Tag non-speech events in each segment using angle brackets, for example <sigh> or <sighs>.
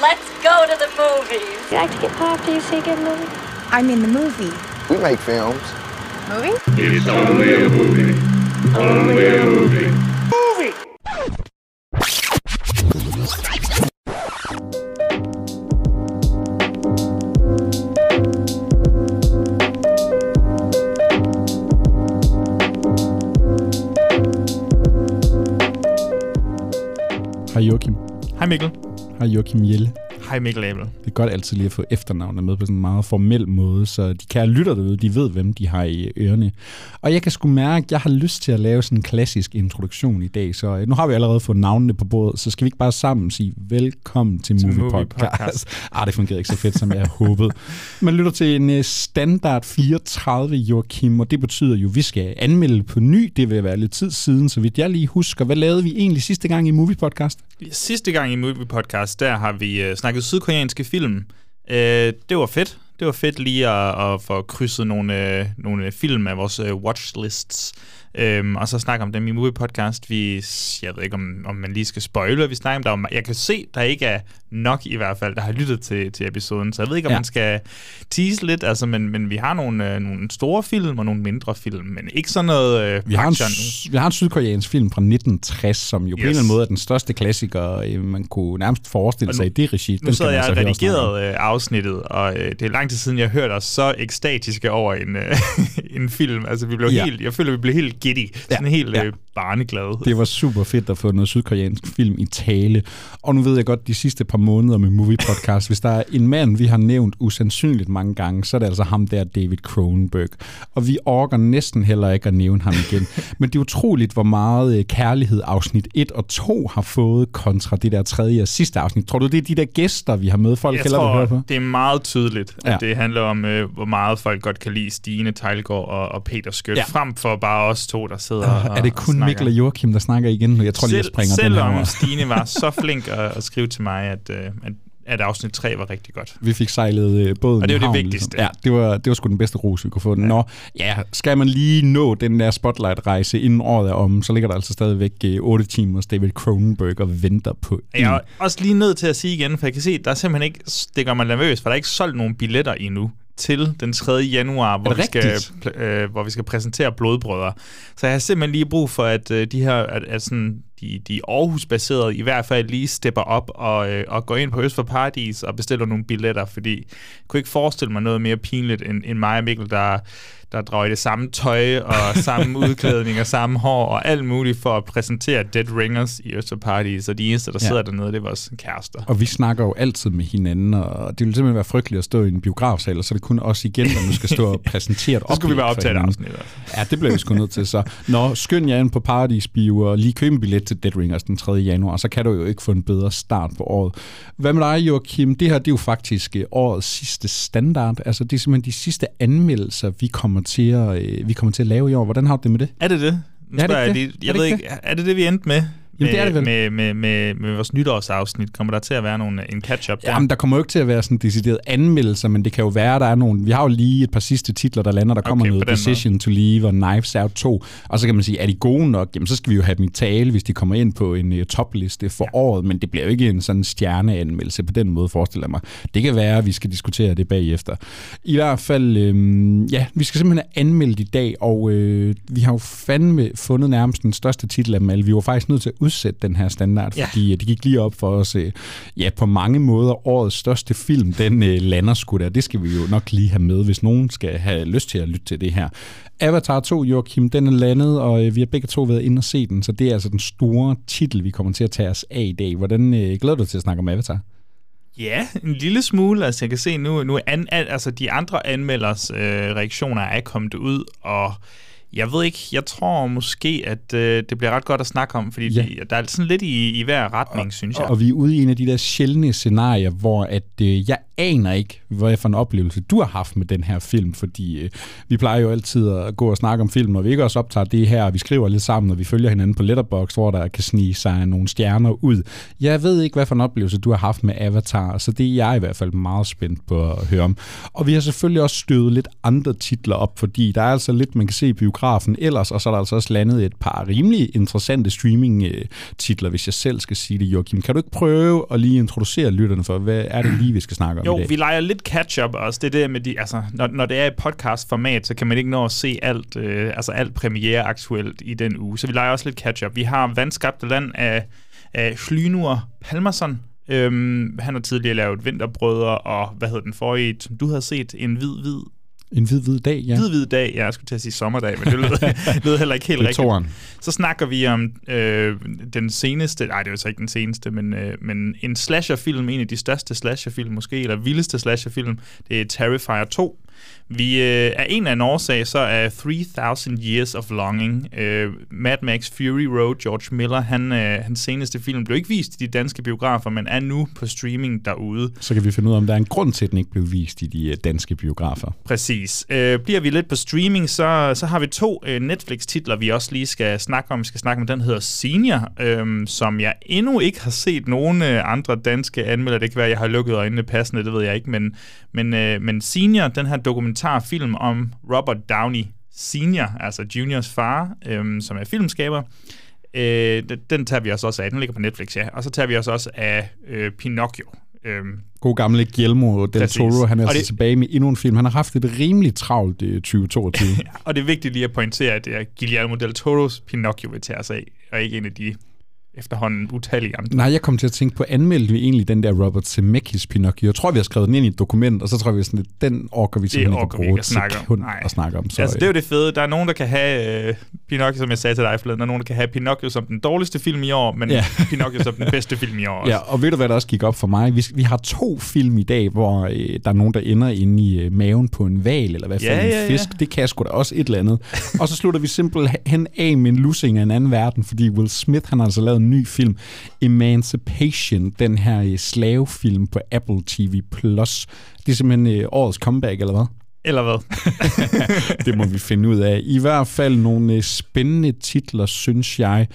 Let's go to the movies. You like to get popped? Do you see a good movie? I'm in the movie. We make films. Movie? It's only a movie. Only a movie. Hej Joachim. Hej Mikkel. Hej Joachim Jelle. Hej Mikkel Abel. Det er godt altid lige at få efternavnet med på sådan en meget formel måde, så de kære lytter derude, de ved, hvem de har i ørerne. Og jeg kan sgu mærke, at jeg har lyst til at lave sådan en klassisk introduktion i dag, så øh, nu har vi allerede fået navnene på bordet, så skal vi ikke bare sammen sige velkommen til, til Movie, Podcast. Podcast. <laughs> ah, det fungerer ikke så fedt, som jeg havde håbet. Man lytter til en øh, standard 34, Joachim, og det betyder jo, at vi skal anmelde på ny. Det vil være lidt tid siden, så vidt jeg lige husker. Hvad lavede vi egentlig sidste gang i Movie Podcast? Sidste gang i Movie Podcast, der har vi øh, snakket sydkoreanske film. Øh, det var fedt. Det var fedt lige at, at få krydset nogle, øh, nogle film af vores øh, watchlists. Øhm, og så snakke om dem i Movie Podcast. Vi, jeg ved ikke, om, om man lige skal spoile, hvad vi snakker om. Der er, jeg kan se, der ikke er nok i hvert fald, der har lyttet til, til episoden. Så jeg ved ikke, om Ja. man skal tease lidt. Altså, men, men vi har nogle, øh, nogle store film og nogle mindre film. Men ikke sådan noget øh, Vi har, en, vi har en sydkoreansk film fra 1960, som jo yes. på en eller anden måde er den største klassiker, øh, man kunne nærmest forestille Og sig nu- i det regi. Nu sidder jeg og om. redigeret øh, afsnittet, og øh, det er lang tid siden, jeg hørte os så ekstatiske over en, øh, <laughs> en film. Altså, vi blev ja. helt, jeg føler, vi blev helt giddy. Sådan Ja, helt ja. øh, barneglade. Det var super fedt at få noget sydkoreansk film i tale. Og nu ved jeg godt, de sidste par måneder med Movie Podcast, hvis der er en mand, vi har nævnt usandsynligt mange gange, så er det altså ham der, David Cronenberg. Og vi orker næsten heller ikke at nævne ham igen. Men det er utroligt, hvor meget øh, kærlighed afsnit 1 og 2 har fået kontra det der tredje og sidste afsnit. Tror du, det er de der gæster, vi har med, folk jeg hellere vil høre på? tror, det er meget tydeligt, at Ja. ja. det handler om, øh, hvor meget folk godt kan lide Stine Tejlgaard og, og Peter Skødt, Ja. ja. frem for bare os to, der sidder Uh, og er det kun. Mikkel og Joachim, der snakker igen? Jeg tror lige, jeg springer den her selvom. Stine var <laughs> så flink at, at skrive til mig, at, øh, at, at afsnit 3 var rigtig godt. Vi fik sejlet øh, båden Og det i jo det havn, vigtigste. Ligesom. Ja, det var, det var sgu den bedste ros, vi kunne få. Ja. Nå, ja, skal man lige nå den der spotlight-rejse, inden året er om, så ligger der altså stadigvæk øh, 8 timers David Cronenberg og venter på en. Jeg er også lige nødt til at sige igen, for jeg kan se, der er simpelthen ikke, det gør mig nervøs, for der er ikke solgt nogen billetter endnu til den 3. januar, hvor vi, skal, øh, hvor vi skal præsentere blodbrødre. Så jeg har simpelthen lige brug for, at øh, de her, at, at sådan, de, de Aarhus-baserede i hvert fald lige stepper op og, øh, og går ind på Øst for Paradis og bestiller nogle billetter, fordi jeg kunne ikke forestille mig noget mere pinligt end, end mig og Mikkel, der, der drager i det samme tøj og <laughs> samme udklædning og samme hår og alt muligt for at præsentere Dead Ringers i Øst for Paradis, og de eneste, der Ja. sidder dernede, det er vores kærester. Og vi snakker jo altid med hinanden, og det vil simpelthen være frygteligt at stå i en biografsal, og så er det kun os igen, der nu skal stå og præsentere et <laughs> Så skulle vi oplæg bare for optage et hinanden. afsnit. Ja, det bliver vi sgu nødt til så. Nå, skynd jer ind på Paradis Bio og lige køb en billet til Dead Ringers den 3. januar, så kan du jo ikke få en bedre start på året. Hvad med dig, Joachim? Det her det er jo faktisk øh, årets sidste standard. Altså, det er simpelthen de sidste anmeldelser, vi kommer til at, øh, vi kommer til at lave i år. Hvordan har du det med det? Er det det? Nu Er det spørger ikke jeg det? lige- Er Jeg det ved ikke ikke, er det det, vi endte med? Jamen, det er det vel. Med, med, med, med vores nytårsafsnit kommer der til at være nogle, en catch-up der? Jamen, der kommer jo ikke til at være sådan decideret anmeldelser, men det kan jo være, der er nogle... Vi har jo lige et par sidste titler, der lander. Der kommer Okay, noget Decision to Leave og Knives Out 2. Og så kan man sige, er de gode nok? Jamen, så skal vi jo have dem i tale, hvis de kommer ind på en uh, topliste for ja. året. Men det bliver jo ikke en sådan stjerneanmeldelse på den måde, forestiller jeg mig. Det kan være, at vi skal diskutere det bagefter. I hvert fald, øhm, ja, vi skal simpelthen have anmeldt i dag, og øh, vi har jo fandme fundet nærmest den største titel af dem alle. Vi var faktisk nødt til at udsætte den her standard, Ja. fordi øh, det gik lige op for os, øh, ja, på mange måder årets største film, den øh, lander sgu der. Det skal vi jo nok lige have med, hvis nogen skal have lyst til at lytte til det her. Avatar 2, Joachim, den er landet, og vi har begge to været inde og se den, så det er altså den store titel, vi kommer til at tage os af i dag. Hvordan øh, glæder du dig til at snakke om Avatar? Ja, en lille smule. Altså, jeg kan se nu, nu an, al, altså, de andre anmelders øh, reaktioner er kommet ud, og jeg ved ikke, jeg tror måske, at øh, det bliver ret godt at snakke om, fordi Ja. ja. de, der er sådan lidt i, i hver retning, synes jeg. Og vi er ude i en af de der sjældne scenarier, hvor at, øh, jeg aner ikke, hvad for en oplevelse du har haft med den her film, fordi øh, vi plejer jo altid at gå og snakke om film, og vi ikke også optager det her, og vi skriver lidt sammen, og vi følger hinanden på Letterboxd, hvor der kan snige sig nogle stjerner ud. Jeg ved ikke, hvad for en oplevelse du har haft med Avatar, så det er jeg i hvert fald meget spændt på at høre om. Og vi har selvfølgelig også støvet lidt andre titler op, fordi der er altså lidt, man kan se i biografen ellers, og så er der altså også landet et par rimelig interessante streaming-titler, hvis jeg selv skal sige det, Joachim. Kan du ikke prøve at lige introducere lytterne for, hvad er det lige, vi skal snakke om Jo, i dag? vi leger lidt catch-up også. Det er det med de, altså, når, når det er et podcast-format, så kan man ikke nå at se alt, øh, altså alt premiere aktuelt i den uge. Så vi leger også lidt catch-up. Vi har Vandskabte Land af, af Slynur Palmerson. Øhm, han har tidligere lavet Vinterbrødre, og hvad hed den forrige, som du havde set, En Hvid Hvid En hvid, hvid dag, ja. Hvid Hvid Dag. Ja, jeg skulle til at sige sommerdag, men det lød, lød <laughs> heller ikke helt rigtigt. Så snakker vi om øh, den seneste, nej det er jo så ikke den seneste, men, øh, men en slasherfilm, en af de største slasherfilm måske, eller vildeste slasherfilm, det er Terrifier 2. Vi øh, er en af en årsag, så er 3000 Years of Longing, øh, Mad Max Fury Road, George Miller, han, øh, hans seneste film blev ikke vist i de danske biografer, men er nu på streaming derude. Så kan vi finde ud af, om der er en grund til, at den ikke blev vist i de øh, danske biografer. Præcis. Øh, bliver vi lidt på streaming, så, så har vi to øh, Netflix-titler, vi også lige skal snakke om. Vi skal snakke om, den hedder Senior, øh, som jeg endnu ikke har set nogen øh, andre danske anmeldere. Det kan være, at jeg har lukket øjnene passende, det ved jeg ikke. Men, men, øh, men Senior, den her dokumentarfilm om Robert Downey Senior, altså Juniors far, øh, som er filmskaber, øh, den, den tager vi os også af. Den ligger på Netflix, ja. Og så tager vi os også af øh, Pinocchio. Øh, God gamle Guillermo del Præcis. Toro, han er Og altså det- tilbage med endnu en film. Han har haft et rimelig travlt øh, 2022. <laughs> Og det er vigtigt lige at pointere, at det er Guillermo del Toros Pinocchio, vi tager os af, og ikke en af de efterhånden utallige andre. Nej, jeg kom til at tænke på, anmeldte vi egentlig den der Robert Zemeckis Pinocchio? Jeg tror, vi har skrevet den ind i et dokument, og så tror vi sådan, at den orker vi simpelthen ikke orker at vi bruge ikke at snakke om. Nej. at snakke om. Så, altså, det er jo det fede. Der er nogen, der kan have øh, Pinocchio, som jeg sagde til dig forleden, der er nogen, der kan have Pinocchio som den dårligste film i år, men Ja. <laughs> Pinocchio som den bedste film i år også. Ja, og ved du, hvad der også gik op for mig? Vi, vi har to film i dag, hvor øh, der er nogen, der ender inde i øh, maven på en val, eller hvad Ja, en ja, ja. fisk. Det kan sgu da også et eller andet. og så slutter vi simpelthen af med en lussing af en anden verden, fordi Will Smith, han har altså lavet en ny film, Emancipation, den her øh, slavefilm på Apple TV+. Plus. Det er simpelthen øh, årets comeback, eller hvad? Eller hvad? <laughs> det må vi finde ud af. I hvert fald nogle øh, spændende titler, synes jeg.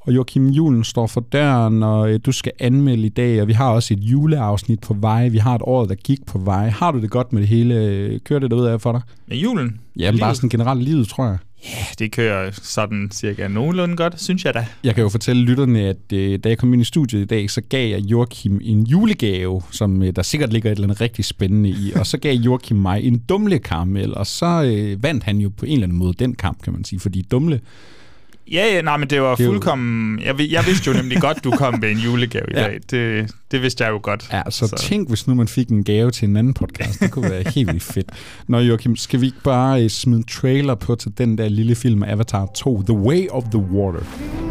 Og Joachim Julen står for døren, og du skal anmelde i dag, og vi har også et juleafsnit på vej. Vi har et år, der gik på vej. Har du det godt med det hele? Kører det derud af for dig? Med julen? Ja, men bare sådan generelt livet, tror jeg. Ja, Det kører sådan cirka nogenlunde godt, synes jeg da. Jeg kan jo fortælle lytterne, at øh, da jeg kom ind i studiet i dag, så gav jeg Joachim en julegave, som øh, der sikkert ligger et eller andet rigtig spændende i. Og så gav Joachim mig en dumle karamel, og så øh, vandt han jo på en eller anden måde den kamp, kan man sige. Fordi dumle, Ja, ja, nej, men det var Det fuldkommen... Jeg, jeg vidste jo nemlig godt, du kom med en julegave i Ja. dag. Det, det vidste jeg jo godt. Ja, så, så tænk, hvis nu man fik en gave til en anden podcast. Det kunne være <laughs> helt vildt fedt. Nå Joachim, skal vi ikke bare uh, smide en trailer på til den der lille film Avatar 2, The Way of the Water?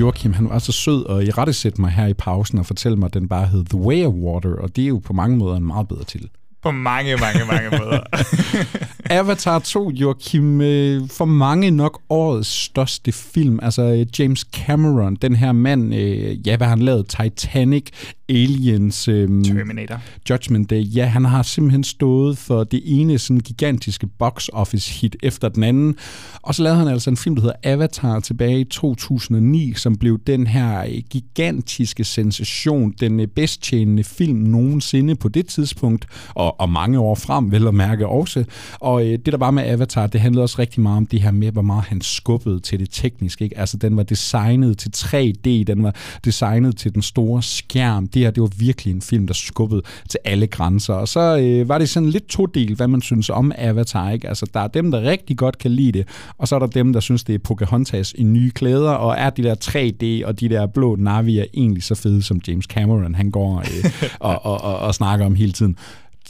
Joachim, han var så sød og i rette mig her i pausen og fortælle mig, at den bare hed The Way of Water, og det er jo på mange måder en meget bedre titel. På mange, mange, mange måder. <laughs> Avatar 2, Joachim, øh, for mange nok årets største film. Altså øh, James Cameron, den her mand, øh, ja, hvad han lavet? Titanic, Aliens, Terminator. Judgment Day. Ja, han har simpelthen stået for det ene sådan gigantiske box office hit efter den anden. Og så lavede han altså en film, der hedder Avatar tilbage i 2009, som blev den her gigantiske sensation, den bedst tjenende film nogensinde på det tidspunkt, og og, og mange år frem, vel at mærke også. Og øh, det der var med Avatar, det handlede også rigtig meget om det her med, hvor meget han skubbede til det tekniske. Ikke? Altså, den var designet til 3D, den var designet til den store skærm. Det her, det var virkelig en film, der skubbede til alle grænser. Og så øh, var det sådan lidt to del, hvad man synes om Avatar. Ikke? Altså, der er dem, der rigtig godt kan lide det, og så er der dem, der synes, det er Pocahontas i nye klæder, og er de der 3D og de der blå Navi er egentlig så fede, som James Cameron han går øh, <laughs> og, og, og, og snakker om hele tiden.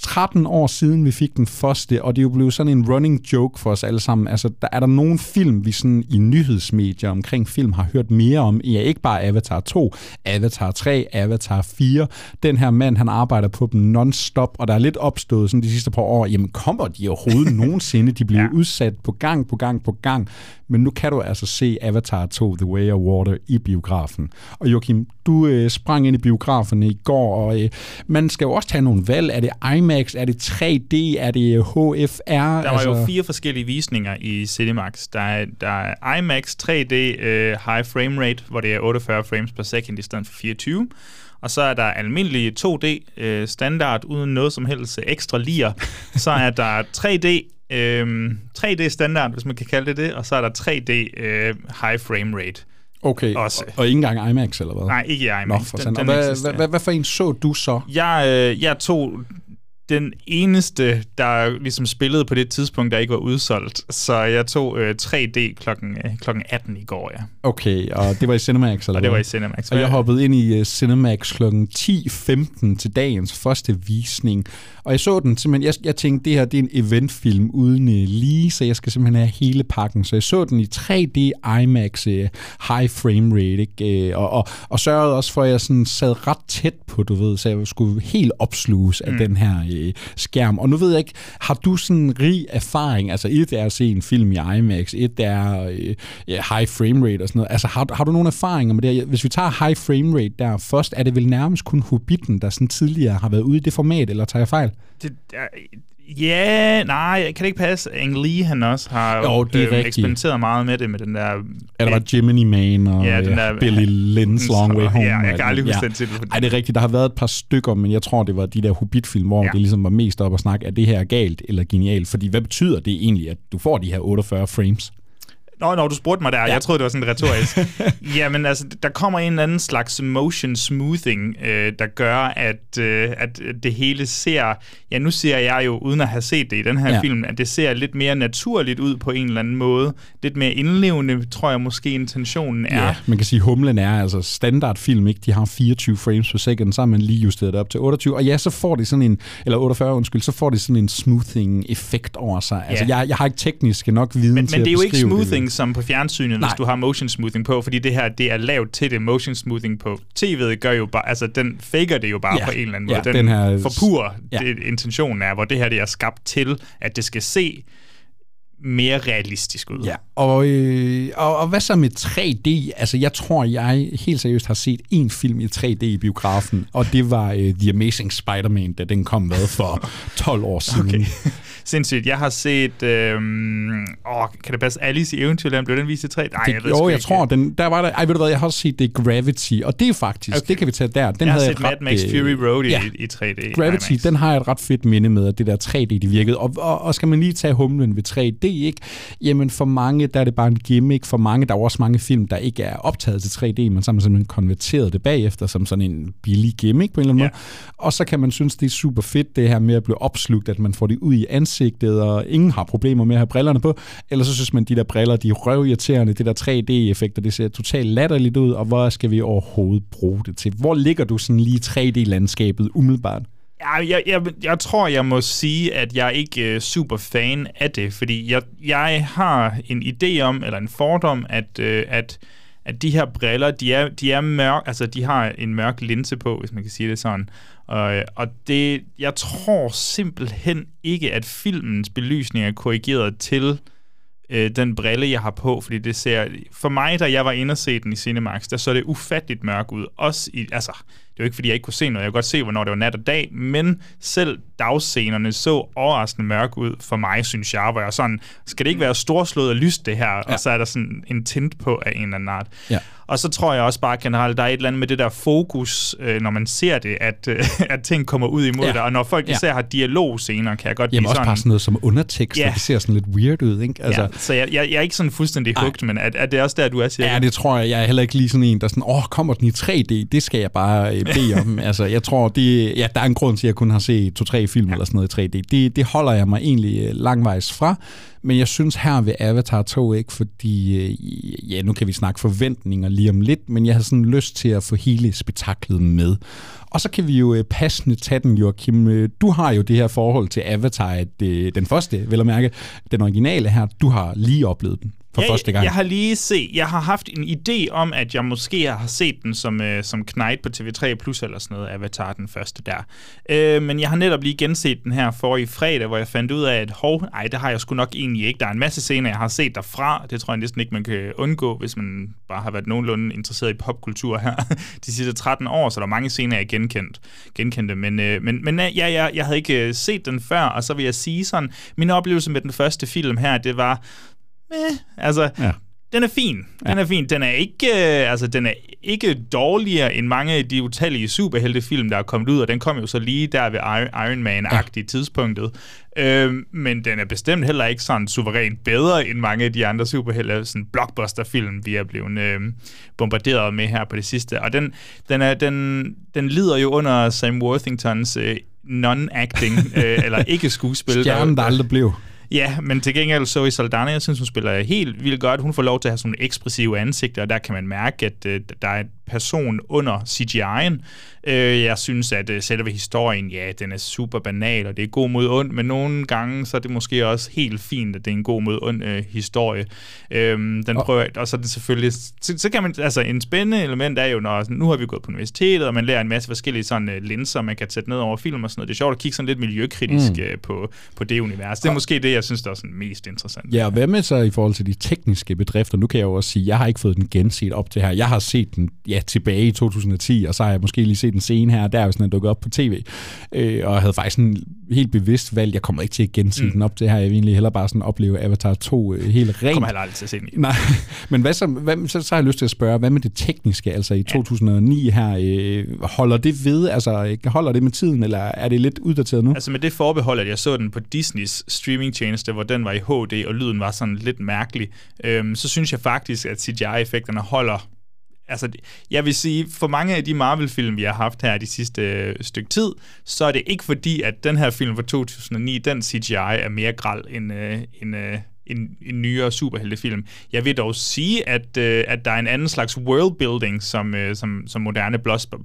13 år siden vi fik den første, og det er jo blevet sådan en running joke for os alle sammen. Altså, der er der nogen film, vi sådan i nyhedsmedier omkring film har hørt mere om. Ja, ikke bare Avatar 2, Avatar 3, Avatar 4. Den her mand, han arbejder på dem non-stop, og der er lidt opstået sådan de sidste par år, jamen kommer de overhovedet <laughs> nogensinde? De bliver ja. udsat på gang på gang på gang. Men nu kan du altså se Avatar 2, The Way of Water i biografen. Og Joachim, du øh, sprang ind i biograferne i går, og øh, man skal jo også tage nogle valg. Er det IMAX? Er det 3D? Er det HFR? Der var altså... jo fire forskellige visninger i Cinemax. Der er, der er IMAX 3D øh, High Frame Rate, hvor det er 48 frames per second i stedet for 24. Og så er der almindelig 2D øh, standard uden noget som helst ekstra lir. Så er der 3D Øhm, 3D standard, hvis man kan kalde det det, og så er der 3D øh, high frame rate. Okay, også. Og, og ikke engang IMAX eller hvad? Nej, ikke IMAX. Nå, for den, den hvad, hvad, hvad, hvad for en så du så? Jeg, øh, jeg tog den eneste, der ligesom spillede på det tidspunkt, der ikke var udsolgt. Så jeg tog øh, 3D klokken, øh, klokken 18 i går, ja. Okay, og det var i Cinemax, eller Og det var i Cinemax. Og jeg hoppede ind i uh, Cinemax klokken 10.15 til dagens første visning. Og jeg så den simpelthen, jeg, jeg tænkte, det her det er en eventfilm uden uh, lige, så jeg skal simpelthen have hele pakken. Så jeg så den i 3D IMAX high frame rate, ikke? Uh, og, og, og sørgede også for, at jeg sådan sad ret tæt på, du ved, så jeg skulle helt opsluges af mm. den her uh, skærm. Og nu ved jeg ikke, har du sådan rig erfaring? Altså et er at se en film i IMAX, et er uh, high frame rate og sådan noget. Altså har, har du nogle erfaringer med det? Hvis vi tager high frame rate der først, er det vel nærmest kun Hobbiten, der sådan tidligere har været ude i det format, eller tager jeg fejl? Det, Ja, nej, kan det ikke passe? Ang Lee, han også har jo, det er øh, eksperimenteret meget med det, med den der... Ja, der var Jiminy Man og ja, den der, Billy Lynn's Long Way Home. Ja, jeg kan aldrig huske ja. den titel. Ej, det er rigtigt. Der har været et par stykker, men jeg tror, det var de der Hobbit-film, hvor ja. det ligesom var mest op at snakke, er det her galt eller genialt? Fordi hvad betyder det egentlig, at du får de her 48 frames? Nå, når du spurgte mig der, ja. jeg troede, det var sådan retorisk. <laughs> Jamen altså, der kommer en eller anden slags motion smoothing, øh, der gør, at, øh, at det hele ser... Ja, nu ser jeg jo, uden at have set det i den her ja. film, at det ser lidt mere naturligt ud på en eller anden måde. Lidt mere indlevende, tror jeg måske intentionen er. Ja, man kan sige, humlen er altså standardfilm, ikke? De har 24 frames per second, så har man lige justeret det op til 28. Og ja, så får de sådan en... Eller 48, undskyld, så får de sådan en smoothing-effekt over sig. Altså, ja. jeg, jeg har ikke teknisk nok viden men, til men det er jo ikke smoothing, som på fjernsynet, Nej. hvis du har motion smoothing på, fordi det her, det er lavet til det. Motion smoothing på tv'et gør jo bare... Altså, den faker det jo bare ja. på en eller anden måde. Ja, den, den her... forpurer ja. det, intentionen er, hvor det her det er skabt til, at det skal se mere realistisk ud. Ja, og, øh, og, og hvad så med 3D? Altså, jeg tror, jeg helt seriøst har set en film i 3D i biografen, og det var øh, The Amazing Spider-Man, da den kom med for <laughs> 12 år siden. Okay. Sindssygt. Jeg har set... Øh, åh, kan det passe? Alice i Eventyrland, blev den vist i 3D? Nej, det, jeg ved Jo, jeg ikke. tror, den, der var der... Ej, ved du hvad, jeg har også set det Gravity, og det er faktisk... Okay. Det kan vi tage der. Den jeg har havde set Mad Max øh, Fury Road i, ja. i 3D. Gravity, den har jeg et ret fedt minde med, at det der 3D, det virkede. Og, og, og skal man lige tage humlen ved 3D, ikke? Jamen for mange, der er det bare en gimmick. For mange, der er også mange film, der ikke er optaget til 3D, men så har man simpelthen konverteret det bagefter som sådan en billig gimmick på en eller anden Ja. måde. Og så kan man synes, det er super fedt, det her med at blive opslugt, at man får det ud i ansigtet, og ingen har problemer med at have brillerne på. Eller så synes man, de der briller, de er røvirriterende, det der 3D-effekter, det ser totalt latterligt ud, og hvor skal vi overhovedet bruge det til? Hvor ligger du sådan lige i 3D-landskabet umiddelbart? Ja, jeg, jeg, jeg tror, jeg må sige, at jeg ikke er super fan af det, fordi jeg, jeg har en idé om, eller en fordom, at, øh, at, at de her briller, de er, de er mørk, altså de har en mørk linse på, hvis man kan sige det sådan. Og, øh, og det, jeg tror simpelthen ikke, at filmens belysning er korrigeret til øh, den brille, jeg har på, fordi det ser, for mig, da jeg var inde og se den i Cinemax, der så det ufatteligt mørk ud. Også i, altså, jo ikke, fordi jeg ikke kunne se noget. Jeg kunne godt se, hvornår det var nat og dag, men selv dagscenerne så overraskende mørke ud for mig, synes jeg, hvor jeg sådan, skal det ikke være storslået og lyst det her? Ja. Og så er der sådan en tint på af en eller anden art. Ja. Og så tror jeg også bare generelt, der er et eller andet med det der fokus, øh, når man ser det, at, øh, <laughs> at ting kommer ud imod Ja. dig. Og når folk Ja. især har dialogscener, kan jeg godt Jamen blive også sådan... bare sådan noget som undertekster, Ja. det ser sådan lidt weird ud, ikke? Altså, ja, så jeg, jeg, jeg er ikke sådan fuldstændig hugt, men er, er det også der, du er, siger Ja, det tror jeg. Jeg er heller ikke lige sådan en, der sådan, åh, kommer den i 3D? Det skal jeg bare øh, bede <laughs> om. altså, jeg tror, det, ja, der er en grund til, at jeg kun har set to-tre film ja. eller sådan noget i 3D. Det, det holder jeg mig egentlig øh, langvejs fra. Men jeg synes her ved Avatar 2 ikke, fordi, øh, ja, nu kan vi snakke forventninger lige om lidt, men jeg har sådan lyst til at få hele spektaklet med. Og så kan vi jo øh, passende tage den, Joachim. Øh, Du har jo det her forhold til Avatar, at, øh, den første, vel at mærke, den originale her, du har lige oplevet den for jeg, første gang. Jeg har lige set, jeg har haft en idé om, at jeg måske har set den som, øh, som Knight på TV3 Plus eller sådan noget, Avatar den første der. Øh, men jeg har netop lige genset den her for i fredag, hvor jeg fandt ud af, at hov, ej, det har jeg sgu nok egentlig ikke. Der er en masse scener, jeg har set derfra. Det tror jeg næsten ikke, man kan undgå, hvis man bare har været nogenlunde interesseret i popkultur her <laughs> de sidste 13 år, så der er mange scener, jeg genkendt, genkendte. Men, øh, men, men øh, ja, jeg, jeg havde ikke øh, set den før, og så vil jeg sige sådan, min oplevelse med den første film her, det var, meh, altså, Ja den er fin. Den er fin. Den er ikke, øh, altså, den er ikke dårligere end mange af de utallige superheltefilm, der er kommet ud, og den kom jo så lige der ved Iron- Man-agtige ja. tidspunktet. Øh, men den er bestemt heller ikke sådan suverænt bedre end mange af de andre superhelte, sådan blockbuster-film, vi er blevet øh, bombarderet med her på det sidste. Og den, den, er, den, den lider jo under Sam Worthingtons øh, non-acting, øh, <laughs> eller ikke skuespil. Stjernen, der aldrig blev. Ja, men til gengæld så i Saldana, jeg synes, hun spiller helt vildt godt. Hun får lov til at have sådan nogle ekspressive ansigter, og der kan man mærke, at øh, der er en person under CGI'en. Øh, jeg synes, at øh, selve historien, ja, den er super banal, og det er god mod ond, men nogle gange, så er det måske også helt fint, at det er en god mod ond øh, historie. Øh, den Og- prøver, og så er det selvfølgelig, så, så kan man, altså en spændende element er jo, når nu har vi gået på universitetet, og man lærer en masse forskellige sådan øh, linser, man kan sætte ned over film og sådan noget. Det er sjovt at kigge sådan lidt miljøkritisk mm. øh, på, på det univers. Det er måske det, jeg synes, der er sådan mest interessant. Ja, og hvad med så i forhold til de tekniske bedrifter? Nu kan jeg jo også sige, jeg har ikke fået den genset op til her. Jeg har set den ja, tilbage i 2010, og så har jeg måske lige set den scene her, der er jo sådan, at dukket op på tv. Øh, og jeg havde faktisk en helt bevidst valg, jeg kommer ikke til at gense mm. den op til her. Jeg vil egentlig hellere bare sådan opleve Avatar 2 øh, helt rent. kommer heller aldrig til at se den. Nej, <laughs> men hvad så, hvad, så, så har jeg lyst til at spørge, hvad med det tekniske, altså i 2009 her, øh, holder det ved, altså øh, holder det med tiden, eller er det lidt uddateret nu? Altså med det forbehold, at jeg så den på Disneys streamingtjeneste, hvor den var i HD, og lyden var sådan lidt mærkelig, øhm, så synes jeg faktisk, at CGI-effekterne holder Altså, jeg vil sige, for mange af de Marvel-film, vi har haft her de sidste øh, stykke tid, så er det ikke fordi, at den her film fra 2009, den CGI er mere gral end, øh, end, øh, en, en nyere superheltefilm. Jeg vil dog sige, at, øh, at der er en anden slags worldbuilding, som, øh, som, som moderne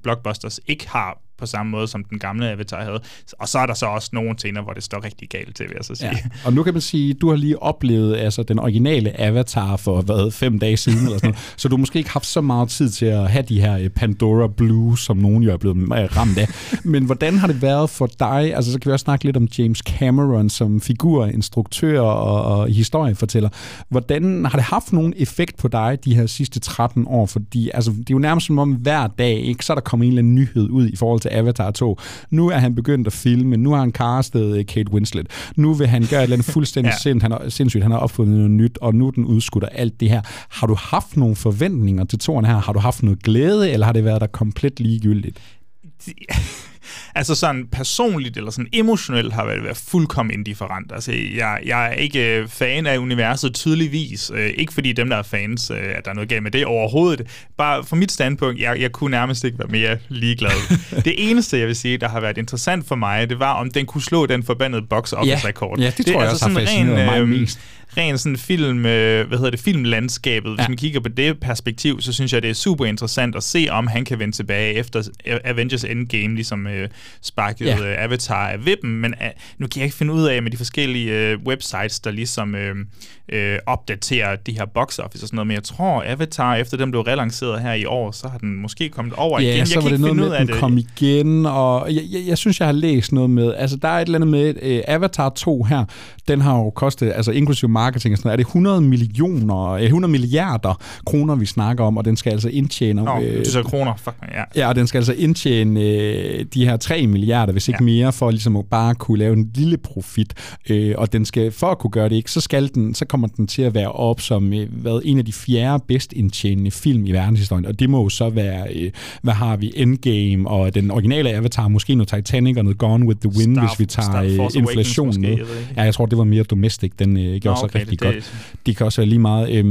blockbusters ikke har på samme måde, som den gamle Avatar havde. Og så er der så også nogle scener, hvor det står rigtig galt til, vil jeg så sige. Ja. Og nu kan man sige, du har lige oplevet altså, den originale Avatar for hvad, fem dage siden, eller sådan noget, så du har måske ikke haft så meget tid til at have de her eh, Pandora Blues, som nogen jo er blevet eh, ramt af. Men hvordan har det været for dig? Altså, så kan vi også snakke lidt om James Cameron som figur, instruktør og, og historiefortæller. Hvordan har det haft nogen effekt på dig de her sidste 13 år? Fordi altså, det er jo nærmest som om hver dag, ikke, så er der kommet en eller anden nyhed ud i forhold til Avatar 2. Nu er han begyndt at filme, nu har han castet øh, Kate Winslet. Nu vil han gøre et eller andet <laughs> fuldstændig Ja. sind, han har, sindssygt. Han har opfundet noget nyt, og nu den udskudt og alt det her. Har du haft nogle forventninger til toren her? Har du haft noget glæde, eller har det været der komplet ligegyldigt? <laughs> Altså sådan personligt eller sådan emotionelt har det været fuldkommen indifferent. Altså jeg, jeg er ikke øh, fan af universet tydeligvis. Øh, ikke fordi dem, der er fans, øh, at der er noget galt med det overhovedet. Bare fra mit standpunkt, jeg, jeg kunne nærmest ikke være mere ligeglad. <laughs> det eneste, jeg vil sige, der har været interessant for mig, det var, om den kunne slå den forbandede box office Ja, ja, det tror jeg også har sådan fascineret mig øhm, mest. Ren sådan film, øh, hvad hedder det, filmlandskabet. Hvis Ja. man kigger på det perspektiv, så synes jeg, det er super interessant at se, om han kan vende tilbage efter Avengers Endgame, ligesom øh, sparket Ja. øh, Avatar af vippen. Men øh, nu kan jeg ikke finde ud af med de forskellige øh, websites, der ligesom øh, øh, opdaterer de her box office og sådan noget. Men jeg tror, Avatar, efter den blev relanceret her i år, så har den måske kommet over Ja, igen. Jeg så kan var det ikke noget finde med, at den det. kom igen, og jeg, jeg, jeg synes, jeg har læst noget med, altså der er et eller andet med, uh, Avatar 2 her, den har jo kostet, altså inklusive marketing og sådan noget, er det 100 millioner, øh, 100 milliarder kroner, vi snakker om, og den skal altså indtjene... Nå, øh, du så kroner. Fuck, ja. Ja, og den skal altså indtjene øh, de her 3 milliarder, hvis ikke Ja. mere, for ligesom at bare kunne lave en lille profit. Øh, og den skal, for at kunne gøre det ikke, så, skal den, så kommer den til at være op som øh, hvad, en af de fjerde bedst indtjenende film i verdenshistorien. Og det må jo så være, øh, hvad har vi, Endgame og den originale Avatar, måske noget Titanic og noget Gone with the Wind, Star- hvis vi tager Star Force Awakens inflation måske, med. Ja, jeg tror, det var mere domestic, den øh, gjorde så okay, rigtig det- godt. det- Det kan også være lige meget. Øhm,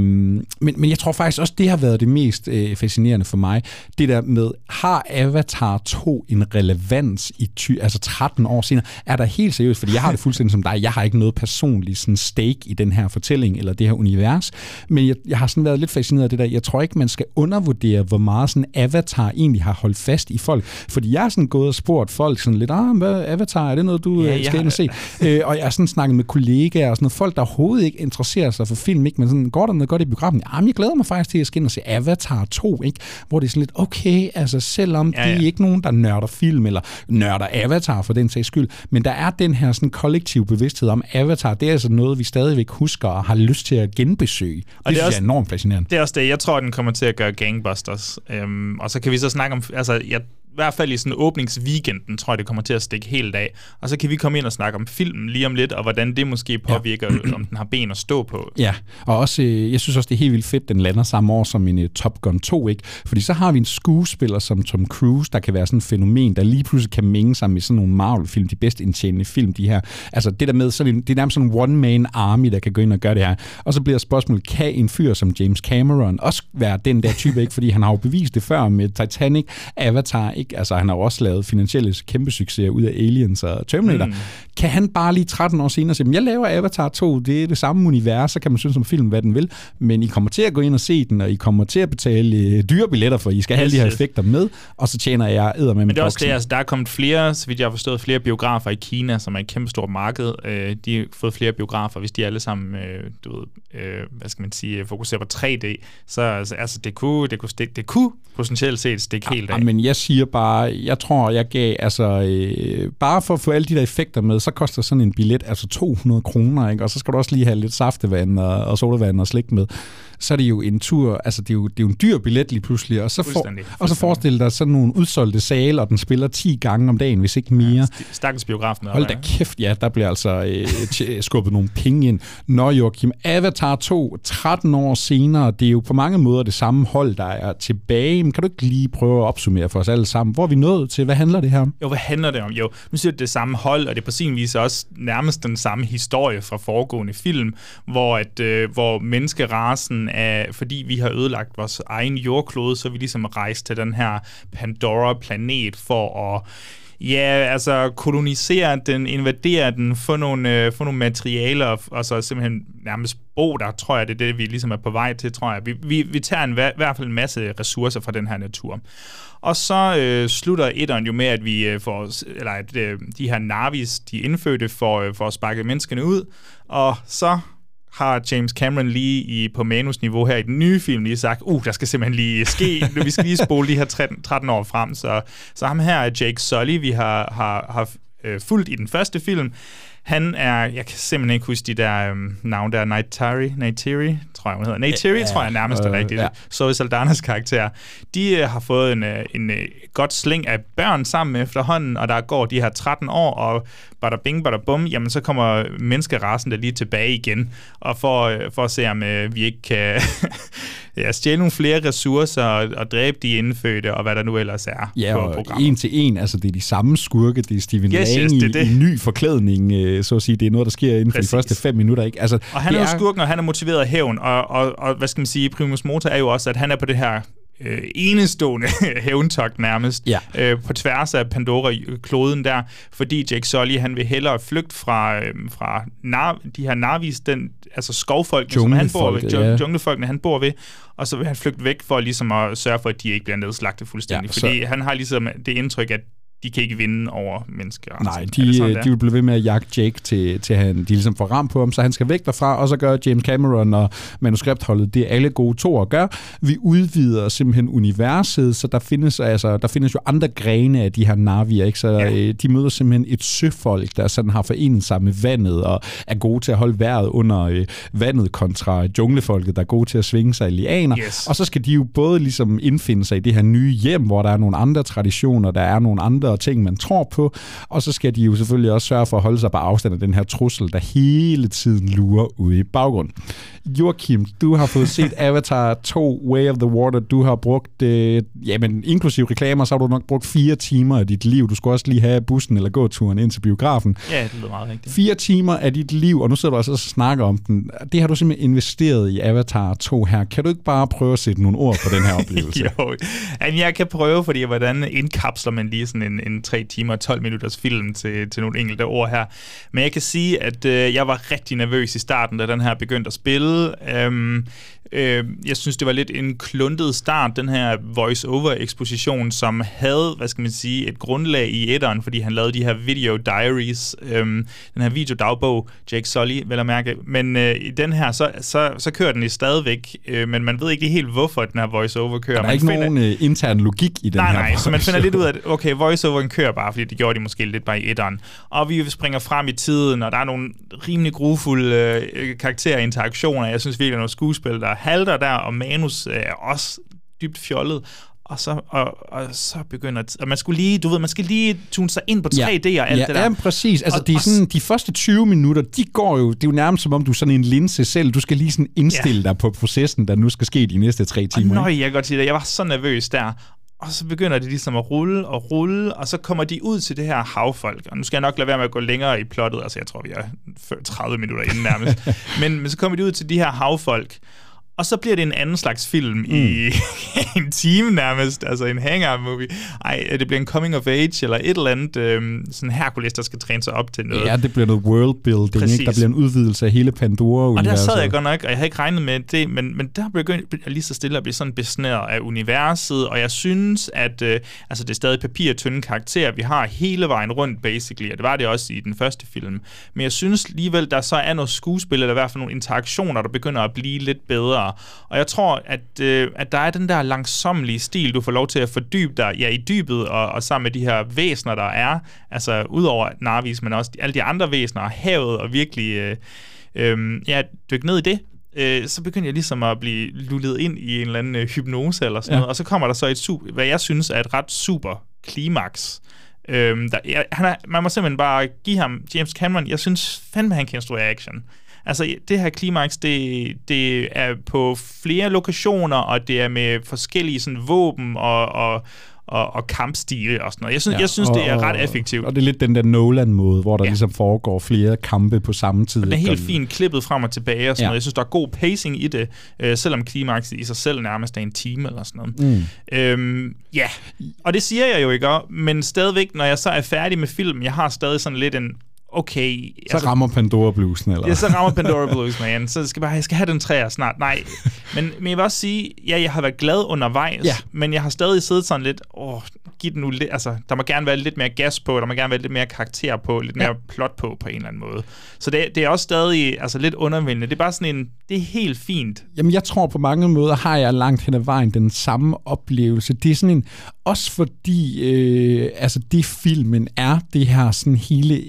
men, men jeg tror faktisk også, det har været det mest øh, fascinerende for mig. Det der med, har Avatar 2 en relevans i ty, altså 13 år senere? Er der helt seriøst, fordi jeg har det <laughs> fuldstændig som dig, jeg har ikke noget personligt sådan stake i den her fortælling eller det her univers, men jeg, jeg har sådan været lidt fascineret af det der. Jeg tror ikke, man skal undervurdere, hvor meget sådan Avatar egentlig har holdt fast i folk. Fordi jeg har sådan gået og spurgt folk sådan lidt, ah, hvad, Avatar, er det noget, du Ja, ja, jeg skal og se? øh, og jeg har sådan snakket med kollegaer og sådan noget, folk, der overhovedet ikke interesserer sig for film, ikke? men sådan, går der noget godt i biografen? Jamen, jeg glæder mig faktisk til at skal ind og se Avatar 2, ikke? hvor det er sådan lidt, okay, altså selvom Ja, ja, de er ikke nogen, der nørder film, eller nørder Avatar for den sags skyld, men der er den her sådan kollektiv bevidsthed om Avatar, det er altså noget, vi stadigvæk husker og har lyst til at genbesøge. Det, det er det synes også- jeg er enormt fascinerende. Det er også det. Jeg tror, den kommer til at gøre gangbusters. Øhm, og så kan vi så snakke om... Altså, jeg, i hvert fald i sådan åbningsweekenden, tror jeg, det kommer til at stikke helt af. Og så kan vi komme ind og snakke om filmen lige om lidt, og hvordan det måske påvirker, ja. <clears throat> om den har ben at stå på. Ja, og også, øh, jeg synes også, det er helt vildt fedt, den lander samme år som en uh, Top Gun 2, ikke? Fordi så har vi en skuespiller som Tom Cruise, der kan være sådan et fænomen, der lige pludselig kan mænge sig med sådan nogle Marvel-film, de bedst indtjenende film, de her. Altså det der med, sådan en, det er nærmest sådan en one-man army, der kan gå ind og gøre det her. Og så bliver spørgsmålet, kan en fyr som James Cameron også være den der type, ikke? Fordi han har jo bevist det før med Titanic, Avatar, ikke? Altså han har jo også lavet finansielle kæmpe succeser ud af Aliens og Terminator. Mm. Kan han bare lige 13 år senere sige, "Men jeg laver Avatar 2, det er det samme univers, så kan man synes om film, hvad den vil, men I kommer til at gå ind og se den, og I kommer til at betale øh, dyre billetter, for I skal have Yes, de her effekter med, og så tjener jeg æder med Men det er også det, altså, der er kommet flere, så vidt jeg har forstået, flere biografer i Kina, som er et kæmpe stort marked. Øh, de har fået flere biografer, hvis de alle sammen, øh, du ved, øh, hvad skal man sige, fokuserer på 3D, så altså, altså det, kunne, det, kunne stikke, det kunne potentielt set stikke helt af. Ja, men jeg siger bare, jeg tror, jeg gav, altså, øh, bare for at få alle de der effekter med, så koster sådan en billet altså 200 kroner, ikke? og så skal du også lige have lidt saftevand og, og sodavand og slik med. Så er det jo en tur, altså det er jo, det er jo en dyr billet lige pludselig, og så, for, og så forestil dig sådan nogle udsolgte sale, og den spiller 10 gange om dagen, hvis ikke mere. Stakkels biografen. Hold da kæft, ja, der bliver altså øh, t- skubbet nogle penge ind. Nå Joachim, Avatar 2, 13 år senere, det er jo på mange måder det samme hold, der er tilbage. Men kan du ikke lige prøve at opsummere for os alle sammen? Hvor er vi nået til? Hvad handler det her om? Jo, hvad handler det om? Jo, nu siger det det samme hold, og det er på sin vis også nærmest den samme historie fra foregående film, hvor, at, øh, hvor menneskerasen af, fordi vi har ødelagt vores egen jordklode, så vi ligesom rejst til den her Pandora-planet for at Ja, altså kolonisere den, invadere den, få nogle, øh, få nogle materialer, og så simpelthen nærmest bo der, tror jeg, det er det, vi ligesom er på vej til, tror jeg. Vi, vi, vi tager en, i hvert fald en masse ressourcer fra den her natur. Og så øh, slutter etteren jo med, at vi øh, får, eller at øh, de her Navis, de indfødte, får, øh, får sparket menneskene ud, og så har James Cameron lige i, på manusniveau her i den nye film lige sagt, uh, der skal simpelthen lige ske, <laughs> vi skal lige spole de her 13, 13 år frem. Så, så ham her er Jake Sully, vi har, har, har øh, fulgt i den første film. Han er, jeg kan simpelthen ikke huske de der øhm, navn der, Neytiri, Neytiri, tror jeg hun hedder. Neytiri, Ja, tror jeg nærmest er øh, rigtigt. ja. Zoe Saldanas karakter. De øh, har fået en, øh, en øh, godt sling af børn sammen efterhånden, og der går de her 13 år, og bada bing, bada bum, jamen så kommer menneskerasen der lige tilbage igen, og for, øh, for at se, om øh, vi ikke kan <laughs> ja, stjæle nogle flere ressourcer og, og dræbe de indfødte, og hvad der nu ellers er Ja, på og programmet. en til en, altså det er de samme skurke, det er Steven Yes, Lang yes, det er i, det. i ny forklædning, øh, så at sige. Det er noget, der sker inden for Præcis. de første fem minutter, ikke? Altså, Og han er jo skurken, og han er motiveret af hævn, og, og, og hvad skal man sige, primus motor er jo også, at han er på det her øh, enestående <laughs> hævntogt nærmest, Ja. øh, på tværs af Pandora-kloden der, fordi Jake Sully, han vil hellere flygte fra, øh, fra nar- de her Narvis, den, altså skovfolkene, som han bor ved, ja. junglefolkene, han bor ved, og så vil han flygte væk for ligesom at sørge for, at de ikke bliver nedslagtet fuldstændig, Ja, så- fordi han har ligesom det indtryk, at de kan ikke vinde over mennesker. Nej, Er det de, sådan, er? de vil blive ved med at jagte Jake til, til han, de ligesom får ram på ham, så han skal væk derfra, og så gør James Cameron og manuskriptholdet det alle gode to at gøre. Vi udvider simpelthen universet, så der findes, altså, der findes jo andre grene af de her Navier, ikke? så ja. øh, de møder simpelthen et søfolk, der sådan har forenet sig med vandet, og er gode til at holde vejret under øh, vandet kontra junglefolket, der er gode til at svinge sig i lianer. Yes. Og så skal de jo både ligesom indfinde sig i det her nye hjem, hvor der er nogle andre traditioner, der er nogle andre ting, man tror på, og så skal de jo selvfølgelig også sørge for at holde sig på afstand af den her trussel, der hele tiden lurer ude i baggrunden. Joachim, du har fået set <laughs> Avatar 2 Way of the Water. Du har brugt, øh, jamen inklusive reklamer, så har du nok brugt fire timer af dit liv. Du skulle også lige have bussen eller gåturen ind til biografen. Ja, det lyder meget rigtigt. Fire timer af dit liv, og nu sidder du altså og snakker om den. Det har du simpelthen investeret i Avatar 2 her. Kan du ikke bare prøve at sætte nogle ord på den her <laughs> oplevelse? jo, Jamen, jeg kan prøve, fordi hvordan indkapsler man lige sådan en, en 3 timer og 12 minutters film til, til nogle enkelte ord her. Men jeg kan sige, at øh, jeg var rigtig nervøs i starten, da den her begyndte at spille. Øhm, øh, jeg synes, det var lidt en kluntet start, den her voice-over-eksposition, som havde, hvad skal man sige, et grundlag i etteren, fordi han lavede de her video diaries, øhm, den her videodagbog, Jake Sully, vel at mærke. Men øh, i den her, så, så, så kører den i stadigvæk, øh, men man ved ikke helt, hvorfor den her voice-over kører. Der er Man ikke finder- nogen øh, intern logik i den nej, her. nej, så man finder lidt ud af, at okay, voiceoveren kører bare, fordi det gjorde de måske lidt bare i etteren. Og vi springer frem i tiden, og der er nogle rimelig grufulde øh, karakterinteraktioner. Jeg synes virkelig, at nogle skuespil, der halter der, og manus øh, er også dybt fjollet. Og så, og, og så begynder... Og man skulle lige, du ved, man skal lige tune sig ind på 3D og alt ja, det der. Ja, præcis. Altså, Og- det er sådan, de første 20 minutter, de går jo, det er jo nærmest som om, du er sådan en linse selv. Du skal lige sådan indstille Ja. dig på processen, der nu skal ske de næste tre timer. Og nøj, jeg kan godt sige det. Jeg var så nervøs der. Og så begynder det ligesom at rulle og rulle, og så kommer de ud til det her havfolk. Og nu skal jeg nok lade være med at gå længere i plottet. Altså, jeg tror, vi er før 30 minutter inden nærmest. <laughs> men, men så kommer de ud til de her havfolk. Og så bliver det en anden slags film mm. i <laughs> en time nærmest, altså en hangout-movie. Ej, det bliver en coming of age, eller et eller andet øhm, sådan Hercules, der skal træne sig op til noget. Ja, det bliver noget worldbuilding, Præcis. ikke? Der bliver en udvidelse af hele Pandora-universet. Og der sad jeg godt nok, og jeg havde ikke regnet med det, men, men der begyndte jeg lige så stille at blive sådan besnæret af universet, og jeg synes, at øh, altså det er stadig papirtynde karakterer, vi har hele vejen rundt, basically, og det var det også i den første film. Men jeg synes alligevel, der så er noget skuespil, eller i hvert fald nogle interaktioner, der begynder at blive lidt bedre. Og jeg tror, at, øh, at der er den der langsomlige stil, du får lov til at fordybe dig ja, i dybet, og, og sammen med de her væsener, der er, altså udover Narvis, men også alle de andre væsener, og havet, og virkelig øh, øh, ja, dykke ned i det, øh, så begyndte jeg ligesom at blive lullet ind i en eller anden øh, hypnose eller sådan Ja. noget, og så kommer der så et super, hvad jeg synes er et ret super klimaks. Øhm, der, jeg, han er, man må simpelthen bare give ham, James Cameron, jeg synes fandme, han kan instruere action. Altså, det her klimaks, det, det er på flere lokationer, og det er med forskellige sådan, våben og, og, og, og kampstile og sådan noget. Jeg synes, ja, jeg synes og- det er og- ret effektivt. Og det er lidt den der Nolan-måde, hvor der Ja. ligesom foregår flere kampe på samme tid. Den er ikke? helt Og- fint klippet frem og tilbage og sådan Ja. noget. Jeg synes, der er god pacing i det, øh, selvom klimakset i sig selv nærmest er en time eller sådan noget. Mm. Øhm, ja, og det siger jeg jo ikke, men stadigvæk, når jeg så er færdig med filmen, jeg har stadig sådan lidt en, okay... Så rammer Pandora bluesen, eller? Ja, så rammer Pandora Blues, man. Så skal bare, jeg skal have den træer snart. Nej. Men, men jeg vil også sige, ja, jeg har været glad undervejs, Ja. men jeg har stadig siddet sådan lidt, åh, giv den nu lidt, altså, der må gerne være lidt mere gas på, der må gerne være lidt mere karakter på, lidt mere plot på, på en eller anden måde. Så det, det er også stadig altså, lidt undervældende. Det er bare sådan en, det er helt fint. Jamen, jeg tror på mange måder har jeg langt hen ad vejen den samme oplevelse. Det er sådan en, også fordi, øh, altså det filmen er, det her sådan hele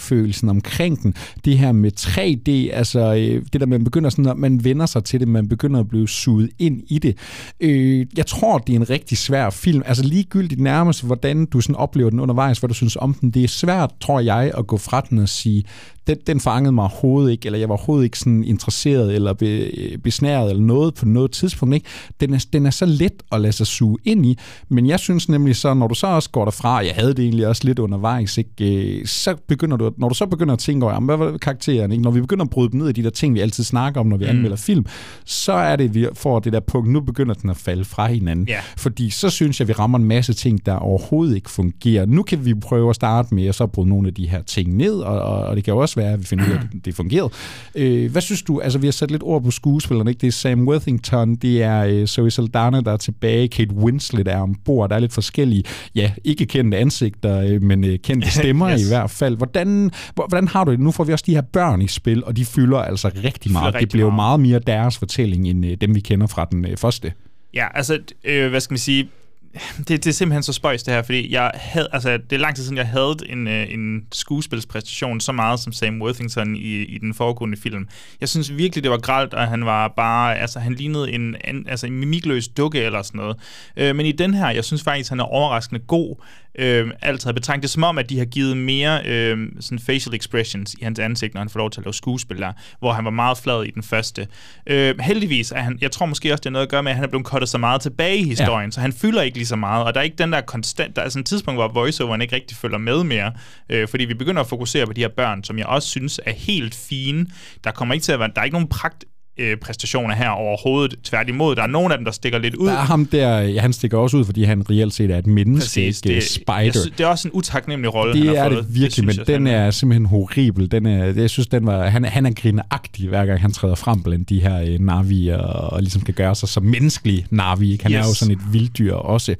eventfølelsen omkring den, det her med 3D, altså øh, det der, man begynder sådan, at man vender sig til det, man begynder at blive suget ind i det. Øh, jeg tror, det er en rigtig svær film, altså ligegyldigt nærmest, hvordan du sådan oplever den undervejs, hvad du synes om den, det er svært, tror jeg, at gå fra den og sige, den, den fangede mig overhovedet ikke, eller jeg var overhovedet ikke sådan interesseret eller be, besnæret eller noget på noget tidspunkt. Ikke? Den, er, den er så let at lade sig suge ind i, men jeg synes nemlig så, når du så også går derfra, jeg havde det egentlig også lidt undervejs, ikke? Øh, så begynder du, når du så begynder at tænke over, hvad var karakteren, ikke? når vi begynder at bryde dem ned i de der ting, vi altid snakker om, når vi mm. anmelder film, så er det, vi får det der punkt, nu begynder den at falde fra hinanden. Ja. Fordi så synes jeg, vi rammer en masse ting, der overhovedet ikke fungerer. Nu kan vi prøve at starte med at så bryde nogle af de her ting ned, og, og, og det kan jo også også være, at vi finder ud af, at det fungerede. Øh, hvad synes du? Altså, vi har sat lidt ord på skuespillerne, ikke? Det er Sam Worthington, det er øh, Zoe Saldana, der er tilbage, Kate Winslet er ombord, der er lidt forskellige, ja, ikke kendte ansigter, øh, men øh, kendte <laughs> stemmer yes. i hvert fald. Hvordan, hvordan har du det? Nu får vi også de her børn i spil, og de fylder altså rigtig meget. rigtig det bliver jo meget. meget mere deres fortælling, end øh, dem, vi kender fra den øh, første. Ja, altså, øh, hvad skal man sige, <sighs> det, det er simpelthen så spøjst det her, fordi jeg havde, altså, det er lang tid siden, jeg havde en, øh, en skuespilspræstation så meget som Sam Worthington i, i den foregående film. Jeg synes virkelig, det var gralt, og han var bare, altså han lignede en, en, altså, en mimikløs dukke eller sådan noget. Øh, men i den her, jeg synes faktisk, han er overraskende god, øh, alt havde betragtet. Det som om, at de har givet mere øh, sådan facial expressions i hans ansigt, når han får lov til at lave skuespil der, hvor han var meget flad i den første. Øh, heldigvis er han, jeg tror måske også, det er noget at gøre med, at han er blevet kottet så meget tilbage i historien, ja. så han fylder ikke lige så meget, og der er ikke den der konstant, der er sådan et tidspunkt, hvor voiceoveren ikke rigtig følger med mere, øh, fordi vi begynder at fokusere på de her børn, som jeg også synes er helt fine. Der kommer ikke til at være, der er ikke nogen pragt øh, præstationer her overhovedet. Tværtimod, der er nogle af dem, der stikker lidt ud. Der er ham der, ja, han stikker også ud, fordi han reelt set er et menneske, Præcis, det, Spider. Jeg synes, det er også en utaknemmelig rolle, det han har er fået. det virkelig, synes men den er simpelthen horribel. Den er, jeg synes, den var, han, han er grineagtig, hver gang han træder frem blandt de her øh, Navi, og, og ligesom kan gøre sig som menneskelig Navi. Han yes. er jo sådan et vilddyr også.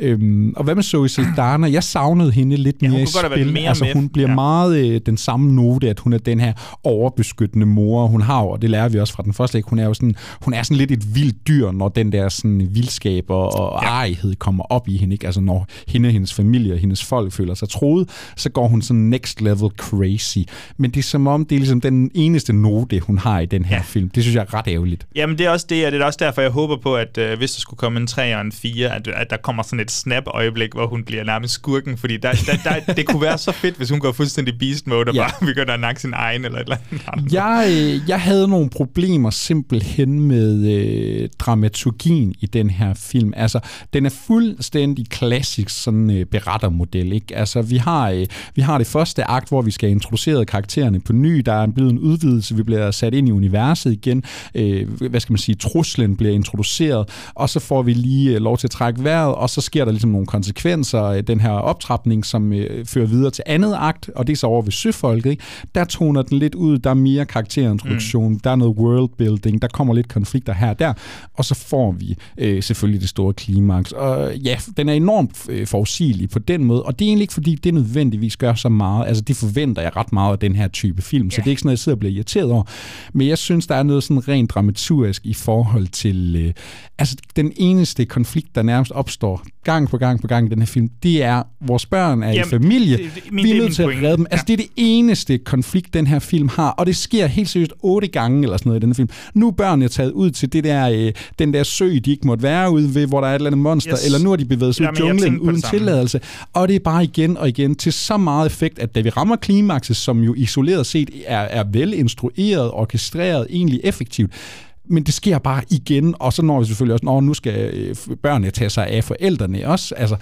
Øhm, og hvad med Zoe Saldana? Jeg savnede hende lidt Ja, mere i spil. mere altså, med. hun bliver Ja. meget øh, den samme note, at hun er den her overbeskyttende mor. Hun har og det lærer vi også fra den ikke? hun er jo sådan, hun er sådan lidt et vildt dyr, når den der sådan vildskab og, og Ja. arighed kommer op i hende. Ikke? Altså når hende hendes familie og hendes folk føler sig troet, så går hun sådan next level crazy. Men det er som om, det er ligesom den eneste note, hun har i den her Ja. film. Det synes jeg er ret ærgerligt. Jamen, det er også det, og det er også derfor, jeg håber på, at øh, hvis der skulle komme en 3 og en 4, at, at der kommer sådan et snap-øjeblik, hvor hun bliver nærmest skurken, fordi der, der, der, det kunne være så fedt, hvis hun går fuldstændig beast mode og Ja. ja. bare <laughs> begynder at nakke sin egen eller et eller andet. Jeg, øh, jeg havde nogle problemer simpelthen med øh, dramaturgien i den her film. Altså, den er fuldstændig klassisk sådan øh, berettermodel, ikke? Altså, vi har, øh, vi har det første akt, hvor vi skal have introduceret karaktererne på ny. Der er blevet en udvidelse, vi bliver sat ind i universet igen. Øh, hvad skal man sige? Truslen bliver introduceret, og så får vi lige øh, lov til at trække vejret, og så sker der ligesom nogle konsekvenser af den her optrapning, som øh, fører videre til andet akt, og det er så over ved søfolket, ikke? Der toner den lidt ud, der er mere karakterintroduktion, mm. der er noget worldbuilding, der kommer lidt konflikter her og der, og så får vi øh, selvfølgelig det store klimaks. Og ja, den er enormt øh, forudsigelig på den måde, og det er egentlig ikke, fordi det nødvendigvis gør så meget. Altså, det forventer jeg ret meget af den her type film, så det er ikke sådan noget, jeg sidder og bliver irriteret over. Men jeg synes, der er noget sådan rent dramaturgisk i forhold til... Øh, altså, den eneste konflikt, der nærmest opstår gang på gang på gang i den her film, det er, vores børn er Jamen, i familie. det- det- min- vi er nødt til at redde dem. Altså, Ja. det er det eneste konflikt, den her film har, og det sker helt seriøst otte gange eller sådan noget i den her film. Nu er børnene taget ud til det der, øh, den der sø, de ikke måtte være ude ved, hvor der er et eller andet monster, Yes. eller nu har de bevæget sig ud i junglen uden tilladelse. Og det er bare igen og igen til så meget effekt, at da vi rammer klimakset, som jo isoleret set er, er vel instrueret, orkestreret, egentlig effektivt, men det sker bare igen, og så når vi selvfølgelig også, når nu skal øh, børnene tage sig af forældrene også. Altså,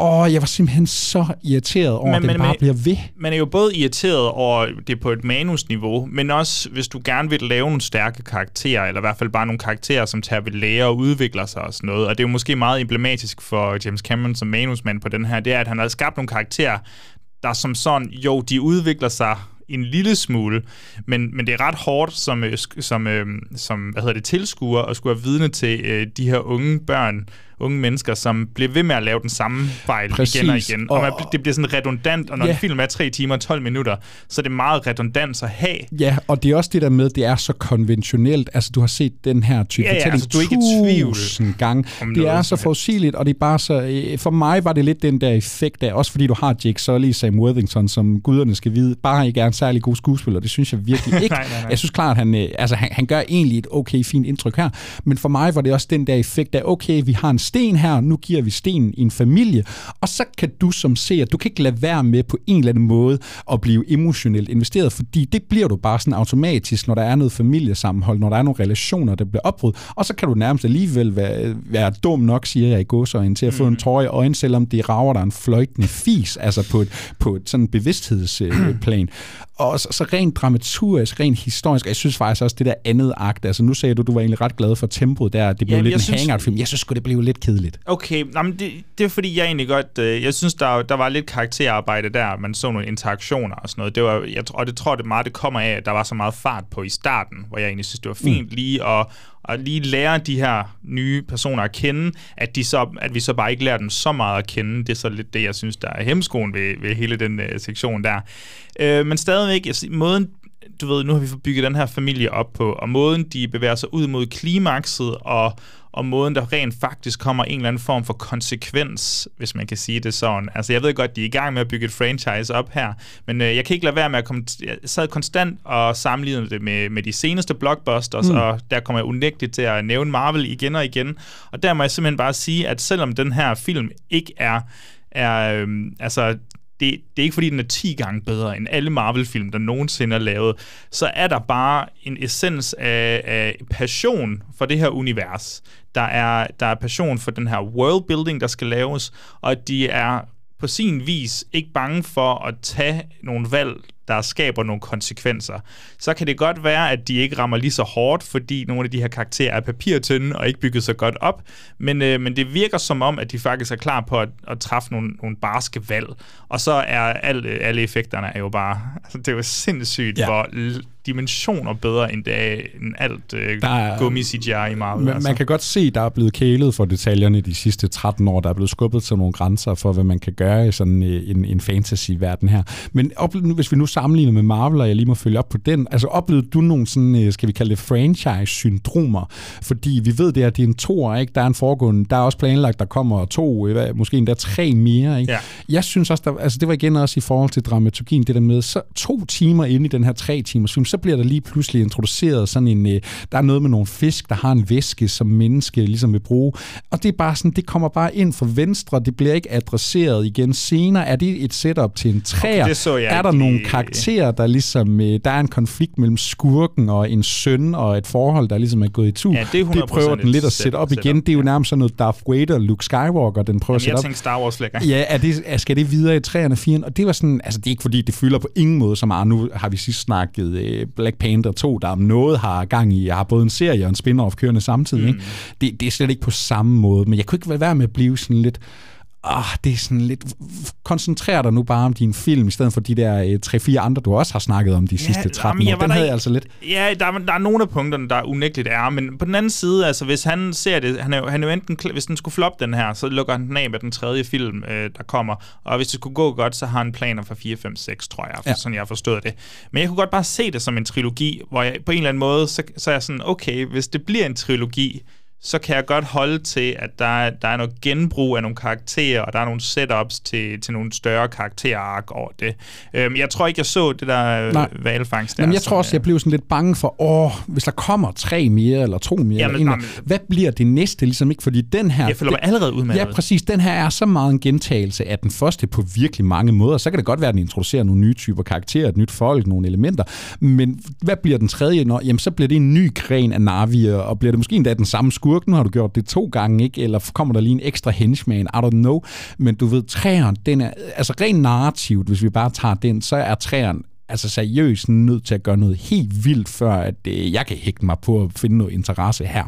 åh, jeg var simpelthen så irriteret over, Men- at den men- bare bliver ved. Man er jo både irriteret over det på et manusniveau, men også hvis du gerne vil lave nogle stærke karakterer, eller i hvert fald bare nogle karakterer, som tager ved lære og udvikler sig og sådan noget. Og det er jo måske meget emblematisk for James Cameron som manusmand på den her, det er, at han har skabt nogle karakterer, der som sådan, jo, de udvikler sig en lille smule, men, men det er ret hårdt som, øh, som, øh, som hvad hedder det, tilskuer at skulle være vidne til øh, de her unge børn, unge mennesker, som bliver ved med at lave den samme fejl Præcis. igen og igen. Og, Og- man, det bliver sådan redundant, og når Ja. en film er 3 timer og 12 minutter, så er det meget redundant at have. Ja, og det er også det der med, det er så konventionelt. Altså, du har set den her type Ja, ja, fortælling altså, du er ikke tusind gange. Det er så forudsigeligt, og det er bare så... øh, For mig var det lidt den der effekt af, også fordi du har Jake Sully, Sam Worthington, som guderne skal vide, bare ikke er en særlig god skuespiller. Det synes jeg virkelig <laughs> ikke. Nej, nej, nej. Jeg synes klart, han, øh, altså, han, han gør egentlig et okay, fint indtryk her, men for mig var det også den der effekt af, okay, vi har en sten her, nu giver vi stenen i en familie, og så kan du som ser, du kan ikke lade være med på en eller anden måde at blive emotionelt investeret, fordi det bliver du bare sådan automatisk, når der er noget familiesammenhold, når der er nogle relationer, der bliver opbrudt, og så kan du nærmest alligevel være, være dum nok, siger jeg i godsøjne, til at få en tår i øjnene, selvom det rager der en fløjtende fis, altså på et, på et sådan bevidsthedsplan. <clears throat> Og så, så rent dramaturgisk, rent historisk, og jeg synes faktisk også, det der andet akt, altså nu sagde du, du var egentlig ret glad for tempoet der, det blev Jamen, lidt en synes- hangout-film. Jeg synes sgu, det blev lidt lidt kedeligt. Okay, men det, det er fordi, jeg egentlig godt... Øh, jeg synes, der, der var lidt karakterarbejde der. Man så nogle interaktioner og sådan noget. Det var, jeg, og det tror det meget, det kommer af, at der var så meget fart på i starten, hvor jeg egentlig synes, det var fint mm. lige at, at lige lære de her nye personer at kende, at, de så, at vi så bare ikke lærer dem så meget at kende. Det er så lidt det, jeg synes, der er hemskoen ved, ved hele den uh, sektion der. Uh, men stadigvæk, jeg, måden du ved, nu har vi bygget den her familie op på, og måden, de bevæger sig ud mod klimakset, og, og måden, der rent faktisk kommer en eller anden form for konsekvens, hvis man kan sige det sådan. Altså, jeg ved godt, de er i gang med at bygge et franchise op her, men øh, jeg kan ikke lade være med at komme... Jeg sad konstant og sammenlignede det med, med de seneste blockbusters, mm. og der kommer jeg unægteligt til at nævne Marvel igen og igen. Og der må jeg simpelthen bare sige, at selvom den her film ikke er er, øhm, altså, det, det er ikke fordi, den er 10 gange bedre end alle Marvel-film, der nogensinde er lavet, så er der bare en essens af, af passion for det her univers. Der er, der er passion for den her worldbuilding, der skal laves, og de er på sin vis ikke bange for at tage nogle valg, der skaber nogle konsekvenser. Så kan det godt være, at de ikke rammer lige så hårdt, fordi nogle af de her karakterer er papirtynde og ikke bygget så godt op, men, øh, men det virker som om, at de faktisk er klar på at, at træffe nogle, nogle barske valg. Og så er alle, alle effekterne er jo bare... Altså, det er jo sindssygt, ja. hvor dimensioner bedre end, det er, end alt øh, der gummi CGI i Marvel. Man, altså. man kan godt se, der er blevet kælet for detaljerne de sidste 13 år. Der er blevet skubbet til nogle grænser for, hvad man kan gøre i sådan øh, en, en fantasy-verden her. Men op, hvis vi nu sammenligner med Marvel, og jeg lige må følge op på den, altså oplevede du nogle sådan, øh, skal vi kalde det franchise-syndromer? Fordi vi ved, det at det er en toer, ikke? Der er en foregående, der er også planlagt, der kommer to, øh, måske endda tre mere, ikke? Ja. Jeg synes også, der, altså det var igen også i forhold til dramaturgien, det der med, så to timer inde i den her tre timers film, så bliver der lige pludselig introduceret sådan en, øh, der er noget med nogle fisk, der har en væske, som menneske ligesom vil bruge. Og det er bare sådan, det kommer bare ind fra venstre, det bliver ikke adresseret igen senere. Er det et setup til en træer? Okay, er der nogle karakterer, der ligesom, øh, der er en konflikt mellem skurken og en søn og et forhold, der ligesom er gået i tur. Ja, det, det prøver den lidt at sætte op igen. Det er jo nærmest sådan noget Darth Vader, Luke Skywalker, den prøver Jamen, at sætte op. Star Wars lækker. Ja, er det, er, skal det videre i 3'erne og 4'erne? Og det var sådan, altså det er ikke fordi, det fylder på ingen måde som er. Nu har vi sidst snakket øh, Black Panther 2, der om noget har gang i. Jeg har både en serie og en spin-off kørende samtidig. Mm. Ikke? Det, det er slet ikke på samme måde, men jeg kunne ikke være med at blive sådan lidt ah, det er sådan lidt, koncentrer dig nu bare om din film, i stedet for de der tre 3-4 andre, du også har snakket om de ja, sidste 13 år. Den havde jeg altså lidt... Ja, der, der er nogle af punkterne, der unægteligt er, men på den anden side, altså hvis han ser det, han er, han er jo enten, hvis den skulle floppe den her, så lukker han den af med den tredje film, øh, der kommer, og hvis det skulle gå godt, så har han planer for 4, 5, 6, tror jeg, ja. sådan jeg har forstået det. Men jeg kunne godt bare se det som en trilogi, hvor jeg på en eller anden måde, så, så er jeg sådan, okay, hvis det bliver en trilogi, så kan jeg godt holde til, at der, der er noget genbrug af nogle karakterer, og der er nogle setups til, til nogle større karakterark over det. Øhm, jeg tror ikke, jeg så det der øh, Nej. valfangst der. Men jeg tror også, jeg blev sådan lidt bange for, åh, hvis der kommer tre mere, eller to mere, Jamen, eller en, hvad bliver det næste? Ligesom ikke, fordi den her... Jeg føler mig allerede ud med Ja, præcis. Den her er så meget en gentagelse af den første på virkelig mange måder. Så kan det godt være, at den introducerer nogle nye typer karakterer, et nyt folk, nogle elementer. Men hvad bliver den tredje? Nå, jamen, så bliver det en ny gren af Navier, og bliver det måske endda den samme skur skurk, nu har du gjort det to gange, ikke? eller kommer der lige en ekstra henchman, I don't know. Men du ved, træeren, den er, altså rent narrativt, hvis vi bare tager den, så er træeren altså seriøst nødt til at gøre noget helt vildt, før at øh, jeg kan hægte mig på at finde noget interesse her.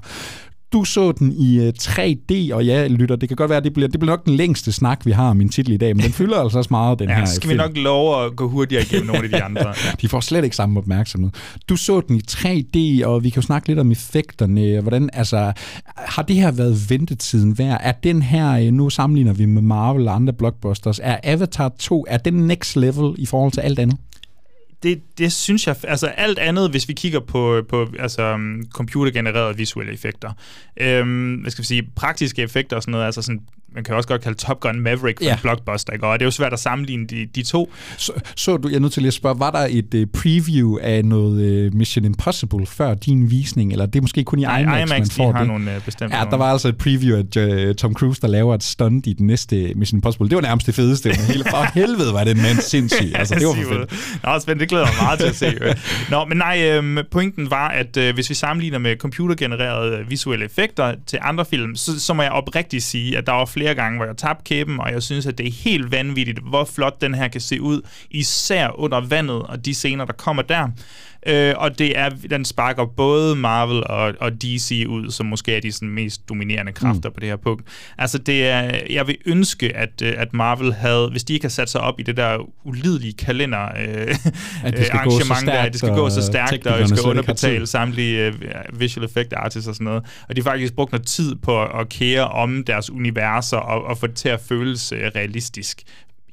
Du så den i uh, øh, 3D, og ja, lytter, det kan godt være, at det bliver, det bliver nok den længste snak, vi har om min titel i dag, men den fylder altså også meget, den ja, her skal film. vi nok love at gå hurtigere igennem nogle af de andre. <laughs> De får slet ikke samme opmærksomhed. Du så den i 3D, og vi kan jo snakke lidt om effekterne. Hvordan, altså, har det her været ventetiden værd? Er den her, øh, nu sammenligner vi med Marvel og andre blockbusters, er Avatar 2, er den next level i forhold til alt andet? Det, det synes jeg, altså alt andet, hvis vi kigger på, på altså, mm, computergenererede visuelle effekter, øhm, hvad skal vi sige, praktiske effekter og sådan noget, altså sådan man kan også godt kalde Top Gun Maverick for ja. en blockbuster, ikke? og det er jo svært at sammenligne de, de to. Så, så du, jeg er nødt til at spørge, var der et uh, preview af noget uh, Mission Impossible før din visning, eller det er måske kun i Nej, IMAX, IMAX man får har det? nogle uh, bestemte Ja, der var altså et preview af uh, Tom Cruise, der laver et stunt i den næste Mission Impossible. Det var nærmest det fedeste. Men hele, for <laughs> helvede var det en mand sindssyg. Altså, det var for fedt. Nå, spændende. Det glæder mig meget til at se. Nå, men nej, øhm, pointen var, at øh, hvis vi sammenligner med computergenererede visuelle effekter til andre film, så, så må jeg oprigtigt sige, at der var flere gange, hvor jeg tabte kæben, og jeg synes, at det er helt vanvittigt, hvor flot den her kan se ud, især under vandet og de scener, der kommer der. Øh, og det er, den sparker både Marvel og, og DC ud, som måske er de sådan, mest dominerende kræfter mm. på det her punkt. Altså, det er, jeg vil ønske, at, øh, at Marvel havde, hvis de ikke har sat sig op i det der ulidelige kalender øh, At det skal <laughs> gå så arrangement, der, stærkt, at det skal gå så og stærkt, og jeg skal underbetale samtlige øh, visual effect artists og sådan noget. Og de har faktisk brugt noget tid på at kære om deres universer og, og få det til at føles øh, realistisk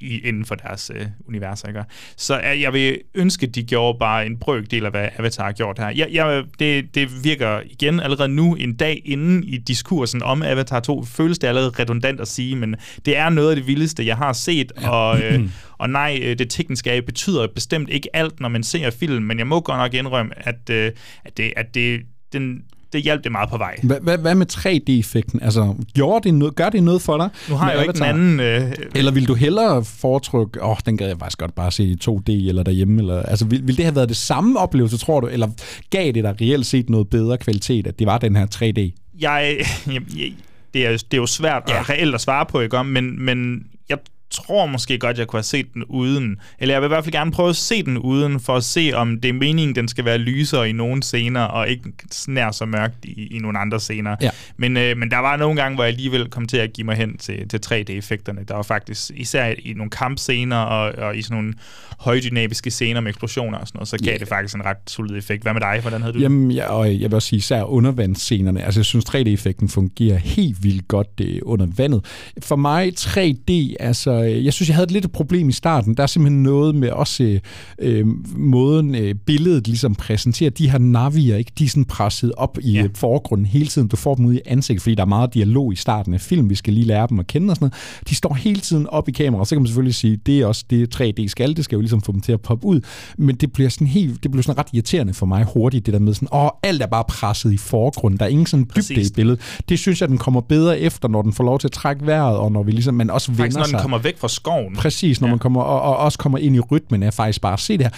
i, inden for deres øh, univers. Ikke? Så øh, jeg vil ønske, at de gjorde bare en brøkdel af, hvad Avatar har gjort her. Jeg, jeg, det, det virker igen allerede nu, en dag inden i diskursen om Avatar 2, føles det allerede redundant at sige, men det er noget af det vildeste, jeg har set, ja. og, øh, <clears throat> og nej, øh, det tekniske betyder bestemt ikke alt, når man ser film, men jeg må godt nok indrømme, at, øh, at, det, at det, den, det hjalp det meget på vej. Hvad, hvad, hvad med 3D-effekten? Altså, gjorde det noget, gør det noget for dig? Nu har jeg jo ikke Avatar? anden... Øh, Eller vil du hellere foretrykke, åh, oh, den gad jeg faktisk godt bare se i 2D eller derhjemme, eller, altså vil, vil det have været det samme oplevelse, tror du, eller gav det dig reelt set noget bedre kvalitet, at det var den her 3D? jeg, jeg, jeg det, er, det er jo svært ja. at reelt at svare på, ikke men, men jeg tror måske godt, jeg kunne have set den uden. Eller jeg vil i hvert fald gerne prøve at se den uden, for at se, om det er meningen, den skal være lysere i nogle scener, og ikke nær så mørkt i, i nogle andre scener. Ja. Men, øh, men der var nogle gange, hvor jeg alligevel kom til at give mig hen til, til 3D-effekterne. Der var faktisk, især i nogle kampscener og, og i sådan nogle højdynamiske scener med eksplosioner og sådan noget, så gav Ja. yeah. det faktisk en ret solid effekt. Hvad med dig? Hvordan havde du det? Jamen, jeg, og jeg vil også sige, især undervandsscenerne. Altså, jeg synes, 3D-effekten fungerer helt vildt godt øh, under vandet. For mig, 3D, altså, jeg synes, jeg havde et lidt et problem i starten. Der er simpelthen noget med også øh, øh, måden, øh, billedet ligesom præsenterer. De her navier, ikke? De er sådan presset op i Ja. ja. forgrunden hele tiden. Du får dem ud i ansigtet, fordi der er meget dialog i starten af film. Vi skal lige lære dem at kende og sådan noget. De står hele tiden op i kameraet. Så kan man selvfølgelig sige, det er også det 3D skal. Det skal jo ligesom få dem til at poppe ud. Men det bliver sådan helt, det bliver sådan ret irriterende for mig hurtigt, det der med sådan, åh, alt er bare presset i forgrunden. Der er ingen sådan dybde Præcis. i billedet. Det synes jeg, den kommer bedre efter, når den får lov til at trække vejret, og når vi ligesom, man også Faktisk, vender når den sig. kommer væk fra skoven. Præcis, når Ja. man kommer, og, og også kommer ind i rytmen af faktisk bare at se det her.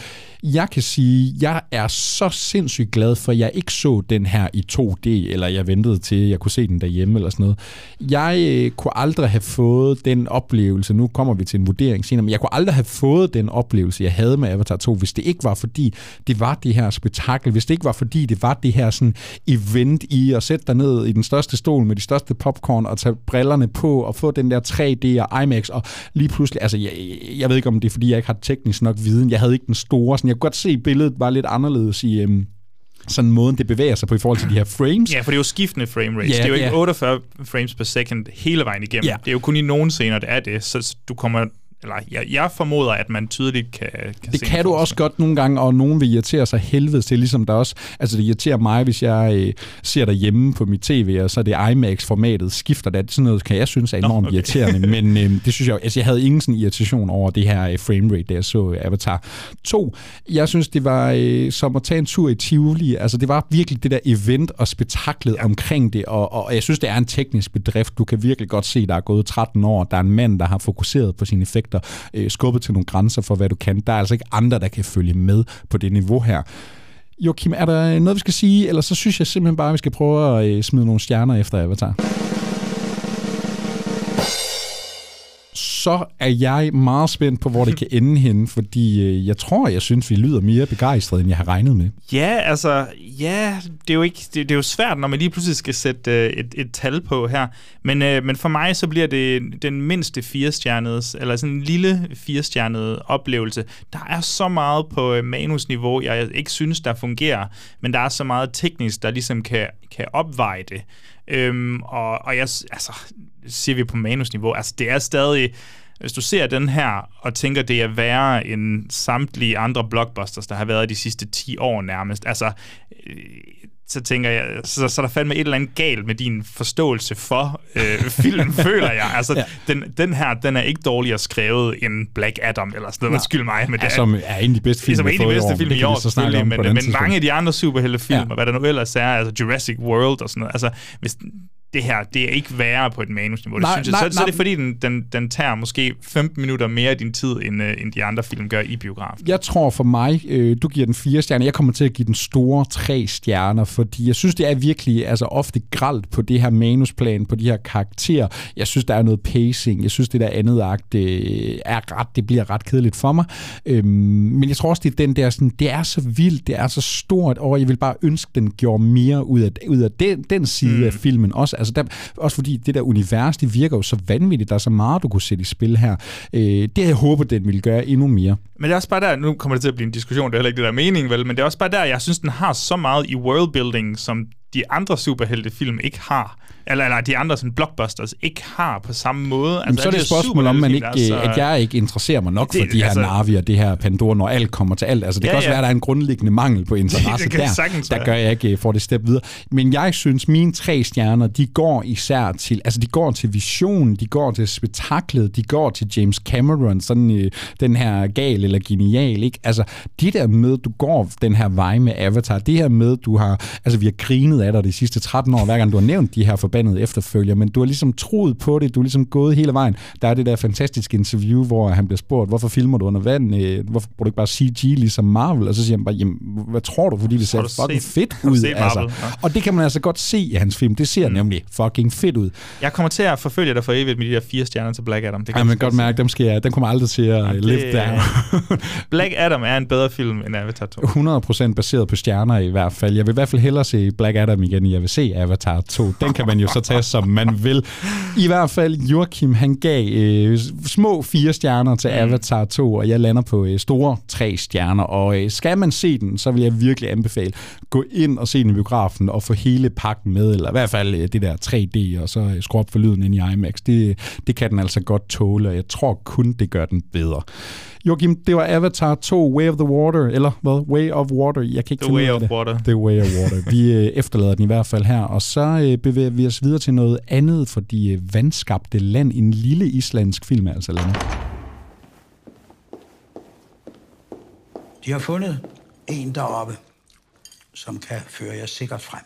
Jeg kan sige, jeg er så sindssygt glad for, at jeg ikke så den her i 2D, eller jeg ventede til, at jeg kunne se den derhjemme, eller sådan noget. Jeg øh, kunne aldrig have fået den oplevelse, nu kommer vi til en vurdering senere, men jeg kunne aldrig have fået den oplevelse, jeg havde med Avatar 2, hvis det ikke var fordi, det var det her spektakel, hvis det ikke var fordi, det var det her sådan event i at sætte dig ned i den største stol med de største popcorn og tage brillerne på og få den der 3D og IMAX og lige pludselig, altså jeg, jeg ved ikke om det er fordi, jeg ikke har teknisk nok viden, jeg havde ikke den store, sådan, jeg kunne godt se, at billedet var lidt anderledes i, øhm, sådan måden, det bevæger sig på i forhold til de her frames. Ja, for det er jo skiftende frame rates. Ja, det er jo ikke ja. 48 frames per second hele vejen igennem. Ja. Det er jo kun i nogle scener, det er det. Så du kommer... Eller jeg, jeg formoder, at man tydeligt kan, kan Det kan du også godt nogle gange, og nogen vil irritere sig helvede til, ligesom der også, altså det irriterer mig, hvis jeg øh, ser derhjemme på mit tv, og så er det IMAX-formatet skifter, det sådan noget kan jeg synes er enormt okay. okay. irriterende, <laughs> men øh, det synes jeg, altså jeg havde ingen sådan irritation over det her øh, framerate, da jeg så Avatar 2. Jeg synes, det var øh, som at tage en tur i Tivoli, altså det var virkelig det der event og spektaklet ja. omkring det, og, og jeg synes, det er en teknisk bedrift. Du kan virkelig godt se, der er gået 13 år, der er en mand, der har fokuseret på sine effekter, øh, skubbet til nogle grænser for, hvad du kan. Der er altså ikke andre, der kan følge med på det niveau her. Joachim, er der noget, vi skal sige, eller så synes jeg simpelthen bare, at vi skal prøve at øh, smide nogle stjerner efter Avatar? Så er jeg meget spændt på, hvor det kan ende henne, fordi øh, jeg tror, jeg synes, vi lyder mere begejstrede, end jeg har regnet med. Ja, altså, ja, det er jo ikke, det, det er jo svært, når man lige pludselig skal sætte øh, et, et tal på her. Men, øh, men for mig så bliver det den mindste firestjernede, eller sådan en lille firestjernede oplevelse. Der er så meget på øh, manusniveau, jeg ikke synes, der fungerer, men der er så meget teknisk, der ligesom kan, kan opveje det. Øhm, og, og jeg, altså, siger vi på manusniveau, altså det er stadig, hvis du ser den her og tænker, det er værre end samtlige andre blockbusters, der har været de sidste 10 år nærmest, altså, øh, så tænker jeg, så, så er der fandme et eller andet galt med din forståelse for øh, film, <laughs> føler jeg. Altså, ja. den, den her, den er ikke dårligere skrevet end Black Adam, eller sådan noget, undskyld mig. Men det Ja, som er en af de bedste film, som er vi en af de bedste år, film det i år, selvfølgelig, men, men mange af de andre superheltefilm, Ja. ja. hvad der nu ellers er, altså Jurassic World og sådan noget, altså hvis, det her, det er ikke værre på et manusniveau. Det Nej, synes jeg. nej, så, så er det nej. fordi, den, den, den tager måske 15 minutter mere af din tid, end, øh, end de andre film gør i biografen. Jeg tror for mig, øh, du giver den fire stjerner. Jeg kommer til at give den store tre stjerner, fordi jeg synes, det er virkelig altså, ofte gralt på det her manusplan, på de her karakterer. Jeg synes, der er noget pacing. Jeg synes, det der andet akt øh, er ret, det bliver ret kedeligt for mig. Øhm, men jeg tror også, det er den der, sådan, det er så vildt, det er så stort, og jeg vil bare ønske, den gjorde mere ud af, ud af den, den side mm. af filmen også. Altså der, også fordi det der univers, det virker jo så vanvittigt. Der er så meget, du kunne sætte i spil her. Øh, det jeg håber, den ville gøre endnu mere. Men det er også bare der, nu kommer det til at blive en diskussion, det er heller ikke det der er mening, vel, men det er også bare der, jeg synes, den har så meget i worldbuilding, som de andre superheltefilm ikke har. Eller, eller de andre sådan, blockbusters ikke har på samme måde. Jamen, så er det et spørgsmål om, man ikke, altså, at jeg ikke interesserer mig nok Det- for de her altså- Navi og det her Pandora, når alt kommer til alt. Altså, det Ja, kan også ja. være, at der er en grundlæggende mangel på <laughs> interesse Det kan der. sagtens Der gør jeg ikke øh, for det step videre. Men jeg synes, mine tre stjerner, de går især til, altså de går til visionen, de går til spektaklet, de går til James Cameron, sådan øh, den her gal eller genial, ikke? Altså, det der med, du går den her vej med Avatar, det her med, du har, altså vi har grinet af dig de sidste 13 år, hver gang du har nævnt de her forbandede efterfølger, men du har ligesom troet på det, du har ligesom gået hele vejen. Der er det der fantastiske interview, hvor han bliver spurgt, hvorfor filmer du under vand? Øh, Hvorfor bruger du ikke bare CG ligesom Marvel? Og så siger han bare, jamen, hvad tror du, fordi det ser fucking set- fedt ud? Altså. Ja. Og det kan man altså godt se i hans film. Det ser mm. nemlig fucking fedt ud. Jeg kommer til at forfølge dig for evigt med de der fire stjerner til Black Adam. Det kan jeg kan godt mærke, dem, skal jeg, dem kommer aldrig til at det- live down. <laughs> Black Adam er en bedre film end Avatar 2. 100% baseret på stjerner i hvert fald. Jeg vil i hvert fald hellere se Black Adam igen, end jeg vil se Avatar 2. Den kan man jo så tage, som man vil. I hvert fald, Joachim, han gav øh, små fire stjerner til Avatar 2, og jeg lander på øh, store tre stjerner. Og øh, skal man se den, så vil jeg virkelig anbefale, gå ind og se den i biografen og få hele pakken med, eller i hvert fald øh, det der 3D, og så øh, skrue op for lyden ind i IMAX. Det, det kan den altså godt tåle, og jeg tror kun, det gør den bedre. Joachim, det var Avatar 2, Way of the Water, eller hvad? Way of Water. Jeg kan ikke The Way of det. Water. The Way of Water. Vi <laughs> øh, efterlader den i hvert fald her, og så øh, bevæger vi os videre til noget andet, fordi øh, Vandskabte Land, en lille islandsk film er altså landet. De har fundet en deroppe, som kan føre jer sikkert frem.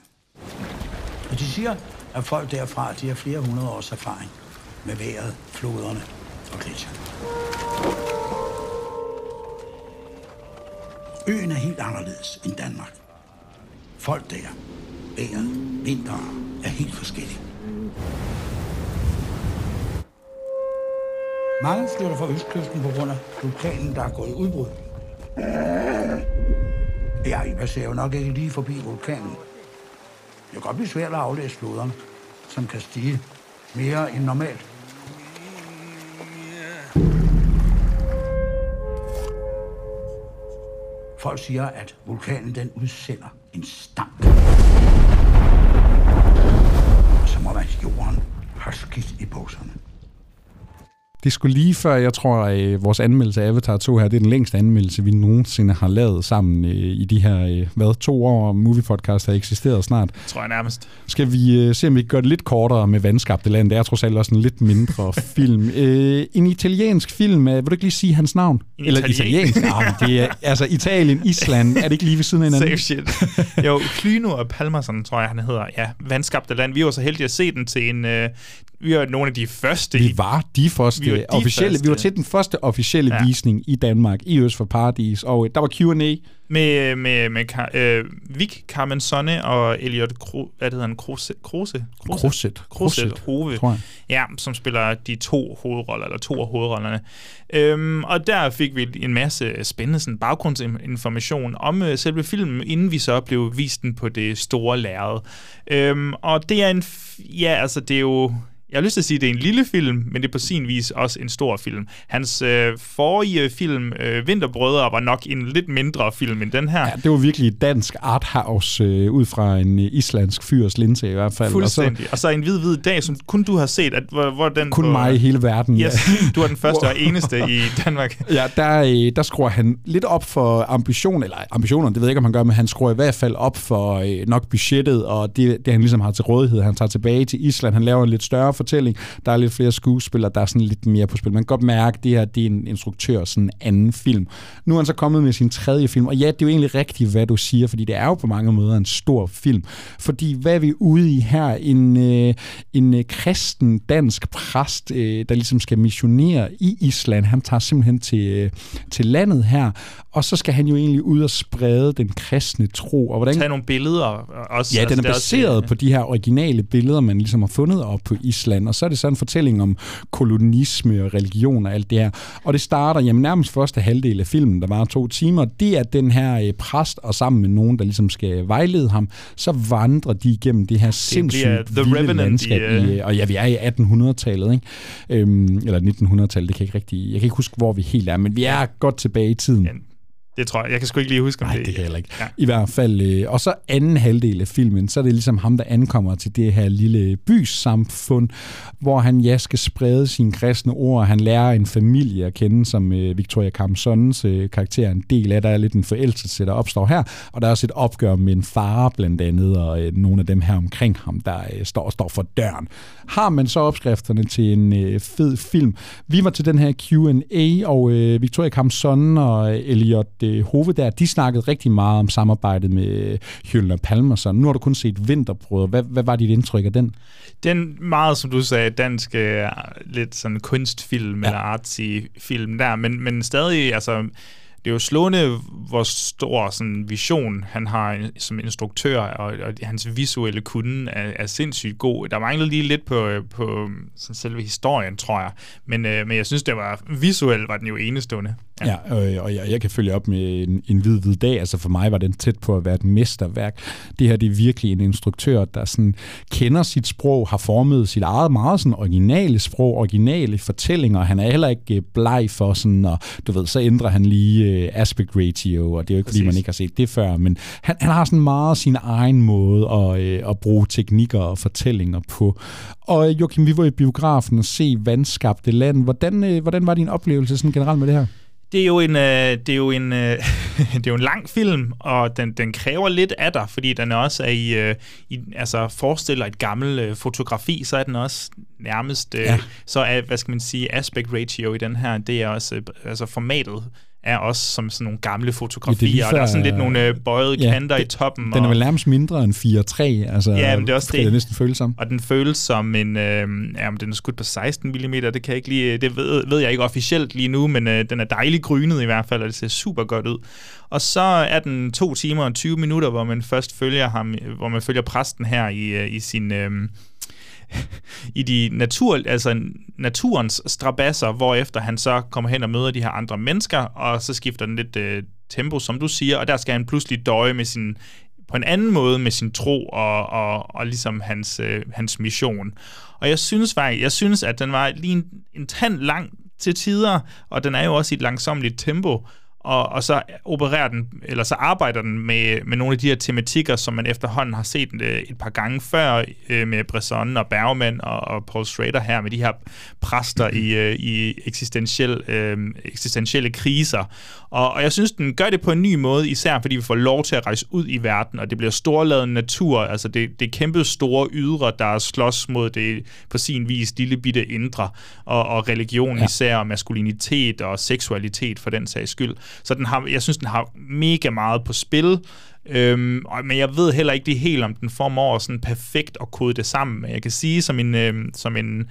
Og de siger, at folk derfra de har flere hundrede års erfaring med vejret, floderne og gletsjerne. Øen er helt anderledes end Danmark. Folk der, vejret, vinter er helt forskellige. Mange flytter fra østkysten på grund af vulkanen, der er gået i udbrud. Ja, I passerer jo nok ikke lige forbi vulkanen. Det kan godt blive svært at aflæse floderne, som kan stige mere end normalt. Folk siger, at vulkanen den udsender en stank. Som om at jorden har skidt i bukserne. Det skulle lige før, jeg tror, at vores anmeldelse af Avatar 2 her, det er den længste anmeldelse, vi nogensinde har lavet sammen øh, i de her, øh, hvad, to år Movie Podcast har eksisteret snart. Tror jeg nærmest. Skal vi øh, se, om vi kan gøre det lidt kortere med Vandskabte Land? Det er trods alt også en lidt mindre <laughs> film. Øh, en italiensk film, øh, vil du ikke lige sige hans navn? En Eller italien- italiensk? Ja, det er, <laughs> altså Italien, Island, er det ikke lige ved siden af hinanden? Safe shit. Jo, Klyno og Palmerson, tror jeg, han hedder. Ja, Vandskabte Land. Vi var så heldige at se den til en... Øh, vi var nogle af de første. Vi var de første Vi var de officielle. første. Vi var til den første officielle Ja. visning i Danmark, i Øst for Paradis, og øh, der var Q&A. Med, med, med Ka- øh, Vic Carmen Sonne og Elliot Kro, hvad hedder han? Kruse? Kruse? Krusset Hove. tror jeg. Ja, som spiller de to hovedroller, eller to af hovedrollerne. Øhm, og der fik vi en masse spændende sådan, baggrundsinformation om øh, selve filmen, inden vi så blev vist den på det store lærred. Øhm, og det er en... f- Ja, altså det er jo... Jeg har lyst til at sige, at det er en lille film, men det er på sin vis også en stor film. Hans øh, forrige film, øh, Vinterbrødre, var nok en lidt mindre film end den her. Ja, det var virkelig dansk arthouse øh, ud fra en øh, islandsk fyrs linse i hvert fald. Fuldstændig. Og så en hvid, hvid dag, som kun du har set, at, hvor, hvor den Og så kun på, mig i hele verden. Yes, <laughs> du er den første og eneste i <laughs> Danmark. Ja, der, øh, der skruer han lidt op for ambition, eller ambitioner, det ved jeg ikke, om han gør, men han skruer i hvert fald op for øh, nok budgettet, og det, det han ligesom har til rådighed. Han tager tilbage til Island, han laver en lidt større fortælling, der er lidt flere skuespillere, der er sådan lidt mere på spil. Man kan godt mærke, at det her det er en instruktør sådan en anden film. Nu er han så kommet med sin tredje film, og ja, det er jo egentlig rigtigt, hvad du siger, fordi det er jo på mange måder en stor film. Fordi hvad er vi ude i her? En, øh, en øh, kristen dansk præst, øh, der ligesom skal missionere i Island. Han tager simpelthen til, øh, til landet her, og så skal han jo egentlig ud og sprede den kristne tro. Og hvordan... Tage nogle billeder også. Ja, altså, den er baseret også, på de her originale billeder, man ligesom har fundet op på Island. Og så er det sådan en fortælling om kolonisme og religion og alt det her. Og det starter, jamen nærmest første halvdel af filmen, der var to timer, det er den her øh, præst, og sammen med nogen, der ligesom skal vejlede ham, så vandrer de igennem det her sindssygt vilde Revenant landskab. i, øh, I, øh, og ja, vi er i 1800-tallet, ikke? Øhm, eller 1900-tallet, det kan jeg ikke rigtig... Jeg kan ikke huske, hvor vi helt er, men vi er godt tilbage i tiden. Ja, det tror jeg. Jeg kan sgu ikke lige huske, om Nej, det... det kan jeg heller ikke. Ja. I hvert fald. Øh, og så anden halvdel af filmen, så er det ligesom ham, der ankommer til det her lille bysamfund, hvor han ja skal sprede sine kristne ord. Han lærer en familie at kende, som øh, Victoria Camsons øh, karakter er en del af. Der er lidt en forelskelse, der opstår her. Og der er også et opgør med en far blandt andet, og øh, nogle af dem her omkring ham, der øh, står, står for døren. Har man så opskrifterne til en øh, fed film? Vi var til den her Q&A, og øh, Victoria Camson og Elliot øh, Hove der, de snakkede rigtig meget om samarbejdet med Hjølner Palmerson. Nu har du kun set Vinterbrød. Hvad, hvad var dit indtryk af den? Den meget, som du sagde, dansk, øh, lidt sådan kunstfilm ja. eller artsy film der, men, men stadig, altså, det er jo slående, hvor stor sådan, vision han har som instruktør, og, og hans visuelle kunde er, er sindssygt god. Der manglede lige lidt på, på sådan selve historien, tror jeg. Men, øh, men jeg synes, det var visuelt var den jo enestående. Ja, ja og, og jeg, jeg kan følge op med en, en hvid, hvid dag. Altså for mig var den tæt på at være et mesterværk. Det her det er virkelig en instruktør, der sådan kender sit sprog, har formet sit eget meget sådan originale sprog, originale fortællinger. Han er heller ikke bleg for sådan, og du ved, så ændrer han lige uh, aspect ratio, og det er jo ikke, Præcis. fordi man ikke har set det før, men han, han har sådan meget sin egen måde at, uh, at bruge teknikker og fortællinger på. Og Joachim, vi var i biografen og se Vandskabte Land. Hvordan, uh, hvordan var din oplevelse sådan generelt med det her? Det er jo en, øh, det er jo en, øh, <laughs> det er jo en lang film, og den, den kræver lidt af dig, fordi den også er i, øh, i altså forestiller et gammelt øh, fotografi, så er den også nærmest, øh, ja. så er, hvad skal man sige, aspect ratio i den her, det er også, øh, altså formatet er også som sådan nogle gamle fotografier, ja, og der er sådan lidt nogle øh, bøjede ja, kanter det, i toppen. Den er vel nærmest mindre end 4.3, altså ja, men det er også det. det næsten føles som. Og den føles som en, øh, ja, den er skudt på 16 mm, det kan jeg ikke lige, det ved, ved jeg ikke officielt lige nu, men øh, den er dejligt grynet i hvert fald, og det ser super godt ud. Og så er den to timer og 20 minutter, hvor man først følger ham, hvor man følger præsten her i, i sin... Øh, <laughs> i de natur, altså naturens strabasser, hvorefter han så kommer hen og møder de her andre mennesker, og så skifter den lidt øh, tempo, som du siger, og der skal han pludselig døje med sin på en anden måde med sin tro og, og, og ligesom hans, øh, hans mission. Og jeg synes faktisk, jeg synes, at den var lige en, en tand lang til tider, og den er jo også i et langsomligt tempo, og, og så opererer den, eller så arbejder den med, med nogle af de her tematikker, som man efterhånden har set et, et par gange før øh, med Bresson og Bergman og, og Paul Schrader her, med de her præster i, øh, i eksistentiel, øh, eksistentielle kriser. Og, og jeg synes, den gør det på en ny måde, især fordi vi får lov til at rejse ud i verden, og det bliver storladet natur, altså det, det kæmpe store ydre, der slås mod det på sin vis lille bitte indre, og, og religion ja. især, og maskulinitet og seksualitet for den sags skyld. Så den har, jeg synes, den har mega meget på spil, øhm, og, men jeg ved heller ikke det helt, om den formår sådan perfekt at kode det sammen. Men jeg kan sige, som en, øhm, som en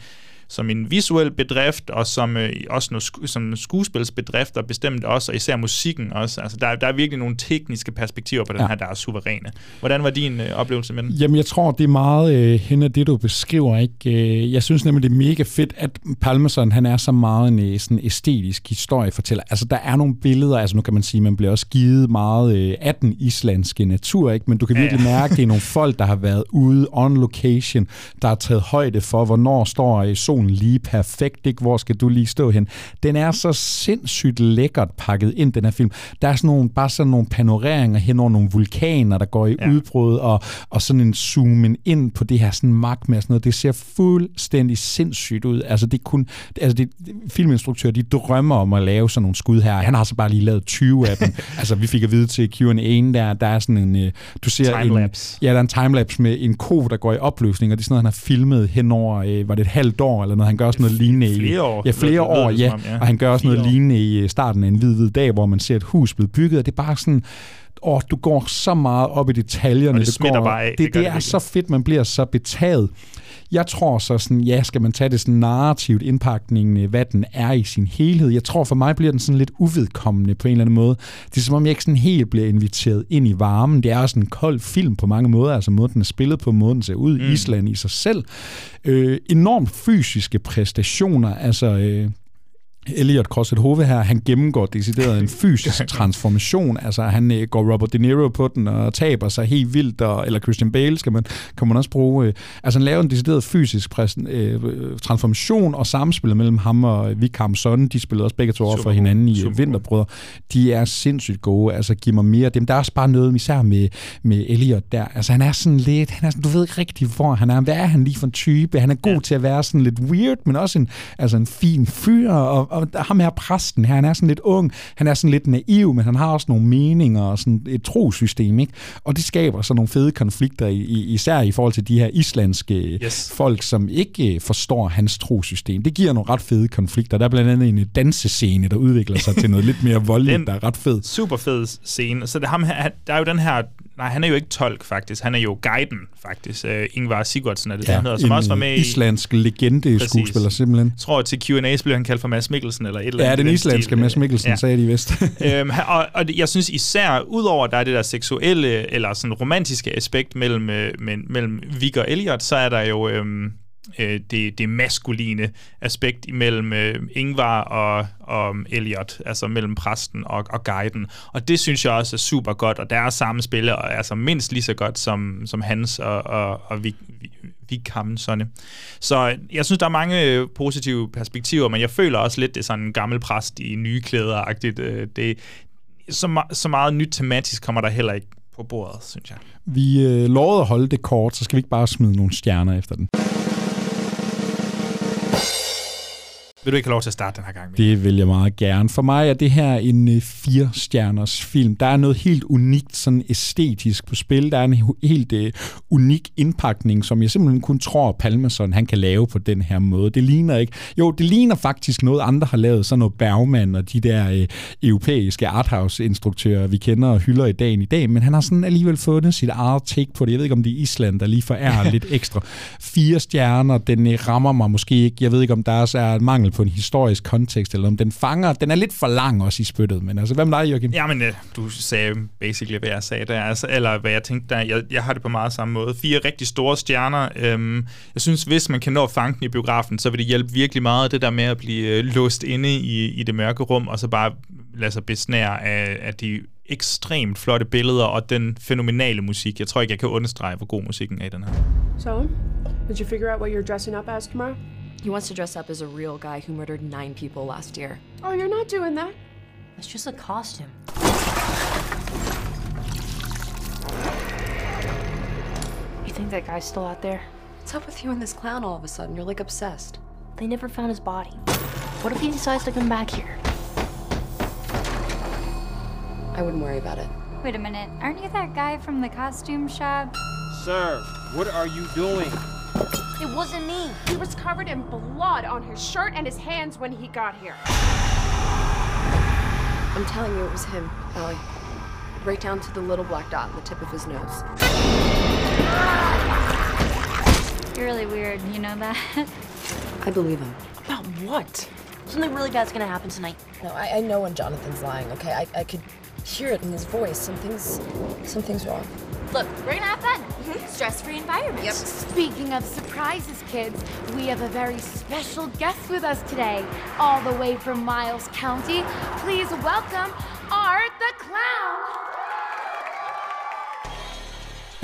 som en visuel bedrift, og som øh, også noget som skuespilsbedrift, og bestemt også, og især musikken også. Altså, der, der er virkelig nogle tekniske perspektiver på den ja. her, der er suveræne. Hvordan var din øh, oplevelse med den? Jamen, jeg tror, det er meget øh, hen af det, du beskriver. Ikke? Øh, jeg synes nemlig, det er mega fedt, at Palmerson, han er så meget en øh, sådan æstetisk historiefortæller. Altså, der er nogle billeder, altså nu kan man sige, man bliver også givet meget øh, af den islandske natur, ikke? men du kan virkelig ja, mærke, det er nogle folk, der har været ude on location, der har taget højde for, hvornår står solen stolen lige perfekt, ikke? Hvor skal du lige stå hen? Den er så sindssygt lækkert pakket ind, den her film. Der er sådan nogle, bare sådan nogle panoreringer hen over nogle vulkaner, der går i ja. udbrud, og, og sådan en zoomen ind på det her sådan magma og sådan noget. Det ser fuldstændig sindssygt ud. Altså, det kun, altså det, filminstruktører, de drømmer om at lave sådan nogle skud her. Han har så bare lige lavet 20 af dem. <laughs> altså, vi fik at vide til Q&A'en der, der er sådan en, øh, du ser Timelapse. en, ja, der er en timelapse med en ko, der går i opløsning, og det er sådan noget, han har filmet hen over, øh, var det et halvt år eller noget, han gør også noget lignende i, Flere år. Ja, flere år, ja, om, ja. og han gør også noget lignende i starten af en hvid, hvid dag, hvor man ser et hus blive bygget, og det er bare sådan, åh, du går så meget op i detaljerne. Og det smitter går, bare af. Det, Det det, det er virkelig. så fedt, man bliver så betaget. Jeg tror så sådan, ja, skal man tage det sådan narrativt indpakningen, hvad den er i sin helhed. Jeg tror for mig bliver den sådan lidt uvedkommende på en eller anden måde. Det er som om jeg ikke sådan helt bliver inviteret ind i varmen. Det er også en kold film på mange måder, altså måden den er spillet på, måden den ser ud, mm. Island i sig selv. Øh, enormt fysiske præstationer, altså... Øh, Elliot Crosset Hove her, han gennemgår decideret en <laughs> fysisk transformation. Altså, han øh, går Robert De Niro på den og taber sig helt vildt, og, eller Christian Bale skal man, kan man også bruge. Øh, altså, han laver en decideret fysisk præsen, øh, transformation og samspil mellem ham og Vikram Son. De spillede også begge to over for hinanden i øh, Vinterbrødre. De er sindssygt gode. Altså, giv mig mere af dem. Der er også bare noget, især med, med Elliot der. Altså, han er sådan lidt, han er sådan, du ved ikke rigtig, hvor han er. Hvad er han lige for en type? Han er god ja. til at være sådan lidt weird, men også en, altså en fin fyr. Og, og ham her præsten her, han er sådan lidt ung. Han er sådan lidt naiv, men han har også nogle meninger og sådan et trosystem, ikke? Og det skaber så nogle fede konflikter, især i forhold til de her islandske Yes. folk, som ikke øh, forstår hans trosystem. Det giver nogle ret fede konflikter. Der er blandt andet en øh, dansescene, der udvikler sig til noget lidt mere <laughs> voldeligt, Den- der er ret fed. super fed scene. Så det ham her, der er jo den her, nej, han er jo ikke tolk faktisk, han er jo guiden faktisk. Uh, Ingvar Sigurdsen er det, ja, han hedder, som også var øh, med i, islandsk legende Præcis. skuespiller simpelthen. jeg tror til Q&A blev han kaldt for Mads Mikkelsen eller et eller Ja, andet. i den islandske stil. Mads Mikkelsen, Ja. ja. sagde de vist. <laughs> øhm, og, og jeg synes især, udover at der er det der seksuelle eller sådan romantiske aspekt mellem, øh, men, mellem Viggo og Elliot, så er der jo øhm, øh, det, det maskuline aspekt imellem øh, Ingvar og, og Elliot, altså mellem præsten og, og guiden. Og det synes jeg også er super godt, og deres samspil er altså mindst lige så godt som, som hans og, og, og vi, vi Vighamsone. Så jeg synes, der er mange øh, positive perspektiver, men jeg føler også lidt, det er sådan en gammel præst i nye klæder-agtigt. Øh, det, så, så meget nyt tematisk kommer der heller ikke på bordet, synes jeg. Vi øh, lovede at holde det kort, så skal vi ikke bare smide nogle stjerner efter den. Vil du ikke have lov til at starte den her gang? Mikkel? Det vil jeg meget gerne. For mig er det her en øh, fire stjerners film. Der er noget helt unikt sådan æstetisk på spil. Der er en helt uh, unik indpakning, som jeg simpelthen kun tror, Palmason han kan lave på den her måde. Det ligner ikke... Jo, det ligner faktisk noget, andre har lavet. Sådan noget Bergman og de der uh, europæiske arthouse-instruktører, vi kender og hylder i dagen i dag. Men han har sådan alligevel fundet sit eget take på det. Jeg ved ikke, om det er Island, der lige forærer <laughs> lidt ekstra. Fire stjerner, den uh, rammer mig måske ikke. Jeg ved ikke, om der også er mangel på en historisk kontekst, eller om den fanger... Den er lidt for lang også i spyttet, men altså, hvad med dig, Jørgen? Jamen, øh, du sagde basically, hvad jeg sagde der, altså, eller hvad jeg tænkte der. Jeg, jeg har det på meget samme måde. Fire rigtig store stjerner. Øhm, jeg synes, hvis man kan nå at fange den i biografen, så vil det hjælpe virkelig meget, det der med at blive øh, låst inde i, i det mørke rum, og så bare lade sig besnære af, af de ekstremt flotte billeder og den fænomenale musik. Jeg tror ikke, jeg kan understrege, hvor god musikken er i den her. So, did you figure out what you're dressing up as tomorrow? He wants to dress up as a real guy who murdered nine people last year. Oh, you're not doing that. It's just a costume. You think that guy's still out there? What's up with you and this clown all of a sudden? You're like obsessed. They never found his body. What if he decides to come back here? I wouldn't worry about it. Wait a minute, aren't you that guy from the costume shop? Sir, what are you doing? It wasn't me. He was covered in blood on his shirt and his hands when he got here. I'm telling you, it was him, Allie. Right down to the little black dot on the tip of his nose. You're really weird, you know that? <laughs> I believe him. About what? Something really bad's gonna happen tonight. No, I, I know when Jonathan's lying, okay? I, I could hear it in his voice. Something's something's wrong. Look, we're gonna have fun. Mm-hmm. Stress-free environment. Yep. Speaking of surprises, kids, we have a very special guest with us today, all the way from Miles County. Please welcome Art the Clown.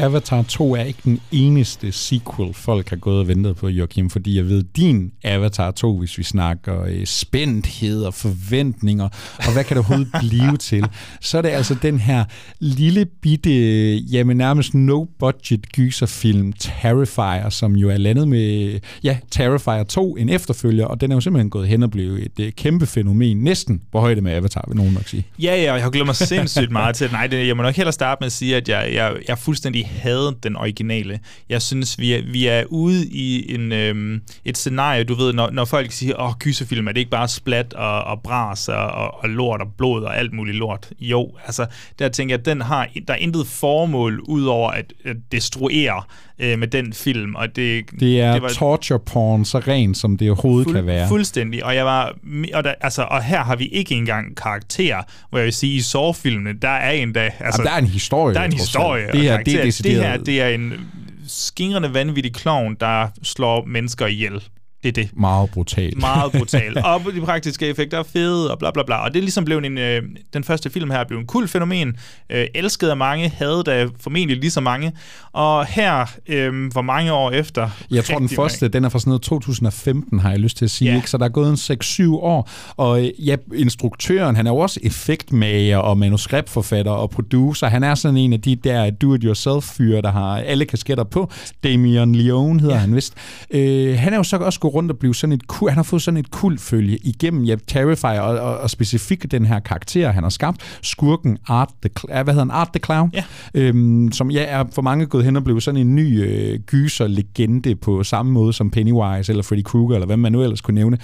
Avatar 2 er ikke den eneste sequel, folk har gået og ventet på, Joachim, fordi jeg ved, din Avatar 2, hvis vi snakker øh, spændthed og forventninger, og hvad kan det overhovedet <laughs> blive til, så er det altså den her lille bitte, jamen nærmest no-budget gyserfilm, Terrifier, som jo er landet med, ja, Terrifier 2, en efterfølger, og den er jo simpelthen gået hen og blevet et øh, kæmpe fænomen, næsten på højde med Avatar, vil nogen nok sige. Ja, ja, og jeg har glemt mig sindssygt meget til. Nej, det, jeg må nok hellere starte med at sige, at jeg, jeg, jeg fuldstændig havde den originale. Jeg synes, vi er, vi er ude i en, øhm, et scenarie, du ved, når, når folk siger, åh, gyserfilm, er det ikke bare splat og, og bras og, og, og lort og blod og alt muligt lort? Jo, altså, der tænker jeg, at den har, der er intet formål ud over at, at destruere øh, med den film. Og det, Det er det var, torture porn, så rent som det overhovedet Fuld, kan være. Fuldstændig. Og, jeg var, og, der, altså, og her har vi ikke engang karakterer, hvor jeg vil sige, i sårfilmene, der er en dag... Altså, Jamen, der er en historie, Der er en historie. Det her, det er karakterer. det her, decideret- det er en skingrende vanvittig klovn, der slår mennesker ihjel. Det er det. Meget brutalt. Meget <laughs> brutal. og de praktiske effekter er fede, og bla bla bla. Og det er ligesom blevet en, øh, den første film her blev en kul fænomen. Øh, elsket af mange, hadet af formentlig lige så mange. Og her, øh, hvor mange år efter... Jeg tror, den første, den er fra sådan noget 2015, har jeg lyst til at sige. Ja. Ikke? Så der er gået en 6-7 år. Og øh, ja, instruktøren, han er jo også effektmager og manuskriptforfatter og producer. Han er sådan en af de der do-it-yourself-fyre, der har alle kasketter på. Damien Leone hedder ja. han vist. Øh, han er jo så også rundt og blive sådan et kul, han har fået sådan et kultfølge igennem ja, Terrifier og, og, og specifikt den her karakter, han har skabt. Skurken Art the, hvad hedder han? Art the Clown. Ja. Øhm, som ja, er for mange gået hen og blevet sådan en ny øh, gyser-legende på samme måde som Pennywise eller Freddy Krueger, eller hvad man nu ellers kunne nævne.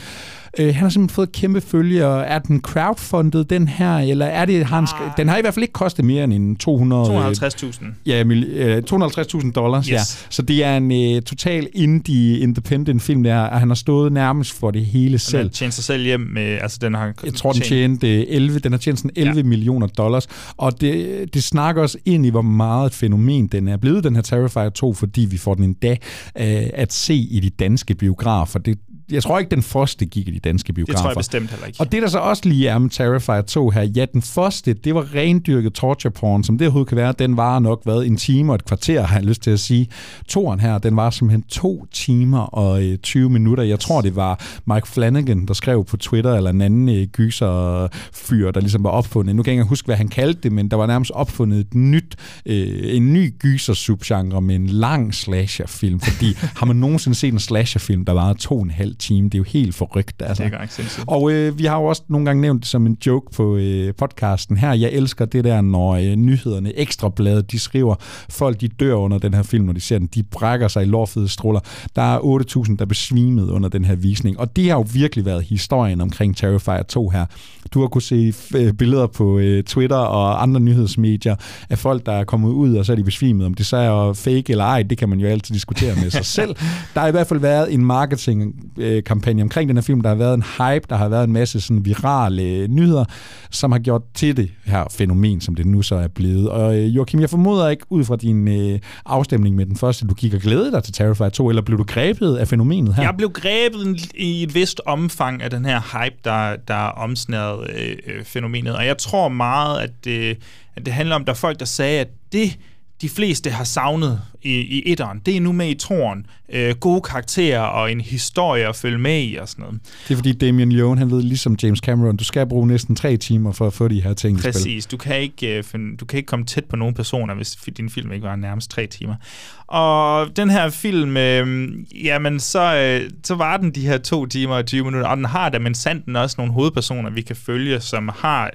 Øh, han har simpelthen fået kæmpe følge, og er den crowdfundet, den her, eller er det, har han, sk- den har i hvert fald ikke kostet mere end en 200... øh, 250.000. Ja, øh, 250.000 dollars, yes. ja. Så det er en øh, total indie independent film, der og han har stået nærmest for det hele Den har selv. tjent sig selv hjem med... Altså, den har Jeg tror, den tjente øh, 11, den har tjent sådan 11 ja. millioner dollars, og det, det snakker os ind i, hvor meget et fænomen den er blevet, den her Terrifier 2, fordi vi får den endda øh, at se i de danske biografer. Det, jeg tror ikke, den første gik i de danske Det biografer. tror jeg bestemt heller ikke. Og det, der så også lige er med Terrifier 2 her, ja, den første, det var rendyrket torture porn, som det overhovedet kan være. Den var nok været en time og et kvarter, har jeg lyst til at sige. Toren her, den var simpelthen to timer og øh, 20 minutter. Jeg tror, det var Mike Flanagan, der skrev på Twitter, eller en anden øh, gyserfyr, der ligesom var opfundet. Nu kan jeg ikke huske, hvad han kaldte det, men der var nærmest opfundet et nyt, øh, en ny gyser-subgenre med en lang slasherfilm, fordi <laughs> har man nogensinde set en slasherfilm, der var to og en halv time? Det er jo helt forrygt. Altså. Det er godt sindssygt. Og øh, vi har jo også nogle gange nævnt det som en joke på øh, podcasten her. Jeg elsker det der, når øh, nyhederne, ekstrabladet, de skriver, folk de dør under den her film, når de ser den. De brækker sig i lårfede stråler. Der er 8.000, der er besvimet under den her visning. Og det har jo virkelig været historien omkring Terrifier 2 her. Du har kunne se øh, billeder på øh, Twitter og andre nyhedsmedier af folk, der er kommet ud, og så er de besvimet. Om det så er fake eller ej, det kan man jo altid diskutere med sig <laughs> selv. Der har i hvert fald været en Øh, kampagne omkring den her film. Der har været en hype, der har været en masse sådan virale øh, nyheder, som har gjort til det her fænomen, som det nu så er blevet. Og øh, Joachim, jeg formoder ikke ud fra din øh, afstemning med den første, du gik og glædede dig til Terrifier 2, eller blev du grebet af fænomenet her? Jeg blev grebet i et vist omfang af den her hype, der, der omsnærede øh, øh, fænomenet. Og jeg tror meget, at det, at det handler om, at der er folk, der sagde, at det, de fleste har savnet i, i etteren, det er nu med i toren. Øh, gode karakterer og en historie at følge med i og sådan noget. Det er fordi Damien Leone, han ved ligesom James Cameron, du skal bruge næsten tre timer for at få de her ting i spil. Præcis. Du kan, ikke, øh, du kan ikke komme tæt på nogle personer, hvis din film ikke var nærmest tre timer. Og den her film, øh, jamen så, øh, så var den de her to timer og 20 minutter, og den har da men sandt også nogle hovedpersoner, vi kan følge, som har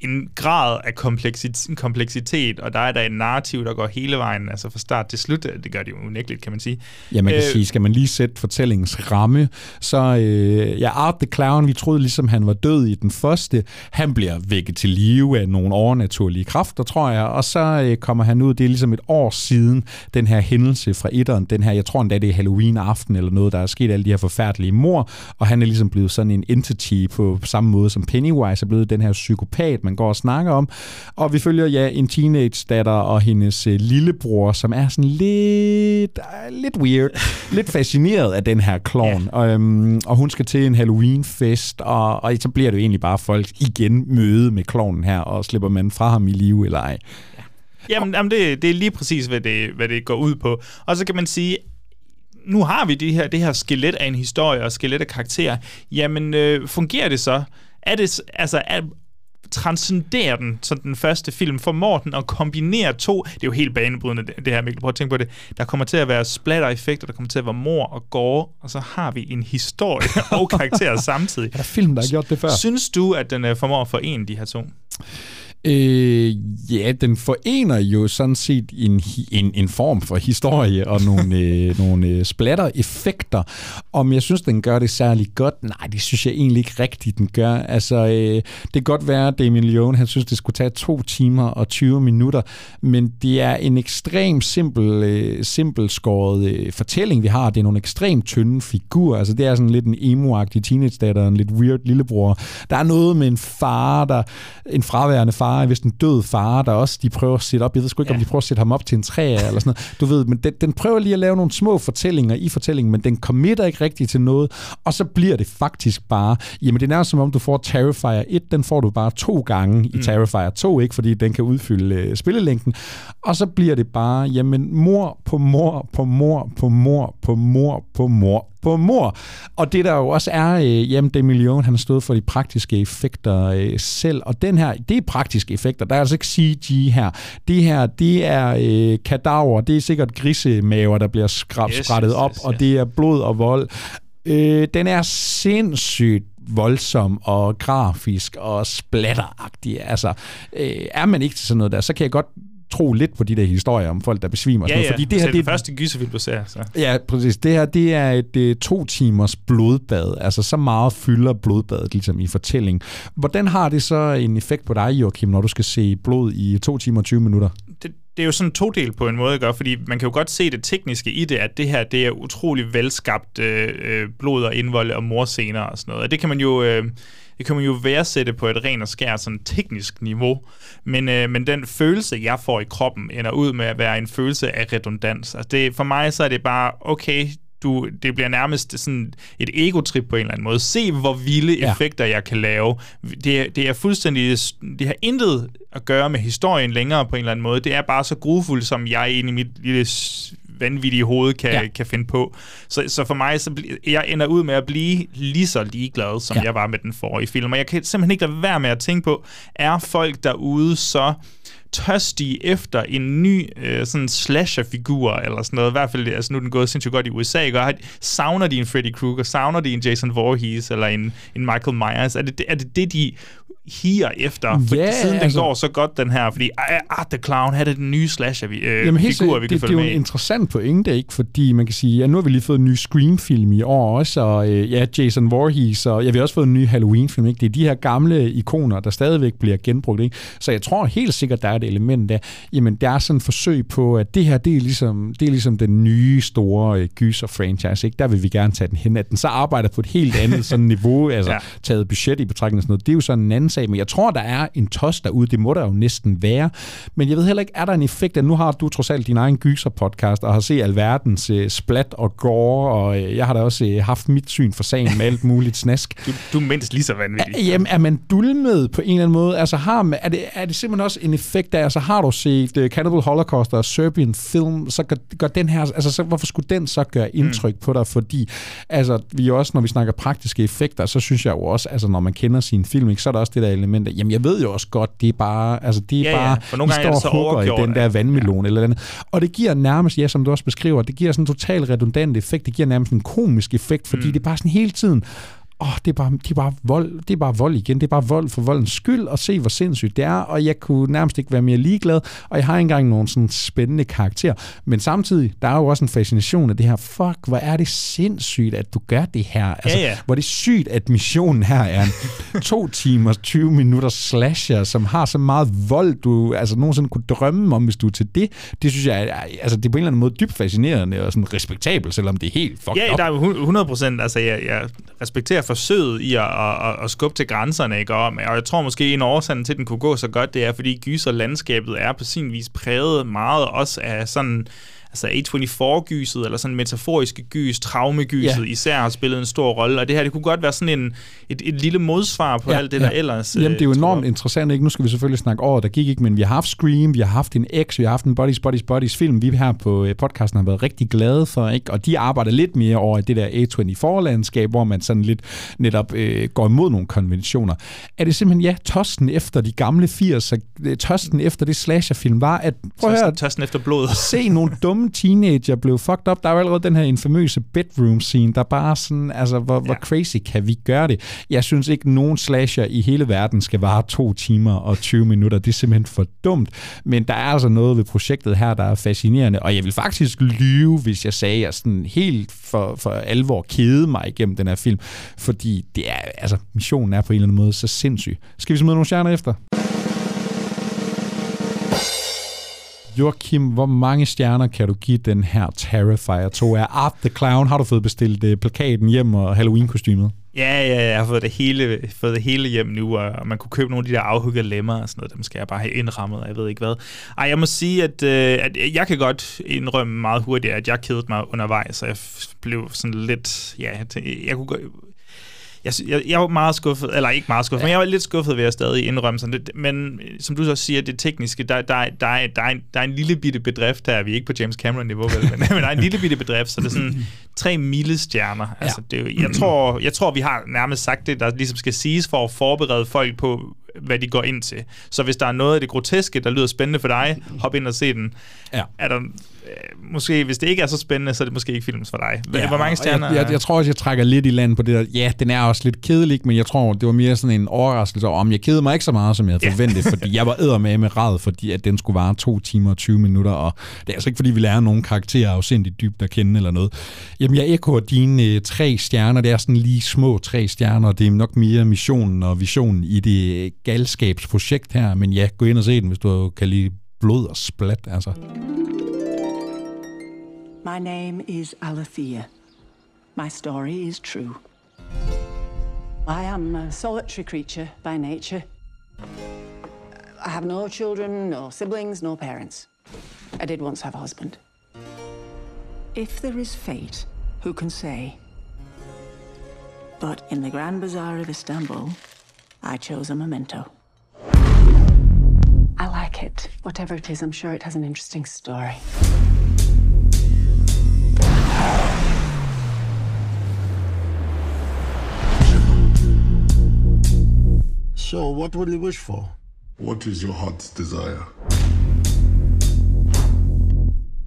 en grad af kompleksitet, kompleksitet, og der er der en narrativ, der går hele vejen, altså fra start til slut. Det gør det jo unægteligt, kan man sige. Ja, man kan øh, sige, skal man lige sætte fortællingens ramme, så øh, ja, Art the Clown, vi troede ligesom, han var død i den første. Han bliver vækket til live af nogle overnaturlige kræfter, tror jeg, og så øh, kommer han ud, det er ligesom et år siden, den her hændelse fra etteren, den her, jeg tror endda, det er Halloween-aften eller noget, der er sket. Alle de her forfærdelige mor, og han er ligesom blevet sådan en entity på samme måde som Pennywise er blevet. Den her psykopat, man går og snakker om. Og vi følger ja en teenage-datter og hendes øh, lillebror, som er sådan lidt, øh, lidt weird, <laughs> lidt fascineret af den her klovn. Og, øhm, og hun skal til en Halloween-fest, og, og så bliver det jo egentlig bare folk igen møde med klovnen her, og slipper man fra ham i live eller ej. Jamen, jamen det, det er lige præcis, hvad det, hvad det går ud på. Og så kan man sige, nu har vi det her, det her skelet af en historie og skelet af karakterer. Jamen, øh, fungerer det så? Er det, altså, er, transcenderer den, som den første film, formår den at kombinere to, det er jo helt banebrydende det, det her, Mikkel, prøv at tænke på det, der kommer til at være splatter-effekter, der kommer til at være mor og gore, og så har vi en historie <laughs> og karakterer samtidig. Er der film, der har gjort det før? Synes du, at den uh, formår at forene de her to? Øh, ja, den forener jo sådan set en, en, en form for historie og nogle, <laughs> øh, nogle øh, splatter-effekter. Om jeg synes, den gør det særlig godt? Nej, det synes jeg egentlig ikke rigtigt, den gør. Altså, øh, det kan godt være, at Damien Leone, han synes, det skulle tage to timer og 20 minutter, men det er en ekstrem simpel, øh, simpel skåret øh, fortælling, vi har. Det er nogle ekstremt tynde figurer. Altså, det er sådan lidt en emo-agtig teenage-datter, en lidt weird lillebror. Der er noget med en far, der, en fraværende far, er vist en død far, der også de prøver at sætte op. Jeg ved sgu ikke, ja. om de prøver at sætte ham op til en træ eller sådan noget. Du ved, men den, den prøver lige at lave nogle små fortællinger i fortællingen, men den committer ikke rigtigt til noget, og så bliver det faktisk bare, jamen det er nærmest som om, du får Terrifier 1, den får du bare to gange i mm. Terrifier 2, ikke fordi den kan udfylde øh, spillelængden, og så bliver det bare, jamen mor på mor på mor på mor på mor på mor på mor. Og det der jo også er, øh, jamen det million, han stået for de praktiske effekter øh, selv, og den her, det er praktiske effekter, der er altså ikke CG her. Det her, det er øh, kadaver, det er sikkert grisemaver, der bliver skrab, yes, skrættet yes, op, yes, yes. og det er blod og vold. Øh, den er sindssygt voldsom og grafisk og splatteragtig. Altså, øh, er man ikke til sådan noget der, så kan jeg godt tro lidt på de der historier om folk, der besvimer. Ja, sådan ja. Fordi det det her, er det første gyserfilm, du ser. Så. Ja, præcis. Det her, det er et et to timers blodbad. Altså, så meget fylder blodbadet ligesom i fortælling. Hvordan har det så en effekt på dig, Joachim, når du skal se blod i to timer og 20 minutter? Det, det er jo sådan to del på en måde, gør, fordi man kan jo godt se det tekniske i det, at det her det er utrolig velskabt øh, øh blod og indvold og morscener og sådan noget. Og det kan man jo... Øh, det kan man jo værdsætte på et rent og skært sådan teknisk niveau, men, øh, men den følelse, jeg får i kroppen, ender ud med at være en følelse af redundans. Altså det, for mig så er det bare, okay, du, det bliver nærmest sådan et egotrip på en eller anden måde. Se, hvor vilde ja. effekter jeg kan lave. Det, det er fuldstændig... Det har intet at gøre med historien længere på en eller anden måde. Det er bare så grufuldt, som jeg inde i mit lille vanvittige hoved kan, ja. kan finde på. Så, så for mig, så bl- jeg ender ud med at blive lige så ligeglad, som ja. jeg var med den forrige film. Og jeg kan simpelthen ikke lade være med at tænke på, er folk derude så tørstige efter en ny øh, sådan slasher-figur, eller sådan noget. I hvert fald, altså nu er den gået sindssygt godt i USA, ikke? savner de en Freddy Krueger, savner de en Jason Voorhees, eller en, en Michael Myers? Er det, er det det, de higer efter, for yeah, siden altså, den går så godt, den her, fordi Art the Clown havde den nye slasher øh, jamen, figur, vi det, kan det, det er jo en interessant pointe, ikke? Fordi man kan sige, ja, nu har vi lige fået en ny Scream-film i år også, og øh, ja, Jason Voorhees, og ja, vi har også fået en ny Halloween-film, ikke? Det er de her gamle ikoner, der stadigvæk bliver genbrugt, ikke? Så jeg tror helt sikkert, der er et element der. Jamen, der er sådan et forsøg på, at det her, det er ligesom, det er ligesom den nye store øh, gyser-franchise, ikke? Der vil vi gerne tage den hen, at den så arbejder på et helt andet sådan <laughs> niveau, altså ja. taget budget i betragtning og sådan noget. Det er jo sådan en anden sag, men jeg tror, der er en tos derude, det må der jo næsten være. Men jeg ved heller ikke, er der en effekt, at nu har du trods alt din egen gyser-podcast, og har set alverdens uh, splat og gore, og uh, jeg har da også uh, haft mit syn for sagen med alt muligt snask. Du, du er mindst lige så vanvittig. Er, jamen, er man dulmet på en eller anden måde? Altså, har man, er, det, er det simpelthen også en effekt af, altså har du set uh, Cannibal Holocaust og Serbian Film, så gør, gør den her, altså så, hvorfor skulle den så gøre indtryk mm. på dig? Fordi, altså, vi også, når vi snakker praktiske effekter, så synes jeg jo også, altså når man kender sin film, ikke, så er der også det der element af, jamen jeg ved jo også godt, det er bare, altså det er ja, bare, ja. For nogle gange står og hugger i den der vandmelon ja. eller andet. Og det giver nærmest, ja, som du også beskriver, det giver sådan en total redundant effekt, det giver nærmest en komisk effekt, fordi mm. det er bare sådan hele tiden, åh, oh, det, er bare, det, er bare vold, det er bare vold igen. Det er bare vold for voldens skyld, og se, hvor sindssygt det er. Og jeg kunne nærmest ikke være mere ligeglad, og jeg har ikke engang nogle sådan spændende karakterer. Men samtidig, der er jo også en fascination af det her. Fuck, hvor er det sindssygt, at du gør det her. Altså, ja, ja. Hvor er det sygt, at missionen her er en <laughs> to timer, 20 minutter slasher, som har så meget vold, du altså nogensinde kunne drømme om, hvis du er til det. Det synes jeg, altså det er på en eller anden måde dybt fascinerende og sådan respektabelt, selvom det er helt fucked ja, der er 100 procent, altså jeg, jeg respekterer forsøget i at, at, at skubbe til grænserne, ikke? Og, og jeg tror måske en årsagen til, at den kunne gå så godt, det er, fordi gyserlandskabet er på sin vis præget meget også af sådan altså A24-gyset, eller sådan metaforiske gys, traumegyset Ja. især har spillet en stor rolle, og det her, det kunne godt være sådan en, et, et lille modsvar på alt det, der ellers... Jamen, det er jo øh, enormt interessant, ikke? Nu skal vi selvfølgelig snakke over, der gik ikke, men vi har haft Scream, vi har haft en X, vi har haft en Bodies, Bodies, Bodies film, vi her på øh, podcasten har været rigtig glade for, ikke? Og de arbejder lidt mere over i det der A24-landskab, hvor man sådan lidt netop øh, går imod nogle konventioner. Er det simpelthen, ja, tosten efter de gamle 80'er, øh, tosten efter det slasherfilm var, at prøv at høre, Tørsten efter blodet. se nogle dumme teenager blev fucked up. Der er jo allerede den her infamøse bedroom scene, der bare sådan, altså, hvor, ja. hvor crazy kan vi gøre det? Jeg synes ikke, nogen slasher i hele verden skal vare to timer og 20 minutter. Det er simpelthen for dumt. Men der er altså noget ved projektet her, der er fascinerende, og jeg vil faktisk lyve, hvis jeg sagde, at jeg sådan helt for, for alvor kede mig igennem den her film, fordi det er, altså, missionen er på en eller anden måde så sindssyg. Skal vi smide nogle stjerner efter? Joachim, hvor mange stjerner kan du give den her Terrifier 2? Er Art the Clown, har du fået bestilt uh, plakaten hjem og Halloween-kostymet? Ja, ja, jeg har fået det hele, fået det hele hjem nu, og man kunne købe nogle af de der afhuggede lemmer og sådan noget, dem skal jeg bare have indrammet, og jeg ved ikke hvad. Ej, jeg må sige, at, øh, at jeg kan godt indrømme meget hurtigt, at jeg kedede mig undervejs, så jeg blev sådan lidt, ja, jeg, tænkte- jeg kunne jeg, jeg, jeg var meget skuffet, eller ikke meget skuffet, ja. men jeg var lidt skuffet ved at stadig indrømme sådan lidt. Men øh, som du så siger, det tekniske, der, der, der, er- der, er, en, der er en lille bitte bedrift her. Vi er ikke på James Cameron-niveau, vel, men, <laughs> men der er en lille bitte bedrift, så det er sådan tre milde stjerner. Altså, det, er jo- jeg, tror, jeg tror, vi har nærmest sagt det, der ligesom skal siges for at forberede folk på, hvad de går ind til. Så hvis der er noget af det groteske, der lyder spændende for dig, hop ind og se den. Ja. Er der, måske, hvis det ikke er så spændende, så er det måske ikke films for dig. Ja, Hvor mange og stjerner? Jeg, jeg, jeg tror også, jeg trækker lidt i land på det der. Ja, den er også lidt kedelig, men jeg tror, det var mere sådan en overraskelse over, om jeg kedede mig ikke så meget, som jeg havde Ja. forventet, <laughs> fordi jeg var æder med med rad, fordi at den skulle vare to timer og 20 minutter, og det er altså ikke, fordi vi lærer nogle karakterer afsindigt dybt at kende eller noget. Jamen, jeg ekoer dine øh, tre stjerner, det er sådan lige små tre stjerner, det er nok mere missionen og visionen i det øh, galskabsprojekt her, men ja, gå ind og se den, hvis du kan lide blod og splat, altså. My name is Alethea. My story is true. I am a solitary creature by nature. I have no children, no siblings, no parents. I did once have a husband. If there is fate, who can say? But in the Grand Bazaar of Istanbul, I chose a memento. I like it. Whatever it is, I'm sure it has an interesting story. So, what will you wish for? What is your heart's desire?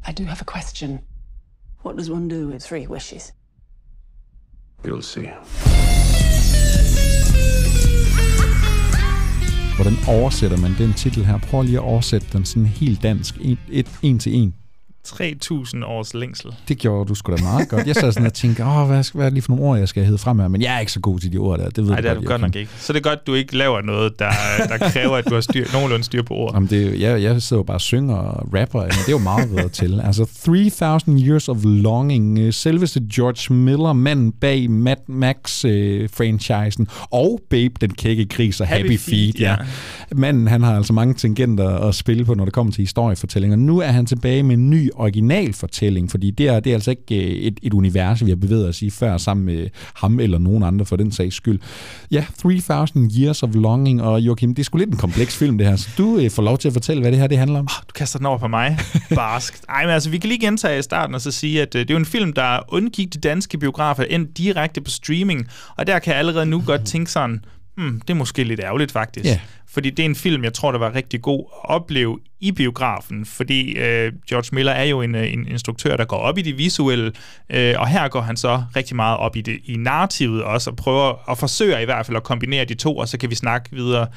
I do have a question. What does one do with three wishes? You'll see. Hvordan oversætter man den titel her? Prøv lige at oversætte den sådan helt dansk, en, et, en til en. 3.000 års længsel. Det gjorde du sgu da meget godt. Jeg sad sådan og tænkte, åh, hvad, skal, hvad er det lige for nogle ord, jeg skal have frem her? Men jeg er ikke så god til de ord der. Det ved Nej, det er du godt nok ikke. Så det er godt, du ikke laver noget, der, der kræver, at du har styr, nogenlunde styr på ord. Jamen, det, jeg, jeg sidder jo bare og synger og rapper, men det er jo meget bedre til. Altså, 3000 Years of Longing, øh, selveste George Miller, manden bag Mad Max-franchisen, og Babe, den kække gris og Happy, Happy Happy Feet. Feet, Ja. ja. Manden, han har altså mange tangenter at spille på, når det kommer til historiefortællinger. Nu er han tilbage med en ny original fortælling, fordi det er, det er altså ikke øh, et, et univers, vi har bevæget os i før, sammen med ham eller nogen andre for den sags skyld. Ja, 3000 Years of Longing, og Joachim, det er sgu lidt en kompleks film, det her, så du øh, får lov til at fortælle, hvad det her det handler om. Du kaster den over på mig. Barsk. <laughs> Ej, men altså, vi kan lige gentage i starten og så sige, at øh, det er jo en film, der undgik de danske biografer, endte direkte på streaming, og der kan jeg allerede nu godt tænke sådan, hmm, det er måske lidt ærgerligt faktisk. Ja. Fordi det er en film, jeg tror, der var rigtig god at opleve i biografen, fordi øh, George Miller er jo en, øh, en instruktør, der går op i det visuelle, øh, og her går han så rigtig meget op i det i narrativet også, og prøver, og forsøger i hvert fald at kombinere de to, og så kan vi snakke videre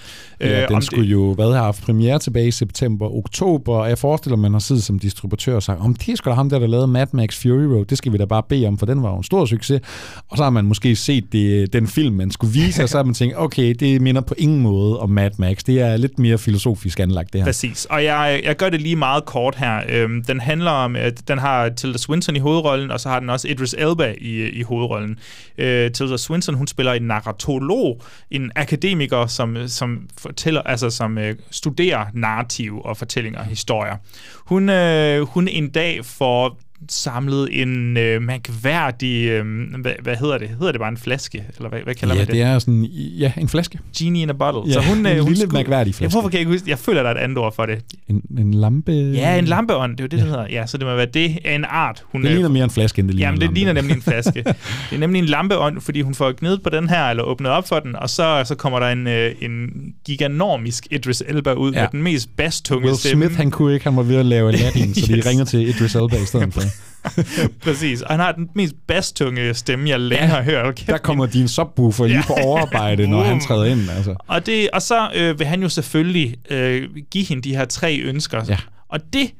Ja, den om skulle jo hvad, have haft premiere tilbage i september, oktober, og jeg forestiller mig, man har siddet som distributør og sagt, om det da ham der, der lavede Mad Max Fury Road, det skal vi da bare bede om, for den var jo en stor succes. Og så har man måske set det, den film, man skulle vise, <laughs> og så har man tænkt, okay, det minder på ingen måde om Mad Max. Det er lidt mere filosofisk anlagt, det her. Præcis. Og jeg jeg, gør det lige meget kort her. Øhm, den handler om, at den har Tilda Swinton i hovedrollen, og så har den også Idris Elba i, i hovedrollen. Øh, Tilda Swinton, hun spiller en narratolog, en akademiker, som, som fortæller, altså som øh, studerer narrativ og fortællinger og historier. Hun, øh, hun en dag får samlet en øh, mærkværdig, øh, hvad, hvad hedder det? Hedder det bare en flaske? Eller hvad, hvad kalder ja, man det? det er sådan, ja, en flaske. Genie in a bottle. Ja, så hun, <laughs> øh, en hun lille skulle, mærkværdig flaske. Ja, hvorfor kan jeg ikke huske? Jeg føler, der er et andet ord for det. En, en lampe? Ja, en lampeånd, det er jo det, det hedder. Ja, så det må være det af en art. Hun, Det ligner mere en flaske, end det ligner Jamen, en det lampe. ligner nemlig en flaske. <laughs> det er nemlig en lampeånd, fordi hun får gnedet på den her, eller åbnet op for den, og så, så kommer der en, øh, en giganormisk Idris Elba ud ja. Ja. med den mest bastunge Will stemme. Smith, han kunne ikke, han var ved at lave Aladdin, så de <laughs> ringer til Idris Elba i stedet for. <laughs> Præcis, og han har den mest bastunge stemme, jeg længe Ja, har hørt. Kæft, Der kommer din subwoofer lige på overarbejde, når han træder ind. Altså. Og, det, og så øh, vil han jo selvfølgelig øh, give hende de her tre ønsker. Ja. Og det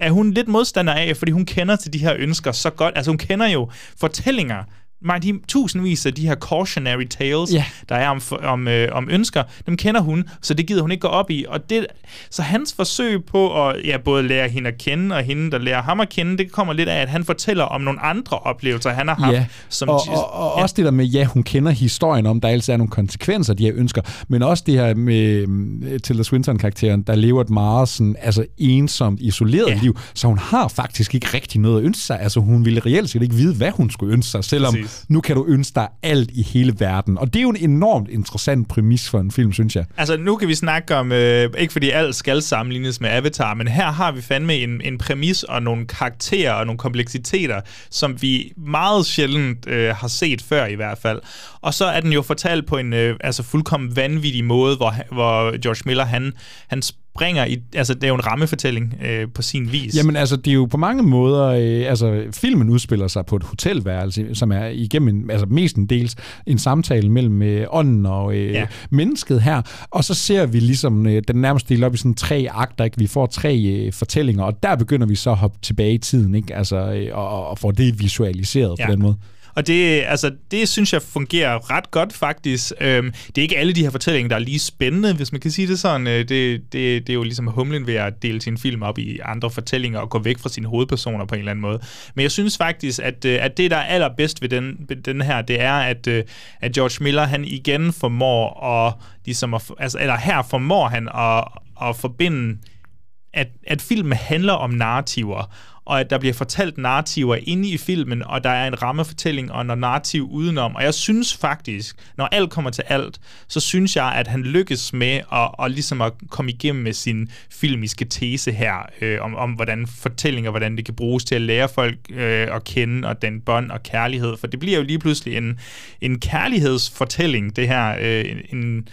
er hun lidt modstander af, fordi hun kender til de her ønsker så godt. Altså hun kender jo fortællinger, mange de tusindvis af de her cautionary tales, Ja. der er om, om, øh, om ønsker, dem kender hun, så det gider hun ikke gå op i. Og det, så hans forsøg på at ja, både lære hende at kende, og hende, der lærer ham at kende, det kommer lidt af, at han fortæller om nogle andre oplevelser, han har haft. Ja, som og, og, og ja. også det der med, ja, hun kender historien om, der altid er nogle konsekvenser, de her ønsker, men også det her med mm, Tilda Swinton-karakteren, der lever et meget sådan, altså ensomt, isoleret ja. liv, så hun har faktisk ikke rigtig noget at ønske sig. Altså hun ville reelt set ikke vide, hvad hun skulle ønske sig, selvom Præcis nu kan du ønske dig alt i hele verden. Og det er jo en enormt interessant præmis for en film, synes jeg. Altså, nu kan vi snakke om, øh, ikke fordi alt skal sammenlignes med Avatar, men her har vi fandme en, en præmis og nogle karakterer og nogle kompleksiteter, som vi meget sjældent øh, har set før i hvert fald. Og så er den jo fortalt på en øh, altså fuldkommen vanvittig måde, hvor, hvor George Miller, han, han springer i, altså det er jo en rammefortælling øh, på sin vis. Jamen altså, det er jo på mange måder, øh, altså filmen udspiller sig på et hotelværelse, som er igennem, en, altså mestendels en samtale mellem øh, ånden og øh, Ja. mennesket her, og så ser vi ligesom øh, den nærmest delt op i sådan tre akter, ikke? Vi får tre øh, fortællinger, og der begynder vi så at hoppe tilbage i tiden, ikke? Altså, øh, og, og får det visualiseret. Ja. på den måde. Og det, altså, det synes jeg fungerer ret godt faktisk. Øhm, det er ikke alle de her fortællinger, der er lige spændende, hvis man kan sige det sådan. Øh, Det, det, det er jo ligesom humlen ved at dele sin film op i andre fortællinger og gå væk fra sine hovedpersoner på en eller anden måde. Men jeg synes faktisk, at, øh, at det, der er allerbedst ved den, ved den her, det er, at, øh, at George Miller, han igen formår at, ligesom at, altså, eller her formår han at, at forbinde at, at filmen handler om narrativer, og at der bliver fortalt narrativer inde i filmen, og der er en rammefortælling og en narrativ udenom. Og jeg synes faktisk, når alt kommer til alt, så synes jeg, at han lykkes med at, at, ligesom at komme igennem med sin filmiske tese her, øh, om, om hvordan fortællinger, hvordan det kan bruges til at lære folk øh, at kende, og den bånd og kærlighed. For det bliver jo lige pludselig en, en kærlighedsfortælling, det her. Øh, en,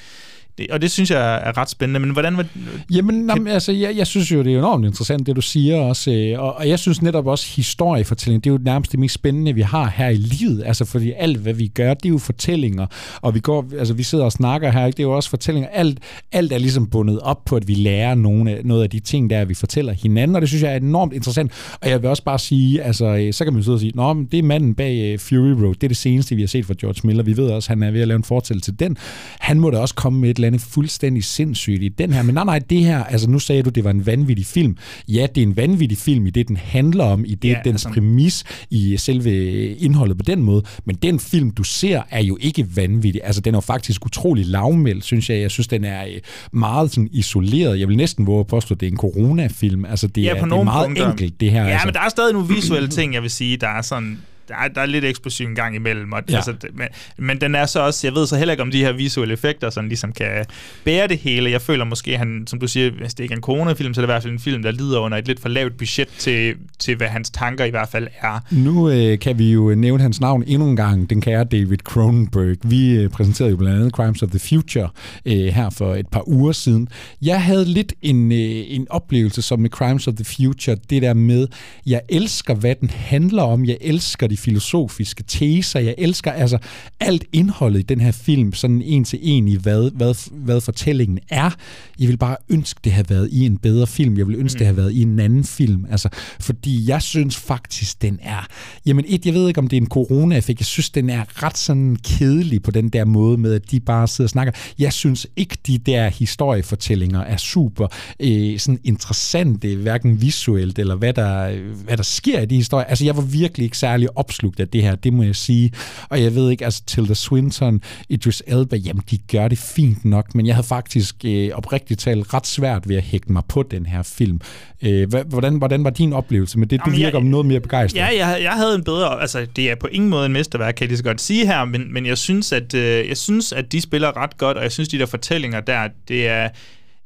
det, og det synes jeg er ret spændende. Men hvordan var Jamen, jamen altså, jeg, jeg synes jo, det er enormt interessant, det du siger også. øh, Og, og jeg synes netop også, historiefortælling, det er jo nærmest det mest spændende, vi har her i livet. Altså, fordi alt, hvad vi gør, det er jo fortællinger. Og vi går, altså, vi sidder og snakker her, ikke? det er jo også fortællinger. Alt, alt er ligesom bundet op på, at vi lærer nogle, noget af de ting, der vi fortæller hinanden, og det synes jeg er enormt interessant. Og jeg vil også bare sige, altså, øh, så kan man jo sidde og sige, Nå, men det er manden bag uh, Fury Road, det er det seneste, vi har set fra George Miller. Vi ved også, han er ved at lave en fortællelse til den. Han må da også komme med et eller andet fuldstændig sindssygt i den her. Men nej, nej, det her, altså nu sagde du, det var en vanvittig film. Ja, det er en vanvittig film i det, den handler om, i det, Ja, dens altså- præmis, i selve indholdet på den måde. Men den film, du ser, er jo ikke vanvittig. Altså, den er jo faktisk utrolig lavmældt, synes jeg. Jeg synes, den er øh, meget sådan isoleret. Jeg vil næsten våge at påstå, at det er en coronafilm. Altså, det, Ja, er, det er meget punkter. enkelt, det her. Ja, altså. men der er stadig nogle visuelle ting, jeg vil sige, der er sådan... Der er, der er lidt eksplosiv en gang imellem, og, ja. Altså, men, men den er så også, jeg ved så heller ikke, om de her visuelle effekter sådan ligesom kan bære det hele. Jeg føler måske, han, som du siger, hvis det ikke er en coronafilm, så er det i hvert fald en film, der lider under et lidt for lavt budget til, til hvad hans tanker i hvert fald er. Nu øh, kan vi jo nævne hans navn endnu en gang, den kære David Cronenberg. Vi øh, præsenterede jo blandt andet Crimes of the Future øh, her for et par uger siden. Jeg havde lidt en, øh, en oplevelse som med Crimes of the Future, det der med, jeg elsker, hvad den handler om, jeg elsker de de filosofiske teser. Jeg elsker altså alt indholdet i den her film, sådan en til en i, hvad, hvad, hvad fortællingen er. Jeg vil bare ønske, det havde været i en bedre film. Jeg vil ønske, mm. det havde været i en anden film. Altså, fordi jeg synes faktisk, den er... Jamen et, jeg ved ikke, om det er en corona-effekt. Jeg synes, den er ret sådan kedelig på den der måde med, at de bare sidder og snakker. Jeg synes ikke, de der historiefortællinger er super øh, sådan interessante, hverken visuelt eller hvad der, hvad der sker i de historier. Altså, jeg var virkelig ikke særlig opslugt af det her, det må jeg sige. Og jeg ved ikke, altså Tilda Swinton, Idris Elba, jamen de gør det fint nok, men jeg havde faktisk øh, oprigtigt talt ret svært ved at hække mig på den her film. Øh, hvordan, hvordan var din oplevelse med det? Du Jamen, virker jeg- noget mere begejstret. Ja, jeg, jeg havde en bedre... Altså, det er på ingen måde en mesterværk, kan jeg lige så godt sige her, men, men jeg, synes, at, øh, jeg synes, at de spiller ret godt, og jeg synes, de der fortællinger der, det er...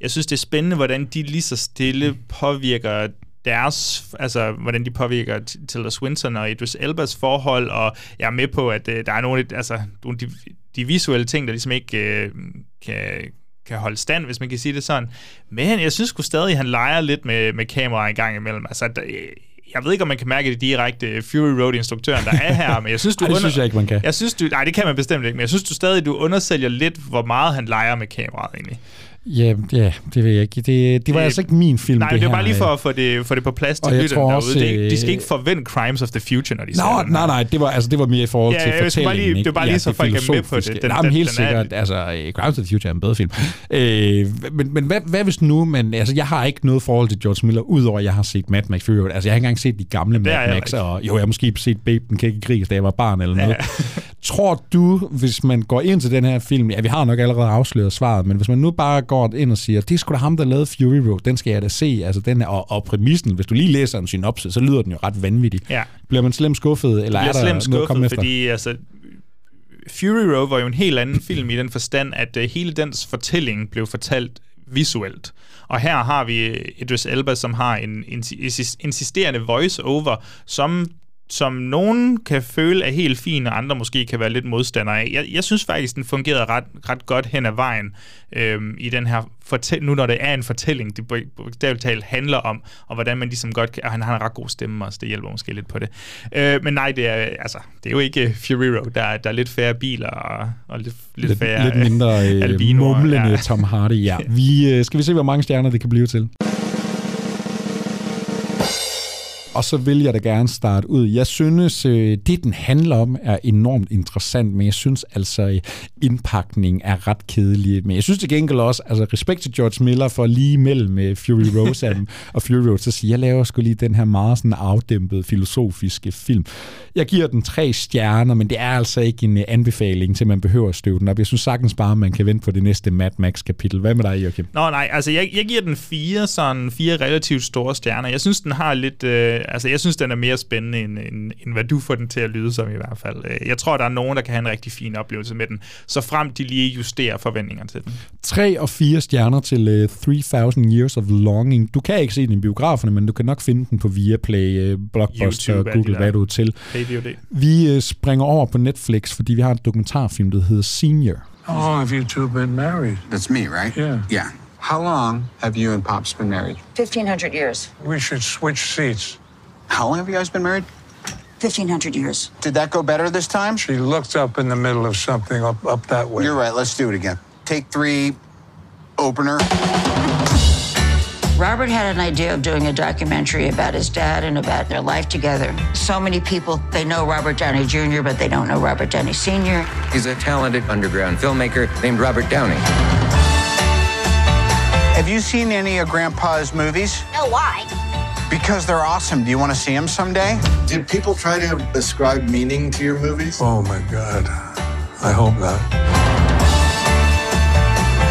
Jeg synes, det er spændende, hvordan de lige så stille påvirker deres, altså hvordan de påvirker Tilda Swinton og Idris Elbas forhold, og jeg er med på, at øh, der er nogle, altså, nogle de, de visuelle ting, der ligesom ikke øh, kan, kan holde stand, hvis man kan sige det sådan. Men jeg synes sgu stadig, at han leger lidt med, med kameraet en gang imellem. Altså, der, jeg ved ikke, om man kan mærke det direkte Fury Road-instruktøren, der er her, men jeg synes, du <laughs> Ej, det synes jeg ikke, man kan. Jeg synes, du, nej, det kan man bestemt ikke, men jeg synes, du stadig, du undersælger lidt, hvor meget han leger med kameraet egentlig. Ja, ja, det ved jeg ikke. Det, det var Det- altså ikke min film, Nej, det det er her. bare lige for at få det, få det på plads til lytterne derude. også, det er de skal øh, ikke forvente Crimes of the Future, når de ser den. nej, nej, det var, altså, det var mere i forhold Ja, til jeg skal bare fortællingen. lige- det var bare lige, så det folk er med på det. Den- Nej, men den- helt den er- sikkert. Altså, eh, Crimes of the Future er en bedre film. Øh, men men hvad, hvad hvis nu, men altså, jeg har ikke noget forhold til George Miller, udover at jeg har set Mad Max Fury Road. Altså, jeg har ikke engang set de gamle Mad Max, og jo, jeg har måske set Babe, den kan ikke gris, da jeg var barn eller noget. Tror du, hvis man går ind til den her film, ja, vi har nok allerede afsløret svaret, men hvis man nu bare går ind og siger, det er sgu da ham, der lavede Fury Road, den skal jeg da se, altså den er, og, og præmissen, hvis du lige læser en synopsis, så lyder den jo ret vanvittig. Ja. Bliver man slemt skuffet, eller er der slemt noget at komme skuffet, efter? fordi altså, Fury Road var jo en helt anden film i den forstand, at uh, hele dens fortælling blev fortalt visuelt. Og her har vi Idris Elba, som har en insi- insisterende voice-over, som som nogen kan føle er helt fin, og andre måske kan være lidt modstandere af. Jeg, jeg synes faktisk, den fungerede ret, ret godt hen ad vejen øhm, i den her fortæl- nu når det er en fortælling, det bogstaveligt talt handler om, og hvordan man ligesom godt kan, og han har en ret god stemme også, det hjælper måske lidt på det. Øh, men nej, det er, altså, det er jo ikke Fury Road, der, er- der er lidt færre biler, og, og lidt, lidt, lidt, færre lidt mindre øh, albinoer, mumlende ja. Tom Hardy. Ja. <laughs> Vi, øh, skal vi se, hvor mange stjerner det kan blive til? Og så vil jeg da gerne starte ud. Jeg synes, øh, det den handler om er enormt interessant, men jeg synes altså, øh, indpakningen er ret kedelig. Men jeg synes til gengæld også, altså respekt til George Miller for lige mellem øh, Fury Road <laughs> og Fury Road, så siger jeg laver sgu lige den her meget sådan afdæmpede filosofiske film. Jeg giver den tre stjerner, men det er altså ikke en anbefaling til, man behøver at støve den op. Jeg synes sagtens bare, at man kan vente på det næste Mad Max-kapitel. Hvad med dig, Joachim? Nå nej, altså jeg, jeg giver den fire, sådan fire relativt store stjerner. Jeg synes, den har lidt, øh, altså jeg synes, den er mere spændende, end, end, end hvad du får den til at lyde som i hvert fald. Øh, Jeg tror, der er nogen, der kan have en rigtig fin oplevelse med den, så frem de lige justerer forventningerne til den. 3 og 4 stjerner til uh, 3000 Years of Longing. Du kan ikke se den i biograferne, men du kan nok finde den på Viaplay, uh, Blockbuster, YouTube Google, hvad du er til. PVOD. Vi uh, springer over på Netflix, fordi vi har en dokumentarfilm, der hedder Senior. How long have you two been married? That's me, right? Yeah. Yeah. How long have you and Pops been married? 1,500 years. We should switch seats. How long have you guys been married? 1,500 years. Did that go better this time? She looked up in the middle of something up, up that way. You're right. Let's do it again. Take three. Opener. Robert had an idea of doing a documentary about his dad and about their life together. So many people, they know Robert Downey Jr., but they don't know Robert Downey Sr. He's a talented underground filmmaker named Robert Downey. Have you seen any of Grandpa's movies? No, why? Because they're awesome. Do you want to see them someday? Did people try to ascribe meaning to your movies? Oh my God. I hope not.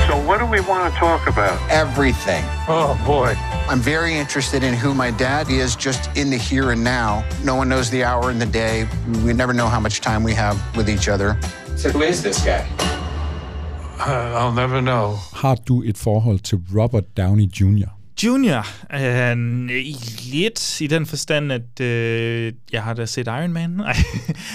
So, what do we want to talk about? Everything. Oh boy. I'm very interested in who my dad is just in the here and now. No one knows the hour in the day. We never know how much time we have with each other. So who is this guy? Uh, I'll never know. Har du et forhold til Robert Downey Jr.? Junior, øh, lidt i den forstand, at øh, jeg har da set Iron Man. <laughs> Ej.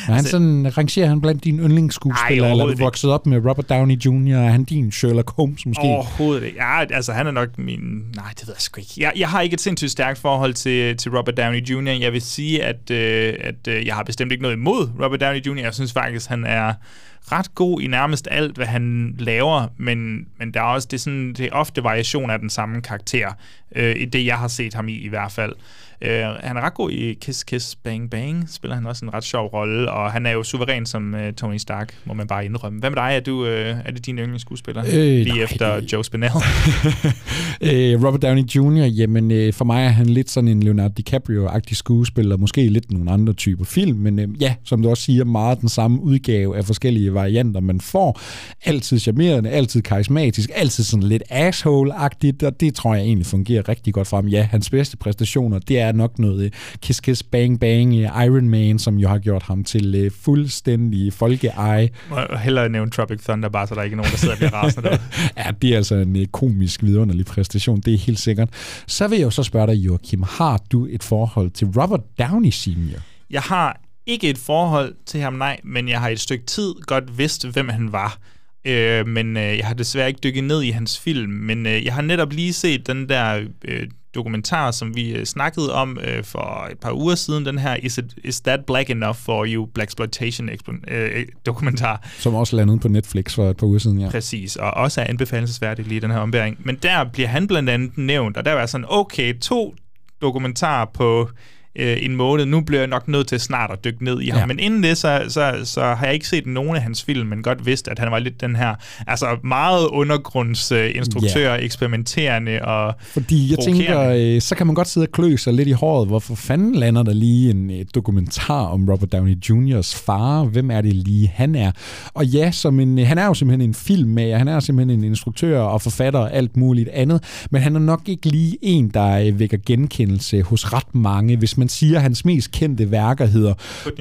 Er han sådan, rangerer han blandt dine yndlingsskuespillere, eller er du vokset op med Robert Downey Jr., er han din Sherlock Holmes måske? Overhovedet ikke. Ja, altså han er nok min... Nej, det ved jeg sgu ikke. Jeg, jeg har ikke et sindssygt stærkt forhold til, til Robert Downey Jr. Jeg vil sige, at, øh, at øh, jeg har bestemt ikke noget imod Robert Downey Jr. Jeg synes faktisk, han er ret god i nærmest alt, hvad han laver, men, men der er også det er, sådan, det er ofte variation af den samme karakter, øh, i det jeg har set ham i i hvert fald. Øh, han er ret god i Kiss Kiss Bang Bang, spiller han også en ret sjov rolle, og han er jo suveræn som øh, Tony Stark, må man bare indrømme. Hvad med dig? Er, du, øh, er det din yndlingsskuespiller? Øh, Lige nej, efter Joe Spinell? <laughs> øh, Robert Downey Jr., jamen øh, for mig er han lidt sådan en Leonardo DiCaprio-agtig skuespiller, måske lidt nogle andre typer film, men øh, ja, som du også siger, meget den samme udgave af forskellige varianter, man får. Altid charmerende, altid karismatisk, altid sådan lidt asshole-agtigt, og det tror jeg egentlig fungerer rigtig godt for ham. Ja, hans bedste præstationer, det er nok noget øh, Kiss Kiss Bang Bang, Iron Man, som jo har gjort ham til øh, fuldstændig folkeeje. Må jeg hellere nævne Tropic Thunder, bare så der ikke er nogen, der sidder og bliver rasende derude. <laughs> ja, det er altså en øh, komisk vidunderlig præstation, det er helt sikkert. Så vil jeg jo så spørge dig, Joachim, har du et forhold til Robert Downey Sr.? Jeg har ikke et forhold til ham, nej, men jeg har et stykke tid godt vidst, hvem han var. Øh, men øh, jeg har desværre ikke dykket ned i hans film, men øh, jeg har netop lige set den der øh, dokumentar, som vi øh, snakkede om øh, for et par uger siden, den her Is, it, Is That Black Enough for You? Black Exploitation øh, dokumentar. Som også landede på Netflix for et par uger siden, ja. Præcis, og også er anbefalelsesværdig lige den her ombæring. Men der bliver han blandt andet nævnt, og der var sådan, okay, to dokumentarer på øh, en måned. Nu bliver jeg nok nødt til snart at dykke ned i ham. Ja. Men inden det, så, så, så har jeg ikke set nogen af hans film, men godt vidst, at han var lidt den her altså meget undergrundsinstruktør, ja. eksperimenterende og Fordi jeg tænker, øh, så kan man godt sidde og klø sig lidt i håret. Hvorfor fanden lander der lige en øh, dokumentar om Robert Downey Jr.'s far? Hvem er det lige, han er? Og ja, som en, han er jo simpelthen en filmmager, han er simpelthen en instruktør og forfatter og alt muligt andet, men han er nok ikke lige en, der øh, vækker genkendelse hos ret mange. Hvis man siger, at hans mest kendte værker hedder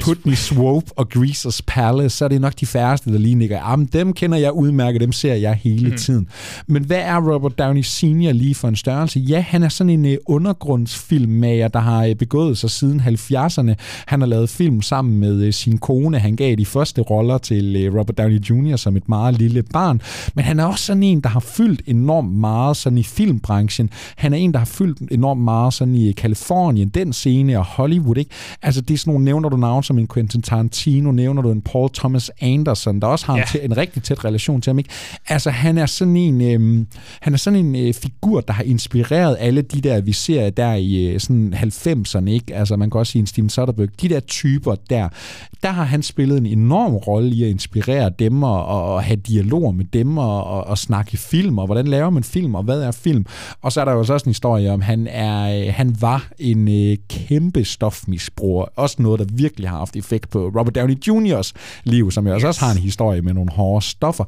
Putney Swope og Greaser's Palace, så er det nok de færreste, der lige nikker. Jamen, dem kender jeg udmærket, dem ser jeg hele mm. tiden. Men hvad er Robert Downey Sr. lige for en størrelse? Ja, han er sådan en uh, undergrundsfilmmager, der har uh, begået sig siden 70'erne. Han har lavet film sammen med uh, sin kone. Han gav de første roller til Robert Downey Jr. som et meget lille barn. Men han er også sådan en, der har fyldt enormt meget sådan i filmbranchen. Han er en, der har fyldt enormt meget sådan i Kalifornien, den scene og Hollywood, ikke? Altså, det er sådan nogle, nævner du navn som en Quentin Tarantino, nævner du en Paul Thomas Anderson, der også har ja. en, tæ- en rigtig tæt relation til ham, ikke? Altså, han er sådan en, øhm, han er sådan en øh, figur, der har inspireret alle de der, vi ser der i øh, sådan 90'erne, ikke? Altså, man kan også sige en Steven Soderbergh, de der typer der, der har han spillet en enorm rolle i at inspirere dem og, og, og have dialoger med dem og, og, og snakke film, og hvordan laver man film, og hvad er film? Og så er der jo også en historie om, han er, øh, han var en øh, kæmpe stofmisbruger. Også noget, der virkelig har haft effekt på Robert Downey Jr.'s liv, som jeg yes. også har en historie med nogle hårde stoffer.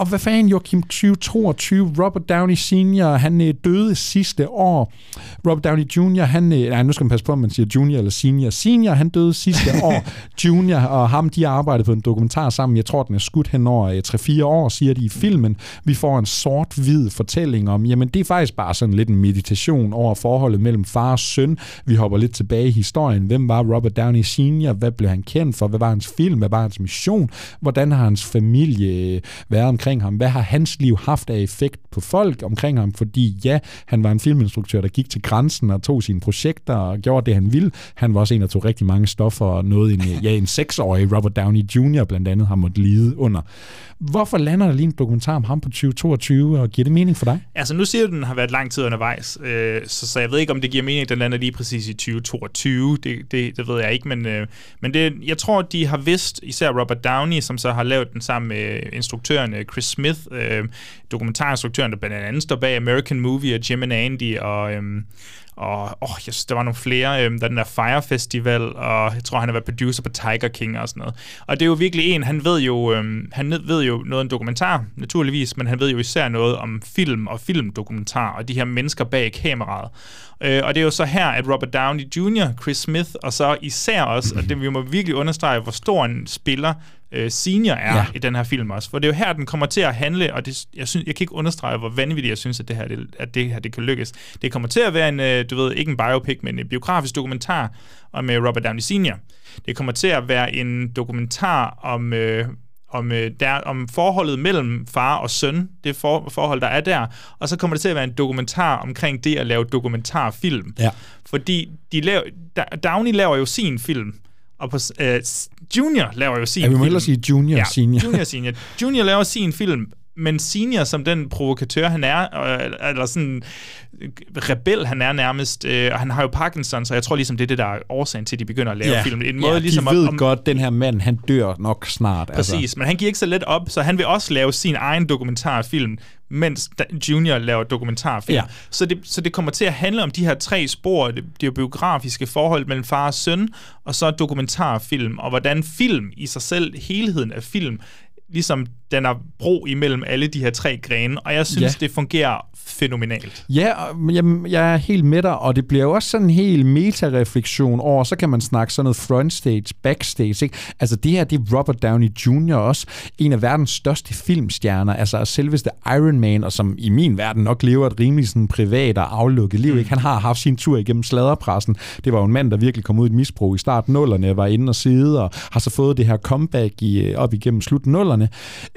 Og hvad fanden, Joachim 2022, Robert Downey Sr., han øh, døde sidste år. Robert Downey Jr., han, øh, nej, nu skal man passe på, om man siger junior eller senior. Senior, han døde sidste år. <laughs> Junior og ham, de har arbejdet på en dokumentar sammen. Jeg tror, den er skudt hen over 3-4 år, siger de i filmen. Vi får en sort-hvid fortælling om, jamen det er faktisk bare sådan lidt en meditation over forholdet mellem far og søn. Vi hopper lidt tilbage i historien. Hvem var Robert Downey Sr.? Hvad blev han kendt for? Hvad var hans film? Hvad var hans mission? Hvordan har hans familie øh, været omkring omkring ham. Hvad har hans liv haft af effekt på folk omkring ham? Fordi ja, han var en filminstruktør, der gik til grænsen og tog sine projekter og gjorde det, han ville. Han var også en, der tog rigtig mange stoffer og noget en, ja, en seksårig Robert Downey Jr. blandt andet har måttet lide under. Hvorfor lander der lige en dokumentar om ham på 2022, og giver det mening for dig? Altså nu siger du, at den har været lang tid undervejs, øh, så, så jeg ved ikke, om det giver mening, at den lander lige præcis i 2022. Det, det, det ved jeg ikke, men, øh, men det, jeg tror, de har vidst, især Robert Downey, som så har lavet den sammen med instruktøren Chris Smith, øh, dokumentarinstruktøren, der blandt andet står bag American Movie og Jim and Andy, og... Øh, og åh, jeg synes, der var nogle flere, øhm, der den der Fire Festival, og jeg tror, han har været producer på Tiger King og sådan noget. Og det er jo virkelig en, han ved jo, øhm, han ved jo noget om dokumentar, naturligvis, men han ved jo især noget om film og filmdokumentar, og de her mennesker bag kameraet. Øh, og det er jo så her, at Robert Downey Jr., Chris Smith, og så især også, og det vi må virkelig understrege, hvor stor en spiller øh, Senior er Ja. i den her film også. For det er jo her, den kommer til at handle, og det, jeg, synes, jeg kan ikke understrege, hvor vanvittigt jeg synes, at det her, det, at det her det kan lykkes. Det kommer til at være en, øh, du ved, ikke en biopic, men en biografisk dokumentar om øh, Robert Downey Senior. Det kommer til at være en dokumentar om... Øh, om, øh, der, om forholdet mellem far og søn, det for, forhold, der er der, og så kommer det til at være en dokumentar omkring det at lave dokumentarfilm. Ja. Fordi de laver, Downey laver jo sin film, og på, øh, Junior laver jo sin Ja, vi må film. hellere sige junior, ja, senior. Junior, senior. Junior laver sin film, men Senior, som den provokatør han er, øh, eller sådan rebel han er nærmest, øh, og han har jo Parkinson, så jeg tror ligesom, det er det, der er årsagen til, at de begynder at lave ja. film. En måde ja, ligesom de ved at, om, godt, den her mand, han dør nok snart. Præcis, altså. men han giver ikke så let op, så han vil også lave sin egen dokumentarfilm, mens Junior laver dokumentarfilm. Ja. Så, det, så det kommer til at handle om de her tre spor, det, det biografiske forhold mellem far og søn, og så dokumentarfilm, og hvordan film i sig selv, helheden af film, ligesom den er bro imellem alle de her tre grene, og jeg synes, Ja. det fungerer fænomenalt. Ja, jamen, jeg er helt med dig, og det bliver jo også sådan en helt meta-refleksion over, så kan man snakke sådan noget frontstage, backstage, ikke? Altså det her, det er Robert Downey Jr. også, en af verdens største filmstjerner, altså selveste Iron Man, og som i min verden nok lever et rimelig sådan privat og aflukket liv, ikke? Han har haft sin tur igennem sladderpressen. Det var jo en mand, der virkelig kom ud i et misbrug i start nullerne, var inde og sidde, og har så fået det her comeback i, op igennem slut nullerne.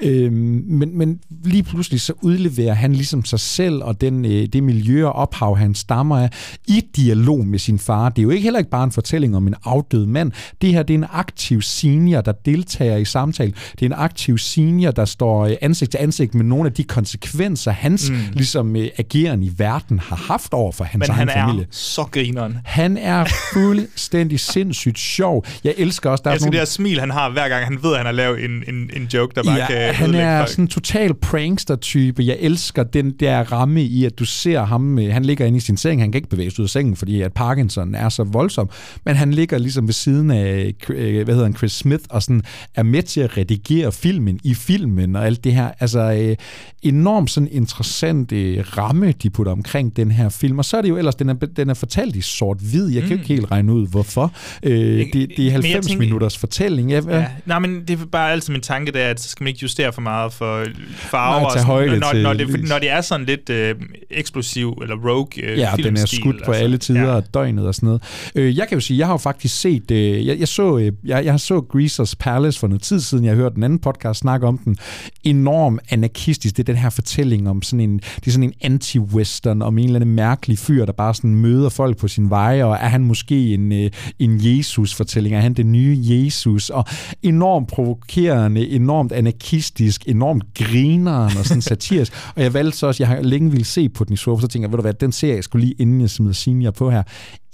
Øhm, men, men lige pludselig så udleverer han ligesom sig selv og den, øh, det miljø og ophav, han stammer af, i dialog med sin far. Det er jo ikke heller ikke bare en fortælling om en afdød mand. Det her det er en aktiv senior, der deltager i samtale. Det er en aktiv senior, der står øh, ansigt til ansigt med nogle af de konsekvenser, hans mm. Ligesom øh, ageren i verden har haft over for hans Men egen han er familie. så grineren. Han er fuldstændig <laughs> sindssygt sjov. Jeg elsker også, der Jeg er elsker nogle... det her smil, han har hver gang, han ved, at han har lavet en, en, en joke, der bare ja, kan han er folk. sådan en total prankster-type. Jeg elsker den der ramme i, at du ser ham, øh, han ligger inde i sin seng, han kan ikke bevæge sig ud af sengen, fordi at Parkinson er så voldsom, men han ligger ligesom ved siden af, øh, hvad hedder han, Chris Smith, og sådan er med til at redigere filmen i filmen og alt det her. Altså øh, enormt sådan interessant øh, ramme, de putter omkring den her film, og så er det jo ellers, den er, den er fortalt i sort-hvid. Jeg kan jo Mm. ikke helt regne ud, hvorfor. Øh, det, det er jeg 90 tænker- minutters fortælling. Ja, Ja. Nej, men det er bare altid min tanke, det er, at så skal man ikke justere for meget for farver. Nej, og sådan, når, til- når, det, når det er sådan lidt øh, eksplosiv eller rogue øh, Ja, og den er skudt på alle tider af døgnet og sådan noget. Øh, jeg kan jo sige, jeg har jo faktisk set, øh, jeg, jeg, så, øh, jeg, jeg så Greasers Palace for noget tid siden, jeg hørte den anden podcast snakke om den. Enorm anarkistisk, det er den her fortælling om sådan en, det er sådan en anti-western, om en eller anden mærkelig fyr, der bare sådan møder folk på sin vej, og er han måske en, øh, en Jesus-fortælling, er han den nye Jesus, og enormt provokerende, enormt anarkistisk, enormt grineren og sådan <laughs> satirisk, og jeg valgte så også, jeg har længe ville se på den i Swope, så tænker jeg, ved du hvad, den ser jeg skulle lige inden jeg smider senior på her.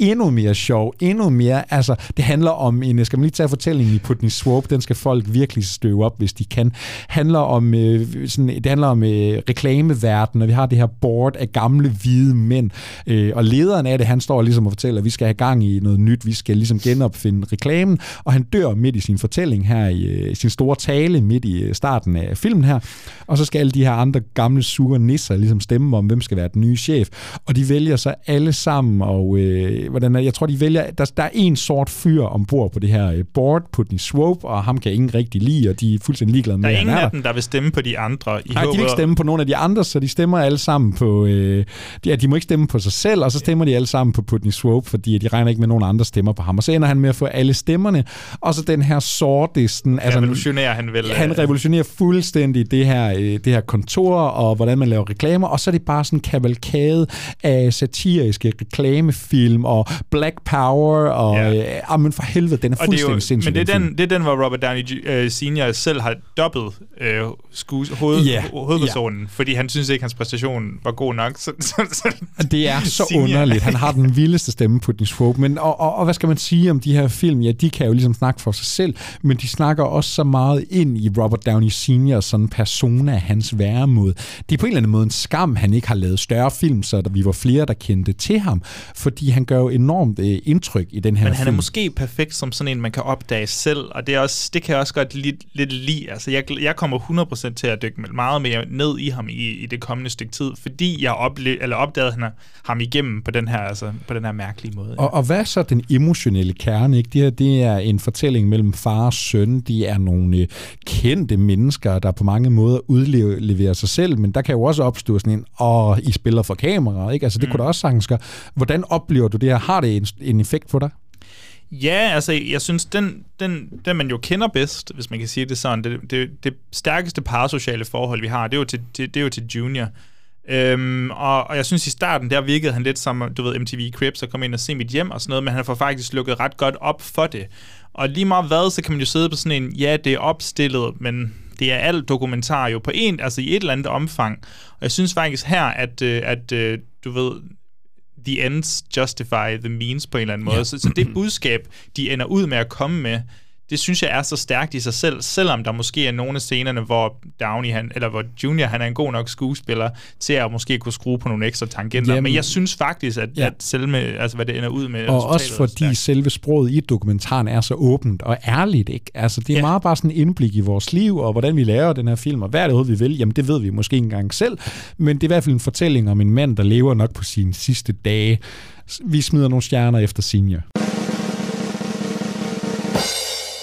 Endnu mere sjov, endnu mere, altså det handler om en, skal man lige tage fortællingen i Putney Swope, den skal folk virkelig støve op, hvis de kan. handler om, øh, sådan, det handler om øh, reklameverdenen, og vi har det her board af gamle hvide mænd, øh, og lederen af det, han står ligesom og fortæller, at vi skal have gang i noget nyt, vi skal ligesom genopfinde reklamen, og han dør midt i sin fortælling her, i øh, sin store tale midt i øh, starten af filmen her, og så skal alle de her andre gamle sure nisser ligesom stemme om, hvem skal være den nye chef, og de vælger så alle sammen, og øh, hvordan er, jeg tror, de vælger, der, der er en sort fyr ombord på det her øh, board, Putney Swope, og ham kan ingen rigtig lide, og de er fuldstændig ligeglade med, Der er ingen af der. dem, der vil stemme på de andre. I Nej, de vil ikke håber- stemme på nogen af de andre, så de stemmer alle sammen på... Øh, de, ja, de må ikke stemme på sig selv, og så stemmer de alle sammen på Putney Swope, fordi de regner ikke med, at nogen andre stemmer på ham. Og så ender han med at få alle stemmerne, og så den her sorte... Sådan, altså, Revolutionerer han vel, Han øh. revolutionerer fuldstændig det her, øh, det her kontor, og hvordan man laver reklamer, og så er det bare sådan en kavalkade af satiriske reklamefilm, og Black Power, og... Ja. Øh, ah, men for helvede, den er Og fuldstændig jo, sindssyg. men det er, den, det er den, hvor Robert Downey uh, Senior selv har dobbelt uh, skues, hoved, yeah. hovedpersonen, fordi han synes ikke, hans præstation var god nok. Så, så, så, Det er så Senior. underligt. Han har den <laughs> vildeste stemme på Swope. Men, og, og, og, hvad skal man sige om de her film? Ja, de kan jo ligesom snakke for sig selv, men de snakker også så meget ind i Robert Downey Sr. sådan persona, hans væremåde. Det er på en eller anden måde en skam, han ikke har lavet større film, så der, vi var flere, der kendte til ham. Fordi han gør jo enormt øh, indtryk i den her Men han film. er måske perfekt som sådan en, man kan opdage selv, og det, er også, det kan jeg også godt lidt, lidt lide. Altså, jeg, jeg kommer 100% til at dykke meget mere ned i ham i, i det kommende stykke tid, fordi jeg ople- eller opdagede han, ham igennem på den her, altså, på den her mærkelige måde. Og, og hvad er så den emotionelle kerne? Ikke? Det her det er en fortælling mellem far og søn. De er nogle øh, kendte mennesker, der på mange måder udleverer sig selv, men der kan jo også opstå sådan en, åh, I spiller for kamera, ikke? Altså det mm. kunne da også sagtens gøre. Hvordan oplever du det her? Har det en, en effekt på dig? Ja, altså jeg synes, den, den, den man jo kender bedst, hvis man kan sige det sådan, det, det, det stærkeste parasociale forhold, vi har, det er jo til, det, det er jo til Junior. Øhm, og, og jeg synes i starten, der virkede han lidt som, du ved, MTV Cribs, og kom ind og se mit hjem og sådan noget, men han får faktisk lukket ret godt op for det. Og lige meget hvad, så kan man jo sidde på sådan en, ja, det er opstillet, men det er alt dokumentar jo på en, altså i et eller andet omfang. Og jeg synes faktisk her, at, øh, at øh, du ved, the ends justify the means på en eller anden måde. Ja. Så, så det budskab, de ender ud med at komme med, det synes jeg er så stærkt i sig selv, selvom der måske er nogle af scenerne, hvor Downey, han, eller hvor Junior, han er en god nok skuespiller, til at måske kunne skrue på nogle ekstra tangenter. Jamen, Men jeg synes faktisk, at, ja. at selve, altså hvad det ender ud med... Og også fordi selve sproget i dokumentaren er så åbent og ærligt, ikke? Altså, det er ja. meget bare sådan en indblik i vores liv, og hvordan vi laver den her film, og hvad er det vi vil? Jamen, det ved vi måske ikke engang selv, men det er i hvert fald en fortælling om en mand, der lever nok på sine sidste dage. Vi smider nogle stjerner efter senior.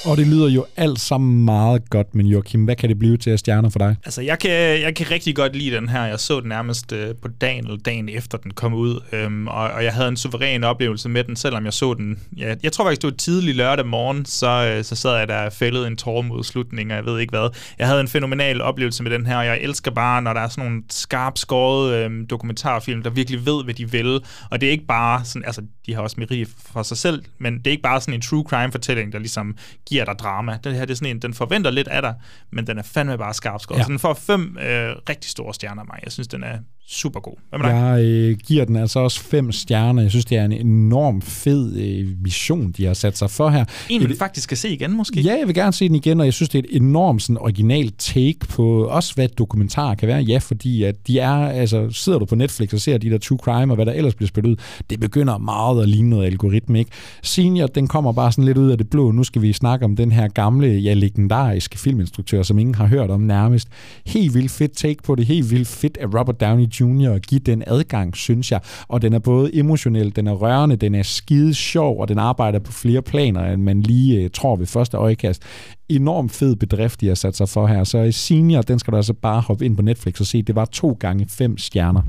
Og det lyder jo alt sammen meget godt, men Joachim, hvad kan det blive til af stjerner for dig? Altså, jeg kan, jeg kan rigtig godt lide den her. Jeg så den nærmest øh, på dagen eller dagen efter den kom ud, øhm, og, og jeg havde en suveræn oplevelse med den, selvom jeg så den. Ja, jeg tror faktisk, det var tidlig lørdag morgen, så, øh, så sad jeg der og fældede en tår mod slutningen, og jeg ved ikke hvad. Jeg havde en fænomenal oplevelse med den her, og jeg elsker bare, når der er sådan nogle skarpt skåret øh, dokumentarfilm, der virkelig ved, hvad de vil. Og det er ikke bare sådan, altså, de har også merit for sig selv, men det er ikke bare sådan en true crime-fortælling, der ligesom giver dig drama. Den her, det er sådan en, den forventer lidt af dig, men den er fandme bare skarp. Ja. Så den får fem øh, rigtig store stjerner af mig. Jeg synes, den er super god. Hvad med dig? Jeg øh, giver den altså også fem stjerner. Jeg synes, det er en enorm fed øh, mission, de har sat sig for her. En, vi faktisk skal se igen, måske? Ja, jeg vil gerne se den igen, og jeg synes, det er et enormt sådan, originalt take på også, hvad dokumentar kan være. Ja, fordi at de er, altså, sidder du på Netflix og ser de der true crime, og hvad der ellers bliver spillet ud, det begynder meget at ligne noget algoritme, ikke? Senior, den kommer bare sådan lidt ud af det blå. Nu skal vi snakke om den her gamle, ja, legendariske filminstruktør, som ingen har hørt om nærmest. Helt vildt fedt take på det. Helt vildt fedt af Robert Downey Jr. at give den adgang, synes jeg. Og den er både emotionel, den er rørende, den er skide sjov, og den arbejder på flere planer, end man lige uh, tror ved første øjekast. Enorm fed bedrift, de har sat sig for her. Så i Senior, den skal du altså bare hoppe ind på Netflix og se. Det var to gange fem stjerner.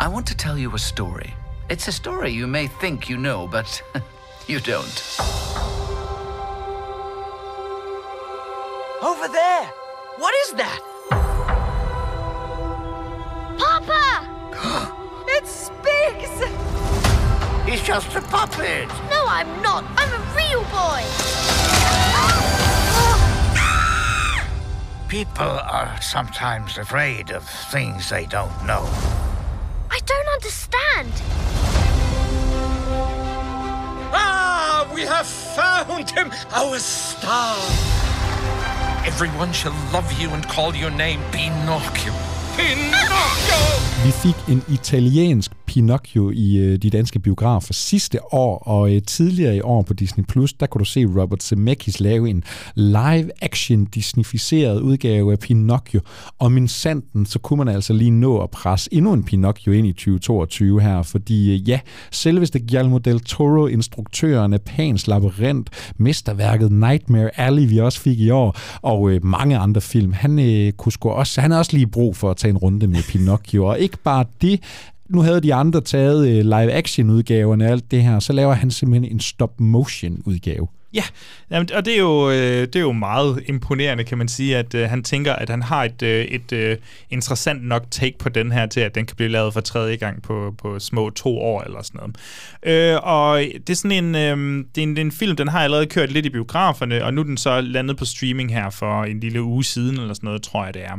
I want to tell you a story. It's a story you may think you know, but <laughs> you don't. Over there! What is that? Papa! <gasps> it speaks! He's just a puppet! No, I'm not. I'm a real boy! <gasps> People are sometimes afraid of things they don't know. I don't understand. Ah, we have found him, our star. Everyone shall love you and call your name Pinocchio. Pinocchio! Vi fik en italiensk Pinocchio i øh, de danske biografer sidste år, og øh, tidligere i år på Disney+, Plus, der kunne du se Robert Zemeckis lave en live-action disnificeret udgave af Pinocchio. Og min sanden, så kunne man altså lige nå at presse endnu en Pinocchio ind i 2022 her, fordi øh, ja, selveste Guillermo del Toro, instruktøren af Pans Labyrinth, mesterværket Nightmare Alley, vi også fik i år, og øh, mange andre film, han øh, kunne sgu også, han har også lige brug for at tage en runde med Pinocchio, og ikke bare det, nu havde de andre taget øh, live-action-udgaverne og alt det her, så laver han simpelthen en stop-motion-udgave. Ja, jamen, og det er, jo, øh, det er jo meget imponerende, kan man sige, at øh, han tænker, at han har et, øh, et øh, interessant nok take på den her til, at den kan blive lavet for tredje gang på, på små to år eller sådan noget. Øh, og det er sådan en, øh, det, er en, det er en film, den har allerede kørt lidt i biograferne, og nu er den så landet på streaming her for en lille uge siden, eller sådan noget, tror jeg det er.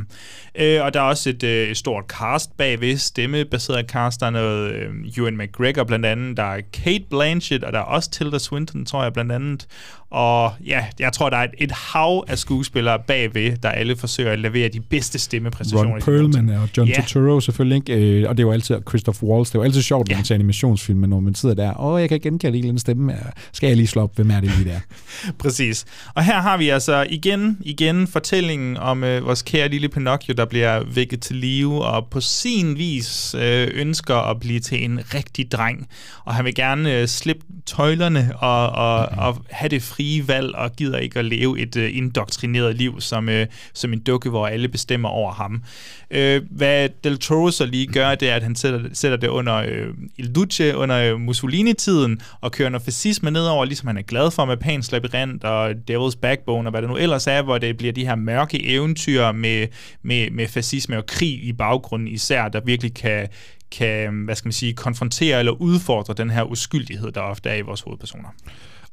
Øh, og der er også et, øh, et stort cast bagved, stemmebaseret cast, der er noget øh, Ewan McGregor blandt andet, der er Kate Blanchett, og der er også Tilda Swinton, tror jeg blandt andet. Og ja, jeg tror, der er et, et hav af skuespillere bagved, der alle forsøger at levere de bedste stemmepræstationer. Ron Perlman og John Ja. Turturro selvfølgelig, ikke? Øh, og det er jo altid Christoph Waltz. Det er jo altid sjovt, når Ja. man ser animationsfilm, men når man sidder der, åh, jeg kan genkende en eller anden stemme. Skal jeg lige slå op, hvem er det lige der? <laughs> Præcis. Og her har vi altså igen, igen fortællingen om øh, vores kære lille Pinocchio, der bliver vækket til live, og på sin vis øh, ønsker at blive til en rigtig dreng. Og han vil gerne øh, slippe tøjlerne og, og, og have det frie valg, og gider ikke at leve et øh, indoktrineret liv som, øh, som en dukke, hvor alle bestemmer over ham. Øh, hvad Del Toro så lige gør, det er, at han sætter, sætter det under øh, Il Duce, under øh, Mussolini-tiden, og kører noget fascisme nedover, ligesom han er glad for med Pans Labyrinth og Devil's Backbone, og hvad det nu ellers er, hvor det bliver de her mørke eventyr med, med, med fascisme og krig i baggrunden især, der virkelig kan, kan, hvad skal man sige, konfrontere eller udfordre den her uskyldighed, der ofte er i vores hovedpersoner.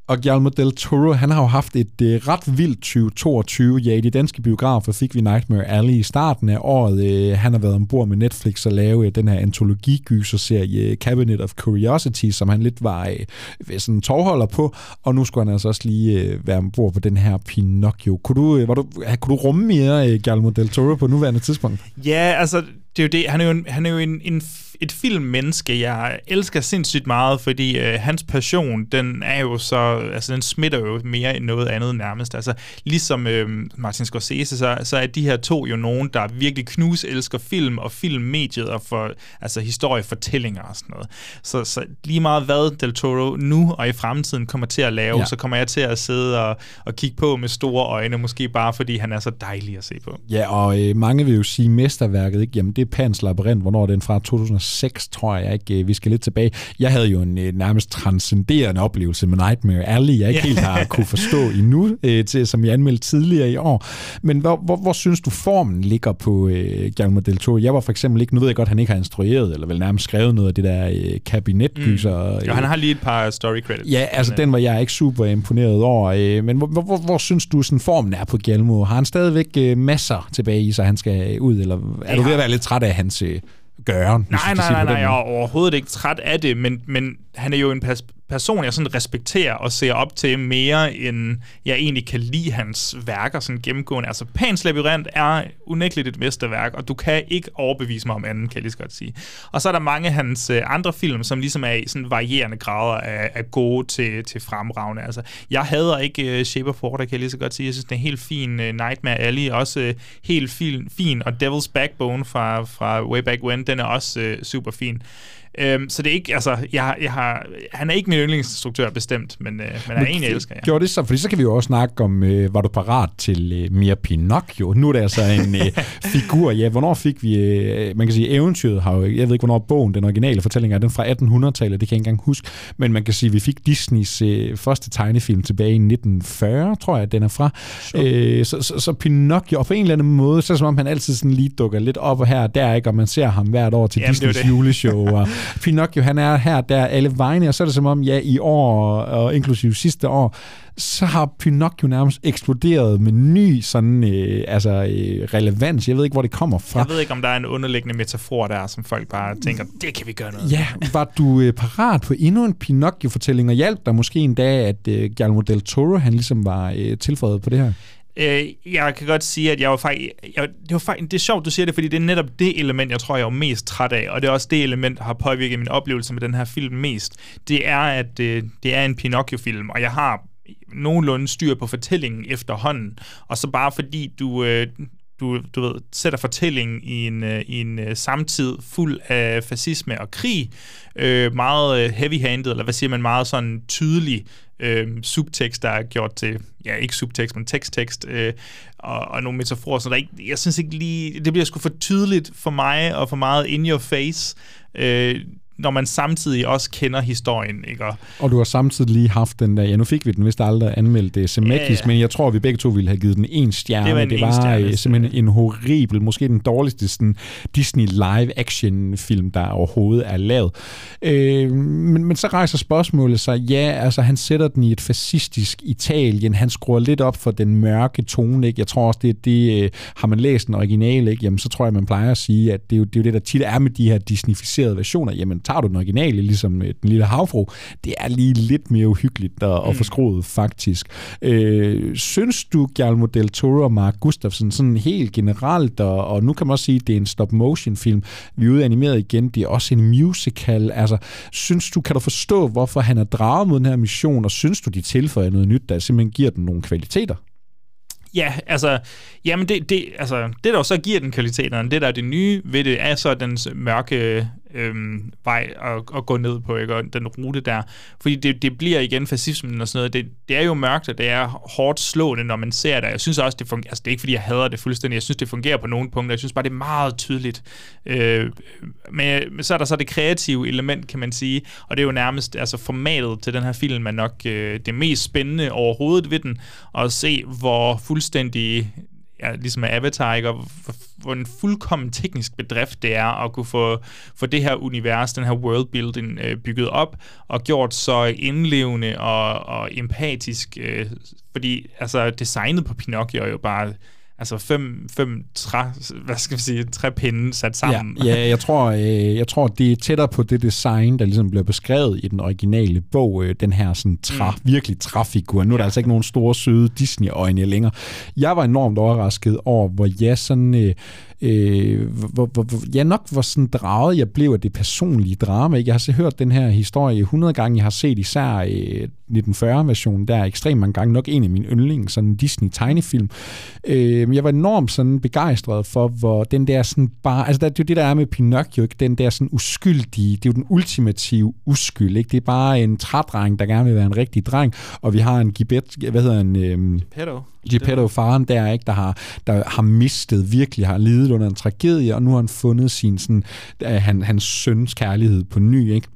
Og Guillermo del Toro, han har jo haft et øh, ret vildt 2022. Ja, i de danske biografer fik vi Nightmare Alley i starten af året. Øh, han har været ombord med Netflix og lave øh, den her antologigyserserie øh, Cabinet of Curiosity, som han lidt var øh, sådan tovholder på. Og nu skulle han altså også lige øh, være ombord på den her Pinocchio. Kunne du, øh, var du, kunne du rumme mere øh, Guillermo del Toro på nuværende tidspunkt? Ja, altså, det er jo det. Han er jo, en, han er jo en, en, et filmmenneske, jeg elsker sindssygt meget, fordi øh, hans passion, den er jo så, altså den smitter jo mere end noget andet nærmest. Altså, ligesom øh, Martin Scorsese, så, så er de her to jo nogen, der virkelig knus elsker film og filmmediet og for, altså historiefortællinger og sådan noget. Så, så lige meget hvad Del Toro nu og i fremtiden kommer til at lave, Ja. så kommer jeg til at sidde og, og kigge på med store øjne, måske bare fordi han er så dejlig at se på. Ja, og øh, mange vil jo sige mesterværket, ikke? Jamen, det er Pans Labyrinth. Hvornår er den fra? 2006, tror jeg, ikke? Øh, Vi skal lidt tilbage. Jeg havde jo en øh, nærmest transcenderende oplevelse med Nightmare Alley, jeg ikke Ja. helt har kunne forstå <laughs> endnu, øh, til, som jeg anmeldte tidligere i år. Men hvor, hvor, hvor synes du, formen ligger på øh, Guillermo del Toro? Jeg var for eksempel ikke, nu ved jeg godt, han ikke har instrueret, eller vel nærmest skrevet noget af det der øh, kabinetgyser. Mm. Jo, han har lige et par story credits. Ja, altså øh, den var jeg ikke super imponeret over. Øh, men hvor, hvor, hvor, hvor synes du, sådan formen er på Guillermo? Har han stadigvæk øh, masser tilbage i sig, han skal ud? Eller er du ved at være lidt træt af hans øh, gøren? Nej, nej, nej, nej, jeg er overhovedet ikke træt af det, men, men han er jo en pers- person, jeg sådan respekterer og ser op til mere, end jeg egentlig kan lide hans værker sådan gennemgående. Altså, Pans Labyrinth er unægteligt et mesterværk, og du kan ikke overbevise mig om anden, kan jeg lige så godt sige. Og så er der mange af hans øh, andre film, som ligesom er i sådan varierende grader af, af gode til, til fremragende. Altså, jeg hader ikke uh, Shape of Water, kan jeg lige så godt sige. Jeg synes, det er en helt fin uh, Nightmare Alley, også uh, helt fin, fin, og Devil's Backbone fra, fra Way Back When, den er også uh, super fin. Øhm, så det er ikke, altså, jeg, jeg har, han er ikke min yndlingsinstruktør bestemt, men, øh, men han er en, jeg elsker, ja. Gjorde det så? Fordi så kan vi jo også snakke om, øh, var du parat til øh, mere Pinocchio? Nu er det altså en øh, <laughs> figur. Ja, hvornår fik vi, øh, man kan sige, eventyret har jo, jeg ved ikke, hvornår bogen, den originale fortælling er, den fra 1800-tallet, det kan jeg ikke engang huske, men man kan sige, vi fik Disneys øh, første tegnefilm tilbage i 1940, tror jeg, den er fra. Øh, så, så, så Pinocchio, og på en eller anden måde, så det som om han altid sådan lige dukker lidt op og her og der, ikke? og man ser ham hvert år til det jo Disneys det. juleshow, og <laughs> Pinocchio, han er her der alle vegne, og så er det som om, ja, i år, og inklusive sidste år, så har Pinocchio nærmest eksploderet med ny sådan, øh, altså, øh, relevans. Jeg ved ikke, hvor det kommer fra. Jeg ved ikke, om der er en underliggende metafor der, som folk bare tænker, det kan vi gøre noget Ja, var du øh, parat på endnu en Pinocchio-fortælling, og hjalp der måske en dag, at øh, Guillermo del Toro, han ligesom var øh, tilføjet på det her? Øh, jeg kan godt sige, at jeg var faktisk, jeg, det, var faktisk, det er sjovt, du siger det, fordi det er netop det element, jeg tror, jeg er mest træt af, og det er også det element, der har påvirket min oplevelse med den her film mest. Det er, at øh, det er en Pinocchio-film, og jeg har nogenlunde styr på fortællingen efterhånden, og så bare fordi du... Øh, du, du ved, sætter fortællingen i en, øh, i en øh, samtid fuld af fascisme og krig, øh, meget øh, heavy-handed, eller hvad siger man, meget sådan tydelig øh, subtekst, der er gjort til, ja, ikke subtekst, men teksttekst, øh, og, og nogle metaforer, så der ikke, jeg synes ikke lige, det bliver sgu for tydeligt for mig, og for meget in your face, øh, når man samtidig også kender historien, ikke? Og, Og du har samtidig lige haft den der, ja nu fik vi den vist aldrig anmeldt det Zemeckis, Ja, ja, men jeg tror, vi begge to ville have givet den en stjerne. Det var en det var enstjernes, øh, simpelthen en horribel, måske den dårligste sådan, Disney live-action film, der overhovedet er lavet. Øh, men, men så rejser spørgsmålet sig, ja, altså han sætter den i et fascistisk Italien, han skruer lidt op for den mørke tone, ikke? Jeg tror også, det, det øh, har man læst den originale, ikke? Jamen så tror jeg, man plejer at sige, at det er jo det, er jo det der tit er med de her Disneyficerede versioner, jamen tager du den originale, ligesom øh, den lille havfru, det er lige lidt mere uhyggeligt og, og Mm. forskroet faktisk. Øh, synes du, Guillermo del Toro og Mark Gustafsson, sådan helt generelt, og, og nu kan man også sige, at det er en stop-motion film, vi er ude animeret igen, det er også en musical, altså, synes du, kan du forstå, hvorfor han er draget mod den her mission, og synes du, de tilføjer noget nyt, der simpelthen giver den nogle kvaliteter? Ja, altså, jamen det, det, altså, det der jo så giver den kvaliteterne, det der er det nye ved det, er så dens mørke øhm, vej at, at gå ned på, ikke? og den rute der. Fordi det, det bliver igen fascismen og sådan noget. Det, det er jo mørkt, og det er hårdt slående, når man ser det. Jeg synes også, det fungerer. Altså, det er ikke, fordi jeg hader det fuldstændig. Jeg synes, det fungerer på nogle punkter. Jeg synes bare, det er meget tydeligt. Øh, men, men så er der så det kreative element, kan man sige. Og det er jo nærmest altså formatet til den her film er nok øh, det mest spændende overhovedet ved den. At se, hvor fuldstændig ja, ligesom Avatar, ikke? og hvor, en fuldkommen teknisk bedrift det er at kunne få, få det her univers, den her worldbuilding øh, bygget op, og gjort så indlevende og, og empatisk, øh, fordi altså designet på Pinocchio er jo bare altså fem, fem træ, hvad skal vi sige, træpinde sat sammen. Ja, ja jeg, tror, øh, jeg tror, det er tættere på det design, der ligesom bliver beskrevet i den originale bog, øh, den her sådan træ, mm. virkelig træfigur. Nu er der altså ikke nogen store, søde Disney-øjne længere. Jeg var enormt overrasket over, hvor jeg sådan... Øh, øh, hvor, hvor, hvor, ja, nok hvor sådan draget jeg blev af det personlige drama. Ikke? Jeg har så hørt den her historie 100 gange. Jeg har set især øh, 1940-versionen der ekstremt mange gange. Nok en af mine yndlings, sådan en Disney-tegnefilm. Øh, jeg var enormt sådan begejstret for, hvor den der sådan bare... Altså, det er jo det, der er med Pinocchio, ikke? Den der sådan uskyldige... Det er jo den ultimative uskyld, ikke? Det er bare en trædreng, der gerne vil være en rigtig dreng. Og vi har en Gibet... Hvad hedder en... Øh, Pedo. Geppetto, faren der, ikke, der, har, der har mistet, virkelig har lidet under en tragedie, og nu har han fundet sin, sådan, øh, han, hans søns kærlighed på ny, ikke?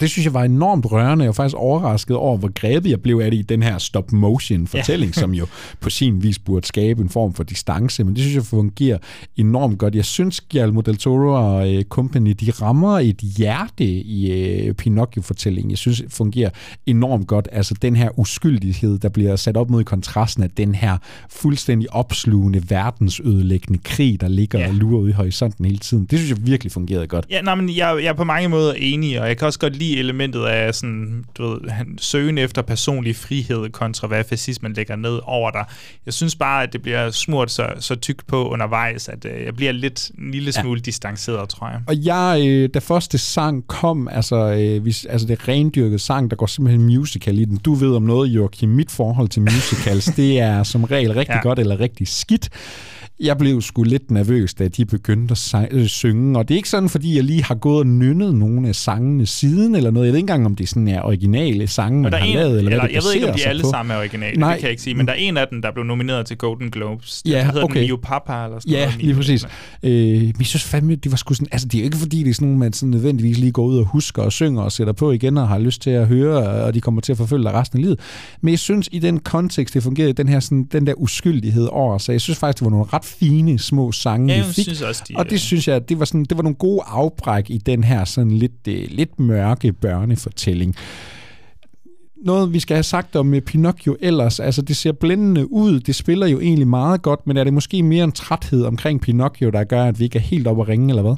Det synes jeg var enormt rørende. Jeg var faktisk overrasket over, hvor grebet jeg blev af det i den her stop-motion-fortælling, ja. som jo på sin vis burde skabe en form for distance, men det synes jeg fungerer enormt godt. Jeg synes, Guillermo del Toro og uh, company, de rammer et hjerte i uh, Pinocchio-fortællingen. Jeg synes, det fungerer enormt godt. Altså den her uskyldighed, der bliver sat op mod kontrasten af den her fuldstændig opslugende, verdensødelæggende krig, der ligger ja. og lurer ude i horisonten hele tiden. Det synes jeg virkelig fungerede godt. Ja, nej, men jeg, jeg er på mange måder enig, og jeg kan også godt lide elementet af sådan, du ved, han, søgen efter personlig frihed kontra hvad fascismen lægger ned over dig. Jeg synes bare, at det bliver smurt så, så tykt på undervejs, at øh, jeg bliver lidt en lille smule ja. distanceret, tror jeg. Og jeg, øh, da første sang kom, altså, øh, hvis, altså det rendyrkede sang, der går simpelthen musical i den. Du ved om noget, Joachim, mit forhold til musicals, <laughs> det er som regel rigtig ja. godt eller rigtig skidt. Jeg blev sgu lidt nervøs, da de begyndte at øh, synge, og det er ikke sådan, fordi jeg lige har gået og nynnet nogle af sangene siden, eller noget. Jeg ved ikke engang, om det sådan er originale sange, man der har en, lavet, eller, eller hvad det Jeg ved ikke, om de alle på. sammen er originale, Nej. det kan jeg ikke sige, men der er en af dem, der blev nomineret til Golden Globes. Ja, Den hedder okay. den Mio Papa, eller sådan Ja, noget. lige præcis. Øh, men jeg synes fandme, det var sgu sådan, altså det er jo ikke fordi, det er sådan nogle, man sådan nødvendigvis lige går ud og husker og synger og sætter på igen og har lyst til at høre, og de kommer til at forfølge dig resten af livet. Men jeg synes, i den kontekst, det fungerede, den her sådan, den der uskyldighed over, så jeg synes faktisk, det var nogle ret fine små sange, Ja, vi jeg fik. synes også, de, og det synes jeg, det var, sådan, det var nogle gode afbræk i den her sådan lidt, øh, lidt mørke børnefortælling noget, vi skal have sagt om øh, Pinocchio ellers. Altså, det ser blændende ud. Det spiller jo egentlig meget godt, men er det måske mere en træthed omkring Pinocchio, der gør, at vi ikke er helt oppe at ringe, eller hvad?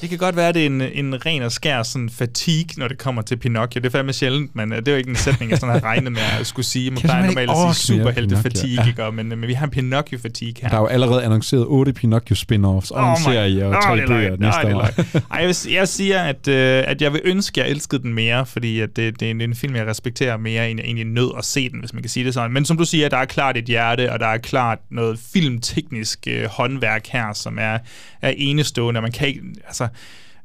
Det kan godt være, at det er en, en ren og skær sådan fatigue, når det kommer til Pinocchio. Det er fandme sjældent, men øh, det er jo ikke en sætning, jeg sådan har regnet med at skulle sige. Man plejer normalt at sige superhelte-fatigue, Pinocchio. ja. men, øh, men vi har en Pinocchio-fatigue her. Der er jo allerede annonceret otte Pinocchio spin-offs og Åh, en serie og tre det er bøger næste år. Ej, jeg, vil, jeg siger, at, øh, at jeg vil ønske, at jeg elskede den mere, fordi at det, det, er en, det er en film, jeg respekterer mere, end jeg egentlig nød at se den, hvis man kan sige det sådan. Men som du siger, der er klart et hjerte, og der er klart noget filmteknisk øh, håndværk her, som er, er enestående, og man kan ikke... Altså,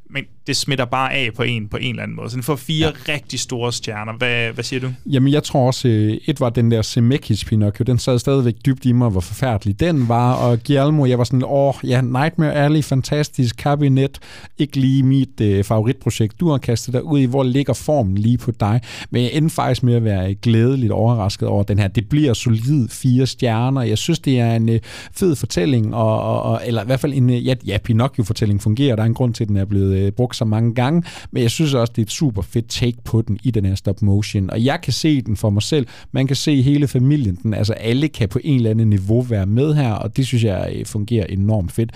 men det smitter bare af på en på en eller anden måde. Så den får fire ja. rigtig store stjerner. Hvad, hvad siger du? Jamen, jeg tror også, øh, et var den der Zemeckis Pinocchio, den sad stadigvæk dybt i mig, hvor forfærdelig den var, og Guillermo, jeg var sådan, åh, ja, Nightmare Alley, fantastisk, Cabinet, ikke lige mit øh, favoritprojekt, du har kastet dig ud i, hvor ligger formen lige på dig, men jeg endte faktisk med at være glædeligt overrasket over den her, det bliver solid fire stjerner, jeg synes, det er en øh, fed fortælling, og, og, og, eller i hvert fald en, øh, ja, ja Pinocchio-fortælling fungerer, der er en grund til, at den er blevet øh, brugt så mange gange, men jeg synes også, det er et super fedt take på den i den her stop motion, og jeg kan se den for mig selv, man kan se hele familien, den, altså alle kan på en eller anden niveau være med her, og det synes jeg øh, fungerer enormt fedt.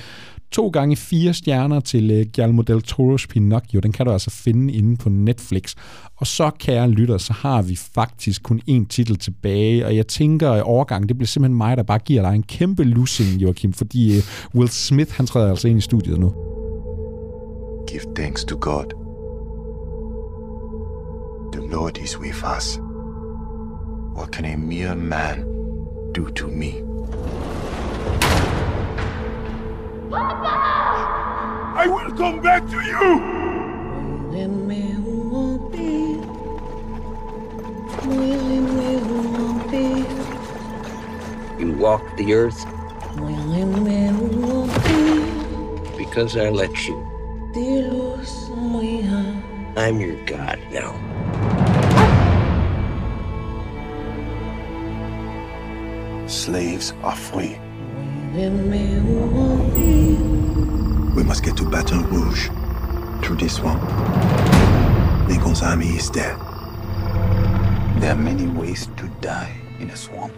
to gange fire stjerner til uh, Guillermo del Toro's Pinocchio. Den kan du altså finde inde på Netflix. Og så, kære lytter, så har vi faktisk kun én titel tilbage, og jeg tænker, at overgang, det bliver simpelthen mig, der bare giver dig en kæmpe lussing, Joachim, fordi uh, Will Smith, han træder altså ind i studiet nu. Give thanks to God. The Lord is with us. What can a mere man do to me? Papa! I will come back to you! You walk the earth because I let you. I'm your god now. Slaves are free. We must get to Baton Rouge through this swamp. Lincoln's army is dead. There are many ways to die in a swamp.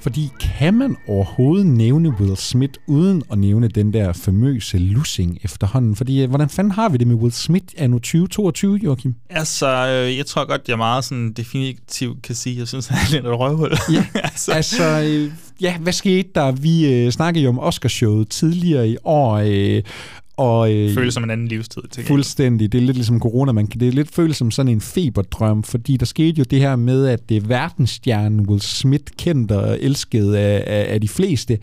Fordi kan man overhovedet nævne Will Smith uden at nævne den der famøse lussing efterhånden? Fordi øh, hvordan fanden har vi det med Will Smith anno 2022, Joachim? Altså, øh, jeg tror godt, jeg meget sådan definitivt kan sige, at jeg synes, han er lidt et røvhul. Ja, <laughs> altså, altså øh, ja, hvad skete der? Vi øh, snakkede jo om Oscarshowet tidligere i år, øh, og, øh, Føles som en anden livstid. Til fuldstændig. Det er lidt ligesom corona. Man det er lidt føles som sådan en feberdrøm, fordi der skete jo det her med, at det er verdensstjernen Will Smith, kendt og elsket af, af, af de fleste,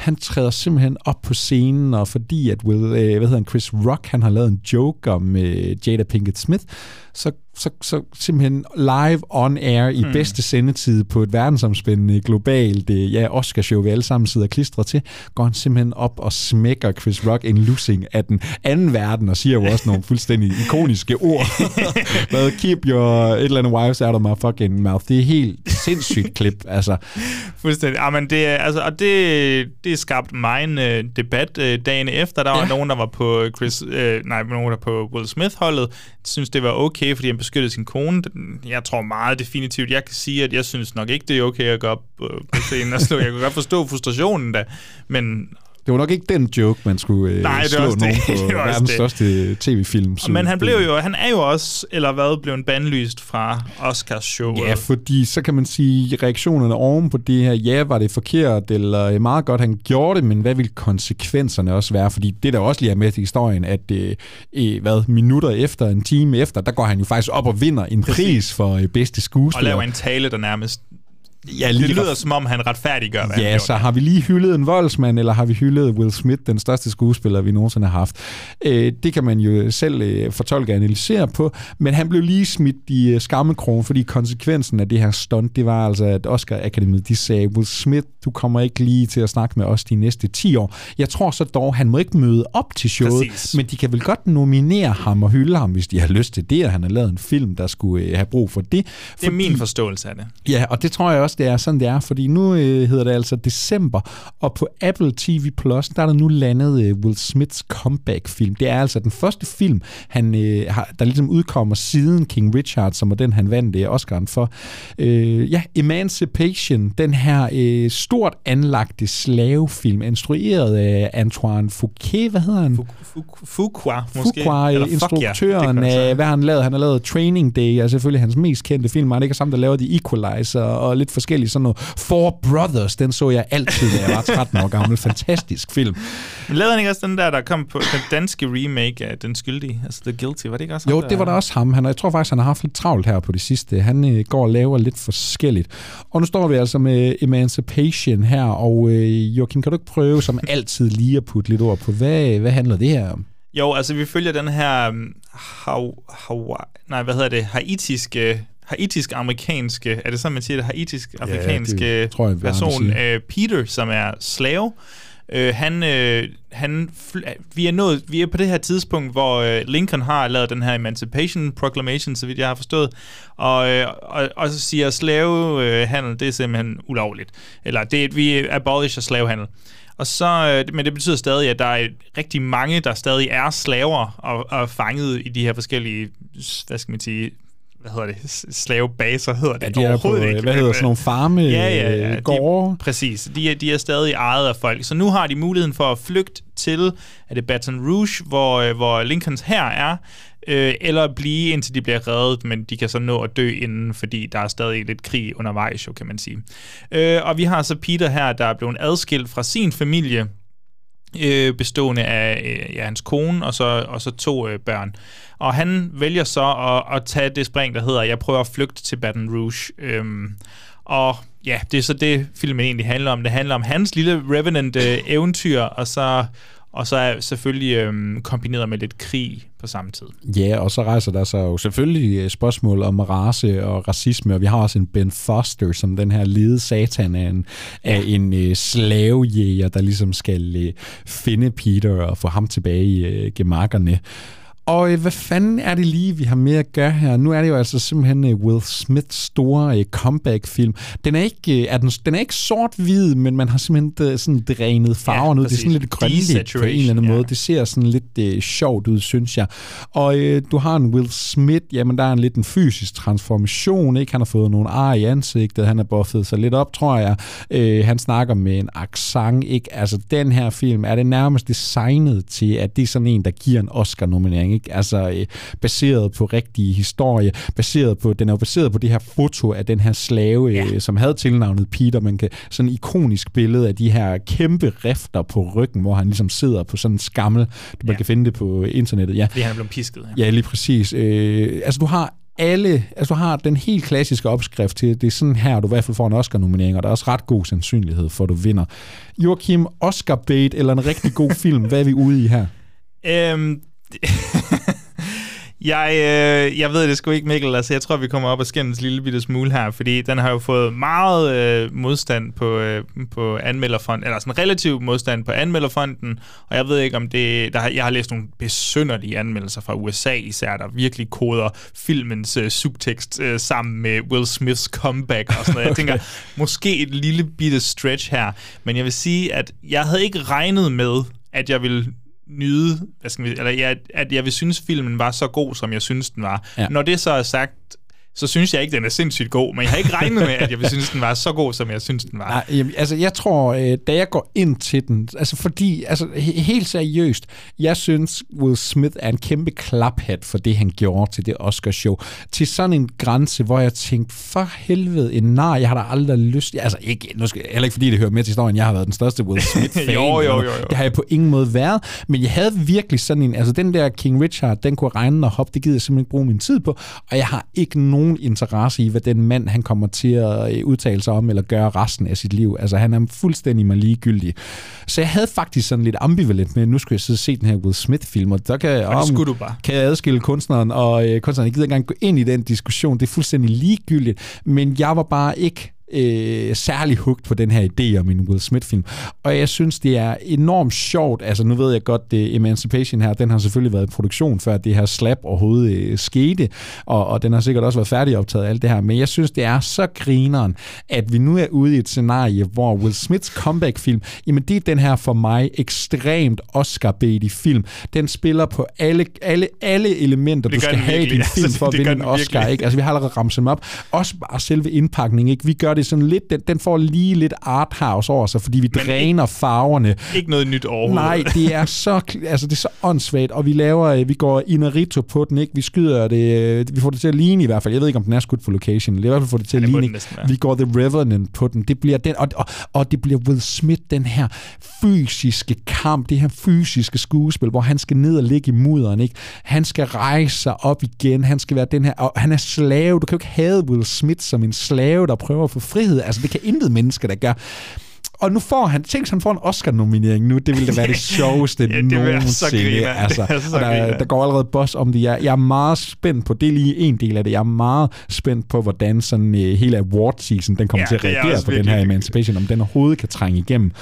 han træder simpelthen op på scenen, og fordi at Will, øh, hvad hedder han, Chris Rock, han har lavet en joke om øh, Jada Pinkett Smith, så, så, så simpelthen live on air i Hmm. bedste sendetid på et verdensomspændende globalt øh, ja, Oscarshow, vi alle sammen sidder klistret til, går han simpelthen op og smækker Chris Rock en lussing af den anden verden, og siger jo også nogle fuldstændig <laughs> ikoniske ord. <laughs> Hvad, keep your et eller andet wives out of my fucking mouth. Det er helt sindssygt klip, altså. Fuldstændig. Ja, men det, er- altså, og det, det skabte mig en øh, debat øh, dagen efter. Der var Ja. nogen, der var på Chris, øh, nej, nogen, der på Will Smith-holdet, synes det var okay, fordi han beskyttede sin kone. Jeg tror meget definitivt, jeg kan sige, at jeg synes nok ikke, det er okay at gå op øh, på scenen og slå. Jeg kan godt forstå frustrationen da, men det var nok ikke den joke, man skulle øh, Nej, det slå nogen det. på <laughs> Det er verdens det. største tv-film. Men han blev jo, han er jo også, eller hvad, blevet bandlyst fra Oscars show. Ja, fordi så kan man sige, reaktionerne oven på det her, ja, var det forkert, eller øh, meget godt, han gjorde det, men hvad ville konsekvenserne også være? Fordi det der også lige er med til historien, at øh, hvad, minutter efter, en time efter, der går han jo faktisk op og vinder en Præcis. pris for øh, bedste og skuespiller. laver en tale, der nærmest... Ja, lige det lyder som om, han retfærdiggør, hvad han Ja, gjorde. så har vi lige hyldet en voldsmand, eller har vi hyldet Will Smith, den største skuespiller, vi nogensinde har haft. Øh, det kan man jo selv øh, fortolke og analysere på, men han blev lige smidt i øh, skammekrogen, fordi konsekvensen af det her stunt, det var altså, at Oscar Akademiet, de sagde, Will Smith, du kommer ikke lige til at snakke med os de næste 10 år. Jeg tror så dog, han må ikke møde op til showet, Præcis. men de kan vel godt nominere ham og hylde ham, hvis de har lyst til det, og han har lavet en film, der skulle øh, have brug for det. Det er min forståelse af det. Ja, og det tror jeg også, det er sådan, det er, fordi nu øh, hedder det altså december, og på Apple TV+, Plus, der er der nu landet øh, Will Smiths comeback-film. Det er altså den første film, han, øh, har, der ligesom udkommer siden King Richard, som var den, han vandt øh, Oscar'en for. Øh, ja, Emancipation, den her øh, stort anlagte slavefilm, instrueret af Antoine Fouquet, hvad hedder han? Fuqua, måske. Fuqua, instruktøren af, hvad han lavet? Han har lavet Training Day, er selvfølgelig hans mest kendte film. Han er ikke sammen, der laver The Equalizer og lidt forskellige sådan noget. Four Brothers, den så jeg altid, da jeg var 13 år gammel. Fantastisk film. Men lavede han ikke også den der, der kom på den danske remake af Den Skyldige, altså The Guilty, var det ikke også ham, Jo, det var da også ham. Han, jeg tror faktisk, han har haft lidt travlt her på det sidste. Han øh, går og laver lidt forskelligt. Og nu står vi altså med Emancipation her, og øh, Joachim, kan du ikke prøve som altid lige at putte lidt ord på, hvad, hvad handler det her om? Jo, altså vi følger den her um, hav, Hawaii, nej, hvad hedder det, haitiske haitisk-amerikanske, er det sådan, man siger det, haitisk-afrikanske det tror jeg, person, øh, Peter, som er slave. Øh, han, øh, han fl- vi, er nået, vi er på det her tidspunkt, hvor øh, Lincoln har lavet den her Emancipation Proclamation, så vidt jeg har forstået, og, øh, og, og så siger slavehandel, det er simpelthen ulovligt. Eller det, vi abolisher slavehandel. Og så, øh, men det betyder stadig, at der er rigtig mange, der stadig er slaver og, og fanget i de her forskellige, hvad skal man sige, hvad hedder det, slavebaser hedder det Ja, de er på, overhovedet øh, ikke. hvad hedder sådan nogle farme, ja, ja, ja, øh, gårde? De, præcis. De er, de er stadig ejet af folk. Så nu har de muligheden for at flygte til, er det Baton Rouge, hvor, øh, hvor Lincolns her er, øh, eller blive indtil de bliver reddet, men de kan så nå at dø inden, fordi der er stadig lidt krig undervejs, jo, kan man sige. Øh, og vi har så Peter her, der er blevet adskilt fra sin familie, øh, bestående af øh, ja, hans kone og så, og så to øh, børn. Og han vælger så at, at tage det spring, der hedder, jeg prøver at flygte til Baton Rouge. Øhm, og ja, det er så det, filmen egentlig handler om. Det handler om hans lille Revenant-eventyr, øh, og så, og så er selvfølgelig øhm, kombineret med lidt krig på samme tid. Ja, og så rejser der sig jo selvfølgelig øh, spørgsmål om race og racisme, og vi har også en Ben Foster, som den her lede satan af en, ja. af en øh, slavejæger, der ligesom skal øh, finde Peter og få ham tilbage i øh, gemakkerne. Og øh, hvad fanden er det lige, vi har med at gøre her? Nu er det jo altså simpelthen øh, Will Smiths store øh, comeback-film. Den er ikke, øh, er den, den er ikke sort-hvid, men man har simpelthen øh, sådan drænet farverne Ja, ud. Det er sådan lidt grønligt på en eller anden Desaturation, måde. Det ser sådan lidt øh, sjovt ud, synes jeg. Og øh, du har en Will Smith, jamen der er en lidt en fysisk transformation, ikke? Han har fået nogle ar i ansigtet, han har buffet sig lidt op, tror jeg. Øh, han snakker med en accent, ikke? Altså den her film, er det nærmest designet til, at det er sådan en, der giver en Oscar-nominering, ikke? Altså øh, baseret på rigtige historie, baseret på, den er jo baseret på det her foto af den her slave, ja. øh, som havde tilnavnet Peter, man kan, sådan en ikonisk billede af de her kæmpe rifter på ryggen, hvor han ligesom sidder på sådan en skammel, man Ja. kan finde det på internettet, ja. Fordi han er blevet pisket. Ja, lige præcis. Øh, altså, du har alle, altså du har den helt klassiske opskrift til, det er sådan her, du i hvert fald får en Oscar-nominering, og der er også ret god sandsynlighed for, at du vinder. Joachim, Oscar-bait eller en rigtig god film, hvad er vi ude i her? <laughs> Øhm, <laughs> jeg, øh, jeg ved det sgu ikke, Mikkel. Altså, jeg tror, vi kommer op og skændes en lille bitte smule her, fordi den har jo fået meget øh, modstand på, øh, på anmelderfonden, eller sådan relativ modstand på anmelderfonden, og jeg ved ikke, om det... Der, jeg har læst nogle besynderlige anmeldelser fra USA især, der virkelig koder filmens øh, subtekst øh, sammen med Will Smiths comeback og sådan noget. Jeg <laughs> tænker, måske et lille bitte stretch her, men jeg vil sige, at jeg havde ikke regnet med, at jeg ville nyde, hvad skal vi, eller ja, at jeg vil synes, filmen var så god, som jeg synes, den var. Ja. Når det så er sagt, så synes jeg ikke, den er sindssygt god, men jeg har ikke regnet med, at jeg vil synes, den var så god, som jeg synes, den var. Nej, jamen, altså jeg tror, øh, da jeg går ind til den, altså fordi, altså he- helt seriøst, jeg synes Will Smith er en kæmpe klaphat for det, han gjorde til det Oscar-show. Til sådan en grænse, hvor jeg tænkte, for helvede, en nar, jeg har da aldrig lyst, altså ikke, nu skal, heller ikke fordi det hører med til historien, jeg har været den største Will Smith-fan. <laughs> Jo, jo, jo, jo. Det har jeg på ingen måde været, men jeg havde virkelig sådan en, altså den der King Richard, den kunne regne og hoppe, det gider jeg simpelthen ikke bruge min tid på, og jeg har ikke nogen interesse i, hvad den mand, han kommer til at øh, udtale sig om, eller gøre resten af sit liv. Altså, han er fuldstændig mig ligegyldig. Så jeg havde faktisk sådan lidt ambivalent med, at nu skulle jeg sidde og se den her Will Smith-film, og der kan, Og du bare. kan jeg adskille kunstneren, og øh, kunstneren, jeg gider ikke engang gå ind i den diskussion, det er fuldstændig ligegyldigt, men jeg var bare ikke øh, særlig hugt på den her idé om en Will Smith-film. Og jeg synes, det er enormt sjovt. Altså, nu ved jeg godt, det Emancipation her, den har selvfølgelig været i produktion, før det her slap overhovedet øh, skete, og, og den har sikkert også været færdigoptaget alt det her. Men jeg synes, det er så grineren, at vi nu er ude i et scenarie, hvor Will Smiths comeback-film, jamen det er den her for mig ekstremt oscar film. Den spiller på alle, alle, alle elementer, du skal have i din film <laughs> Altså, for at vinde en Oscar. virkelig. Ikke? Altså, vi har allerede ramt dem op. Også bare selve indpakningen. Ikke? Vi gør det sådan lidt, den, den får lige lidt arthouse over sig, fordi vi Men dræner farverne. Ikke noget nyt overhovedet. Nej, det er så, altså det er så åndssvagt, og vi laver, øh, vi går Inarito på den, ikke? Vi skyder det, øh, vi får det til at ligne i hvert fald. Jeg ved ikke, om den er skudt på location. I hvert fald får det til at det må ligne. næsten. Vi går The Revenant på den. Det bliver den, og, og, og det bliver Will Smith, den her fysiske kamp, det her fysiske skuespil, hvor han skal ned og ligge i mudderen, ikke? Han skal rejse sig op igen, han skal være den her, og han er slave. Du kan jo ikke have Will Smith som en slave, der prøver at få frihed. Altså, det kan intet menneske, der gør. Og nu får han, tænk, han får en Oscar-nominering nu, det ville da være det <laughs> sjoveste Ja, det nogensinde. griner. Altså, <laughs> Det er så der, der går allerede boss om det. Jeg, jeg er meget spændt på, det er lige en del af det, jeg er meget spændt på, hvordan sådan uh, hele award season, den kommer Ja, til at er reagere på den her Emancipation, om den overhovedet kan trænge igennem.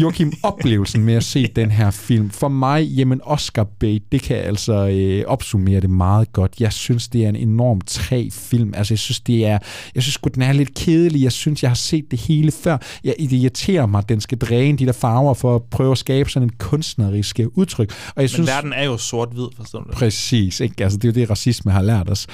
Joachim, oplevelsen med at se den her film, for mig, jamen Oscar bait, det kan altså øh, opsummere det meget godt. Jeg synes, det er en enorm træ film. Altså, jeg synes, det er, jeg synes den er lidt kedelig. Jeg synes, jeg har set det hele før. Jeg, det irriterer mig, at den skal dræne de der farver for at prøve at skabe sådan en kunstnerisk udtryk. Og jeg Men synes, verden er jo sort-hvid, forstår du? Præcis, ikke? Altså, det er jo det, racisme har lært os.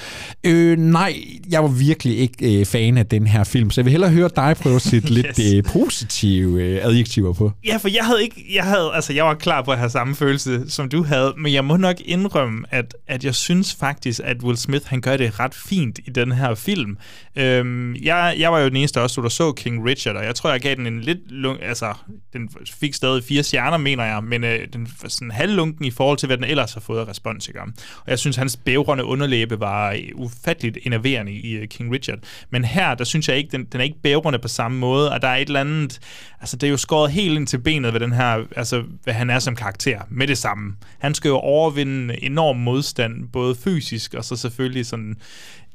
Øh, nej, jeg var virkelig ikke øh, fan af den her film, så jeg vil hellere høre dig prøve at sætte <laughs> yes. lidt øh, positive øh, adjektiver på. Ja, for jeg havde ikke, jeg havde, altså jeg var klar på at have samme følelse, som du havde, men jeg må nok indrømme, at, at jeg synes faktisk, at Will Smith, han gør det ret fint i den her film. Øhm, jeg, jeg var jo den eneste også, der så King Richard, og jeg tror, jeg gav den en lidt, lung, altså den fik stadig fire stjerner, mener jeg, men øh, den var sådan halvlunken i forhold til, hvad den ellers har fået af respons, ikke? Og jeg synes, hans bævrende underlæbe var øh, ufatteligt enerverende i uh, King Richard. Men her, der synes jeg ikke, den, den er ikke bævrende på samme måde, og der er et eller andet, altså det er jo skåret helt ind til benet ved den her, altså hvad han er som karakter, med det samme. Han skal jo overvinde enorm modstand, både fysisk og så selvfølgelig sådan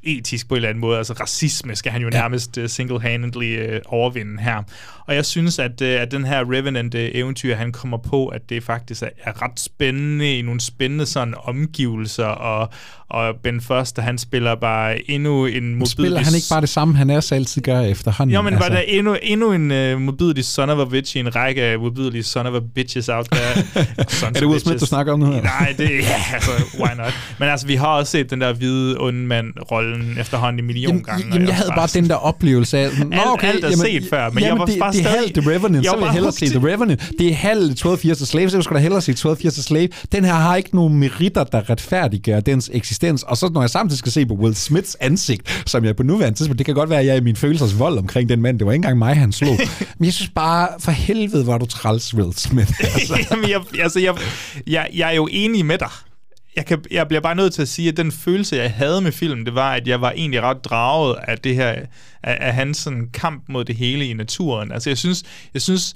etisk på en eller anden måde. Altså racisme skal han jo ja. nærmest uh, single-handedly uh, overvinde her. Og jeg synes, at, uh, at den her Revenant-eventyr, han kommer på, at det faktisk er, er ret spændende i nogle spændende sådan omgivelser, og, og Ben Foster, han spiller bare endnu en modbydelig... Spiller han ikke bare det samme, han er så altid gør efterhånden? Jo, men altså. var der endnu, endnu en uh, modbydelig son of a bitch i en række af modbydelige son of a bitches out there. <laughs> er det Will Smith, du snakker om nu her? Nej, det ja, altså, why not? Men altså, vi har også set den der hvide onde mand-rollen efterhånden en million jamen, gange. Jamen, jeg havde bare den der oplevelse af... Nå, okay, alt, er jamen, set før, men jamen, jeg var det, bare det er stadig... halvt The Revenant, så vil jeg hellere se The Revenant. Det er halvt 12 Years a Slave, så skal da hellere se 12 Years a Slave. Den her har ikke nogen meritter, der retfærdiggør dens eksistens. Og så når jeg samtidig skal se på Will Smiths ansigt, som jeg på nuværende tidspunkt, det kan godt være, at jeg er i min følelsers vold omkring den mand. Det var ikke engang mig, han slog. <laughs> Men jeg synes bare, for helvede var du træls, Will Smith. <laughs> Altså. Jamen, jeg, altså, jeg, jeg, jeg er jo enig med dig jeg, kan, jeg bliver bare nødt til at sige, at den følelse, jeg havde med filmen, det var, at jeg var egentlig ret draget af det her, af, af hans sådan, kamp mod det hele i naturen. Altså, jeg synes, jeg synes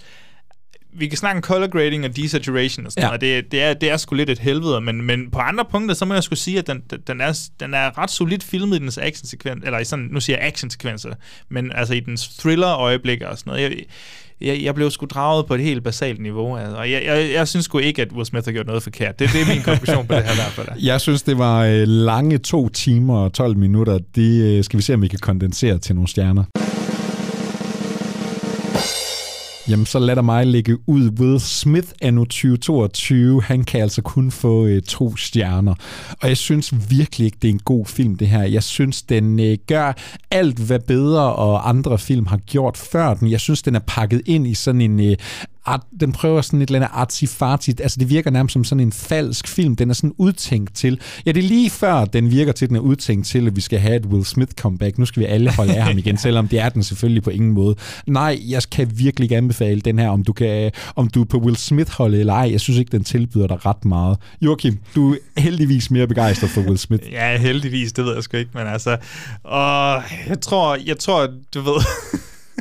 vi kan snakke om color grading og desaturation og sådan Ja. noget, og det, det, er, det er sgu lidt et helvede, men, men på andre punkter, så må jeg skulle sige, at den, den, er, den er ret solidt filmet i dens actionsekvens, eller i sådan, nu siger jeg actionsekvenser, men altså i dens thriller-øjeblikke og sådan noget. Jeg, jeg, jeg blev sgu draget på et helt basalt niveau, altså. og jeg, jeg, jeg synes sgu ikke, at Will Smith har gjort noget forkert. Det, det er min konklusion på det her i hvert fald. <laughs> Jeg synes, det var øh, lange to timer og 12 minutter. Det øh, skal vi se, om vi kan kondensere til nogle stjerner. Jamen, så lad mig ligge ud. Will Smith anno 2022, han kan altså kun få øh, to stjerner. Og jeg synes virkelig ikke, det er en god film, det her. Jeg synes, den øh, gør alt, hvad bedre og andre film har gjort før den. Jeg synes, den er pakket ind i sådan en... Øh, art, den prøver sådan et eller andet artsy Altså, det virker nærmest som sådan en falsk film. Den er sådan udtænkt til... Ja, det er lige før, den virker til, den er udtænkt til, at vi skal have et Will Smith comeback. Nu skal vi alle holde af ham <laughs> igen, selvom det er den selvfølgelig på ingen måde. Nej, jeg kan virkelig ikke anbefale den her, om du, kan, om du er på Will Smith-holdet eller ej. Jeg synes ikke, den tilbyder dig ret meget. Joachim, du er heldigvis mere begejstret for Will Smith. Ja, heldigvis, det ved jeg sgu ikke, men altså... Og jeg tror, jeg tror, du ved...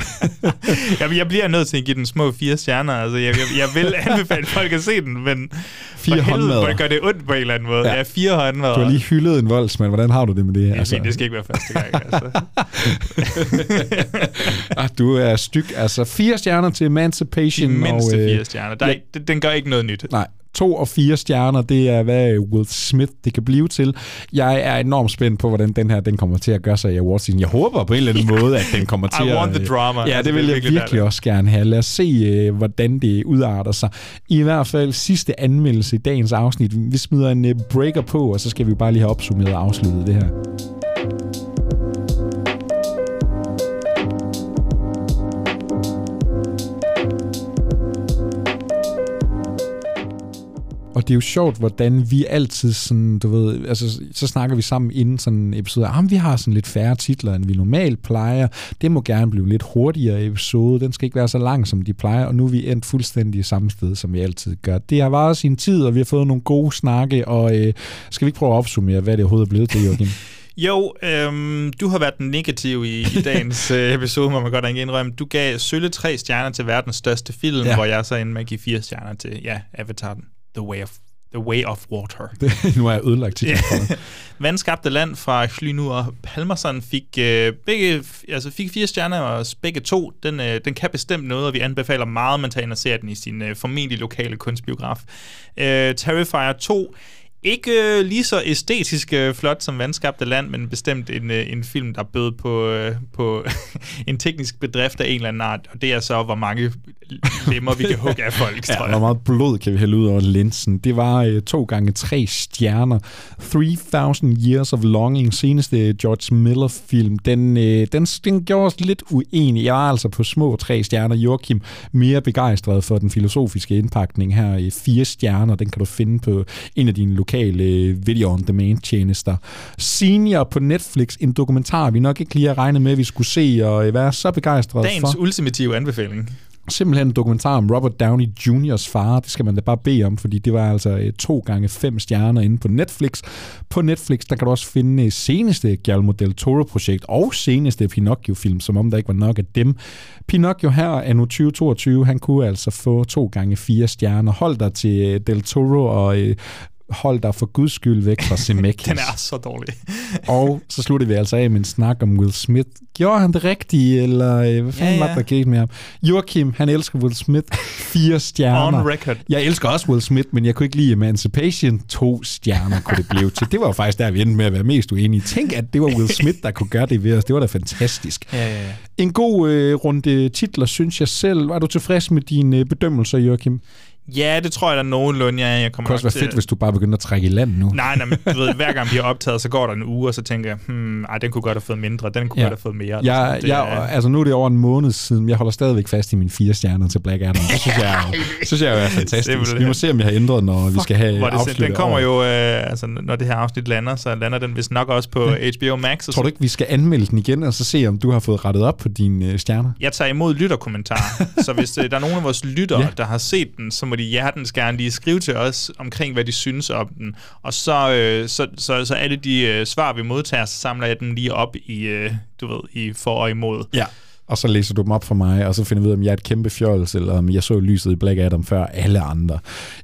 <laughs> Jamen, jeg bliver nødt til at give den små fire stjerner. Altså, jeg, jeg, jeg vil anbefale folk at se den, men Fire for helvede, hvor det gør det ondt på en eller anden måde. Ja, ja fire håndmadder. Du har lige hyldet en voldsmand. Hvordan har du det med det? Det, altså. det skal ikke være første gang, altså. <laughs> ah, du er styg. Altså, fire stjerner til Emancipation. De mindste og, øh, fire stjerner. Der er, ja. ikke- den gør ikke noget nyt. Nej, to og fire stjerner, det er, hvad Will Smith det kan blive til. Jeg er enormt spændt på, hvordan den her den kommer til at gøre sig i awards Jeg håber på en eller anden måde, at den kommer til I at... want the drama. Ja, Altså, det vil det jeg virkelig også gerne have. Lad os se, øh, hvordan det udarter sig. I hvert fald sidste anmeldelse i dagens afsnit. Vi smider en øh, breaker på, og så skal vi bare lige have opsummeret og afsluttet det her. Og det er jo sjovt, hvordan vi altid sådan, du ved, altså, så snakker vi sammen inden sådan en episode, ah, vi har sådan lidt færre titler, end vi normalt plejer. Det må gerne blive lidt hurtigere episode. Den skal ikke være så lang, som de plejer. Og nu er vi endt fuldstændig samme sted, som vi altid gør. Det har varet sin tid, og vi har fået nogle gode snakke, og øh, skal vi ikke prøve at opsummere, hvad det overhovedet er blevet til, Joachim? <laughs> Jo, øhm, du har været den negative i, i dagens øh, episode, må man godt nok indrømme. Du gav sølle tre stjerner til verdens største film, Ja. ja. hvor jeg så endte med at give fire stjerner til, ja, Avatar, The Way of The Way of Water. <laughs> nu er jeg ødelagt til <laughs> Ja. Vandskabte land fra Hlynur Palmerson fik, øh, begge, altså fik fire stjerner, og begge to. Den, øh, den kan bestemt noget, og vi anbefaler meget, at man tager ind og ser den i sin øh, formentlig lokale kunstbiograf. Øh, Terrifier 2 ikke øh, lige så æstetisk øh, flot som Vandskabte Land, men bestemt en, øh, en film, der bød på, øh, på <laughs> en teknisk bedrift af en eller anden art, og det er så, hvor mange lemmer vi kan hugge af folk, <laughs> tror Ja, jeg. hvor meget blod kan vi hælde ud over linsen. Det var øh, to gange tre stjerner. 3000 Years of Longing, seneste George Miller-film, den, øh, den, den gjorde os lidt uenige. Jeg var altså på små tre stjerner. Joachim mere begejstret for den filosofiske indpakning her. i Fire stjerner, den kan du finde på en af dine lokale øh, video-on-demand-tjenester. Senior på Netflix, en dokumentar, vi nok ikke lige har regnet med, at vi skulle se og øh, være så begejstrede Dagens for ultimative anbefaling. simpelthen en dokumentar om Robert Downey Jr.'s far. Det skal man da bare bede om, fordi det var altså øh, to gange fem stjerner inde på Netflix. På Netflix, der kan du også finde øh, seneste Guillermo del Toro-projekt og seneste Pinocchio-film, som om der ikke var nok af dem. Pinocchio her er nu 2022. Han kunne altså få to gange fire stjerner. Hold dig til del Toro og hold dig for guds skyld væk fra <laughs> Zemeckis. Den er så dårlig. <laughs> og så slutter vi altså af med en snak om Will Smith. Gjorde han det rigtige, eller øh, hvad fanden Ja, ja, var der galt med ham? Joachim, han elsker Will Smith. Fire stjerner. On record. Jeg elsker også Will Smith, men jeg kunne ikke lide Emancipation. To stjerner kunne det blive til. Det var jo faktisk der, vi endte med at være mest uenige. Tænk, at det var Will <laughs> Smith, der kunne gøre det ved os. Det var da fantastisk. Ja, ja, ja. En god øh, runde titler, synes jeg selv. Var du tilfreds med dine øh, bedømmelser, Joachim? Ja, det tror jeg da nogenlunde, ja. Jeg Det kommer kunne også være fedt, til... hvis du bare begyndte at trække i land nu. Nej, nej, men du ved, <laughs> hver gang vi har optaget, så går der en uge, og så tænker jeg, hmm, ej, den kunne godt have fået mindre, den kunne ja. godt have fået mere. Jeg, sådan. Det jeg, er- altså nu er det over en måned siden, jeg holder stadigvæk fast i mine fire stjerner til Black Adam. Det synes jeg, <laughs> synes jeg er fantastisk. Simpelthen. Vi må se, om jeg har ændret, når vi skal have det, den kommer jo, øh, altså når det her afsnit lander, så lander den vist nok også på HBO Max. Og Tror du ikke, vi skal anmelde den igen, og så se, om du har fået rettet op på dine øh, stjerner? Jeg tager imod lytterkommentarer, <laughs> så hvis øh, der er nogen af vores lyttere, Ja. ja. der har set den, så må de hjertens gerne lige skrive til os omkring, hvad de synes om den. Og så, øh, så, så, så alle de øh, svar, vi modtager, så samler jeg den lige op i, øh, du ved, i for og imod. Ja. Og så læser du dem op for mig, og så finder vi ud af, om jeg er et kæmpe fjols, eller om jeg så lyset i Black Adam før alle andre.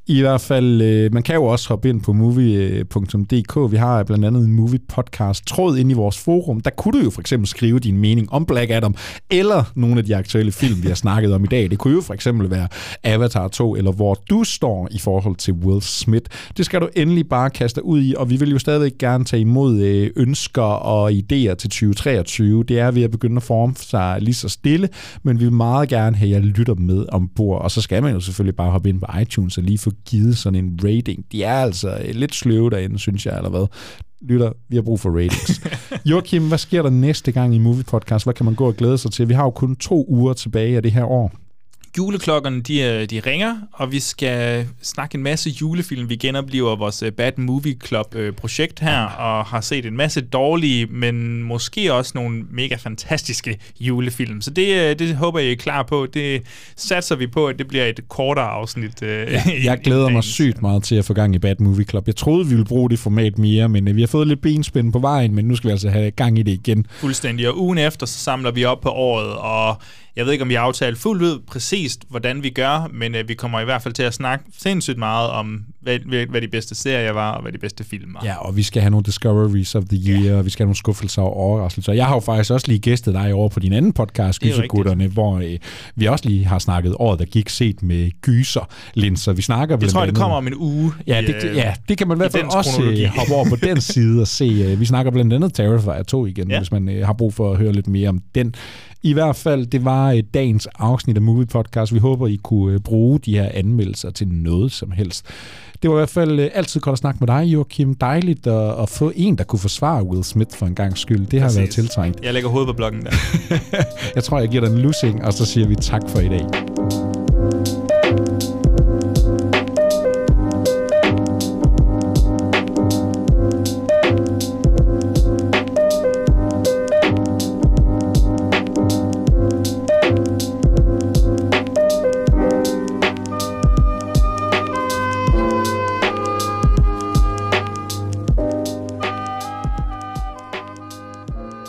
I hvert fald, øh, man kan jo også hoppe ind på movie.dk. Øh, vi har blandt andet en movie podcast tråd ind i vores forum. Der kunne du jo for eksempel skrive din mening om Black Adam, eller nogle af de aktuelle film, vi har snakket om i dag. Det kunne jo for eksempel være Avatar 2, eller hvor du står i forhold til Will Smith. Det skal du endelig bare kaste dig ud i, og vi vil jo stadigvæk gerne tage imod øh, ønsker og idéer til 2023. Det er ved at begynde at forme sig lige så stille, men vi vil meget gerne have jer lytter med ombord, og så skal man jo selvfølgelig bare hoppe ind på iTunes og lige få givet sådan en rating. De er altså øh, lidt sløve derinde, synes jeg, eller hvad? Lytter, vi har brug for ratings. <laughs> Joachim, hvad sker der næste gang i Movie Podcast? Hvad kan man gå og glæde sig til? Vi har jo kun to uger tilbage af det her år. Juleklokkerne, de, øh, de ringer, og vi skal snakke en masse julefilm. Vi genoplever vores øh, Bad Movie Club-projekt her, og har set en masse dårlige, men måske også nogle mega fantastiske julefilm. Så det, øh, det håber jeg, I er klar på. Det satser vi på, at det bliver et kortere afsnit. øh, Ja, jeg glæder mig sygt meget til at få gang i Bad Movie Club. Jeg troede, vi ville bruge det format mere, men øh, vi har fået lidt benspænd på vejen, men nu skal vi altså have gang i det igen. Fuldstændig. Og ugen efter, så samler vi op på året, og jeg ved ikke, om vi aftalt fuldt ud præcist, hvordan vi gør, men øh, vi kommer i hvert fald til at snakke sindssygt meget om, hvad, hvad, de bedste serier var, og hvad de bedste film var. Ja, og vi skal have nogle Discoveries of the Year, og vi skal have nogle skuffelser og overraskelser. Jeg har jo faktisk også lige gæstet dig over på din anden podcast, Det er Gysergutterne, hvor øh, vi også lige har snakket året, der gik set med gyserlinser. Vi snakker Jeg tror, det andet- kommer om en uge. Ja, i, det, øh, ja, det kan man i hvert fald også øh, hoppe over på <laughs> den side og se. øh, Vi snakker blandt andet Terrifier 2 igen, Ja. ja. hvis man øh, har brug for at høre lidt mere om den. I hvert fald, det var øh, dagens afsnit af Movie Podcast. Vi håber, I kunne øh, bruge de her anmeldelser til noget som helst. Det var i hvert fald øh, altid godt at snakke med dig, Joachim. Dejligt at, at få en, der kunne forsvare Will Smith for en gang skyld. Det har Præcis. været tiltrængt. Jeg lægger hovedet på blokken der. <laughs> Jeg tror, jeg giver dig en lussing, og så siger vi tak for i dag.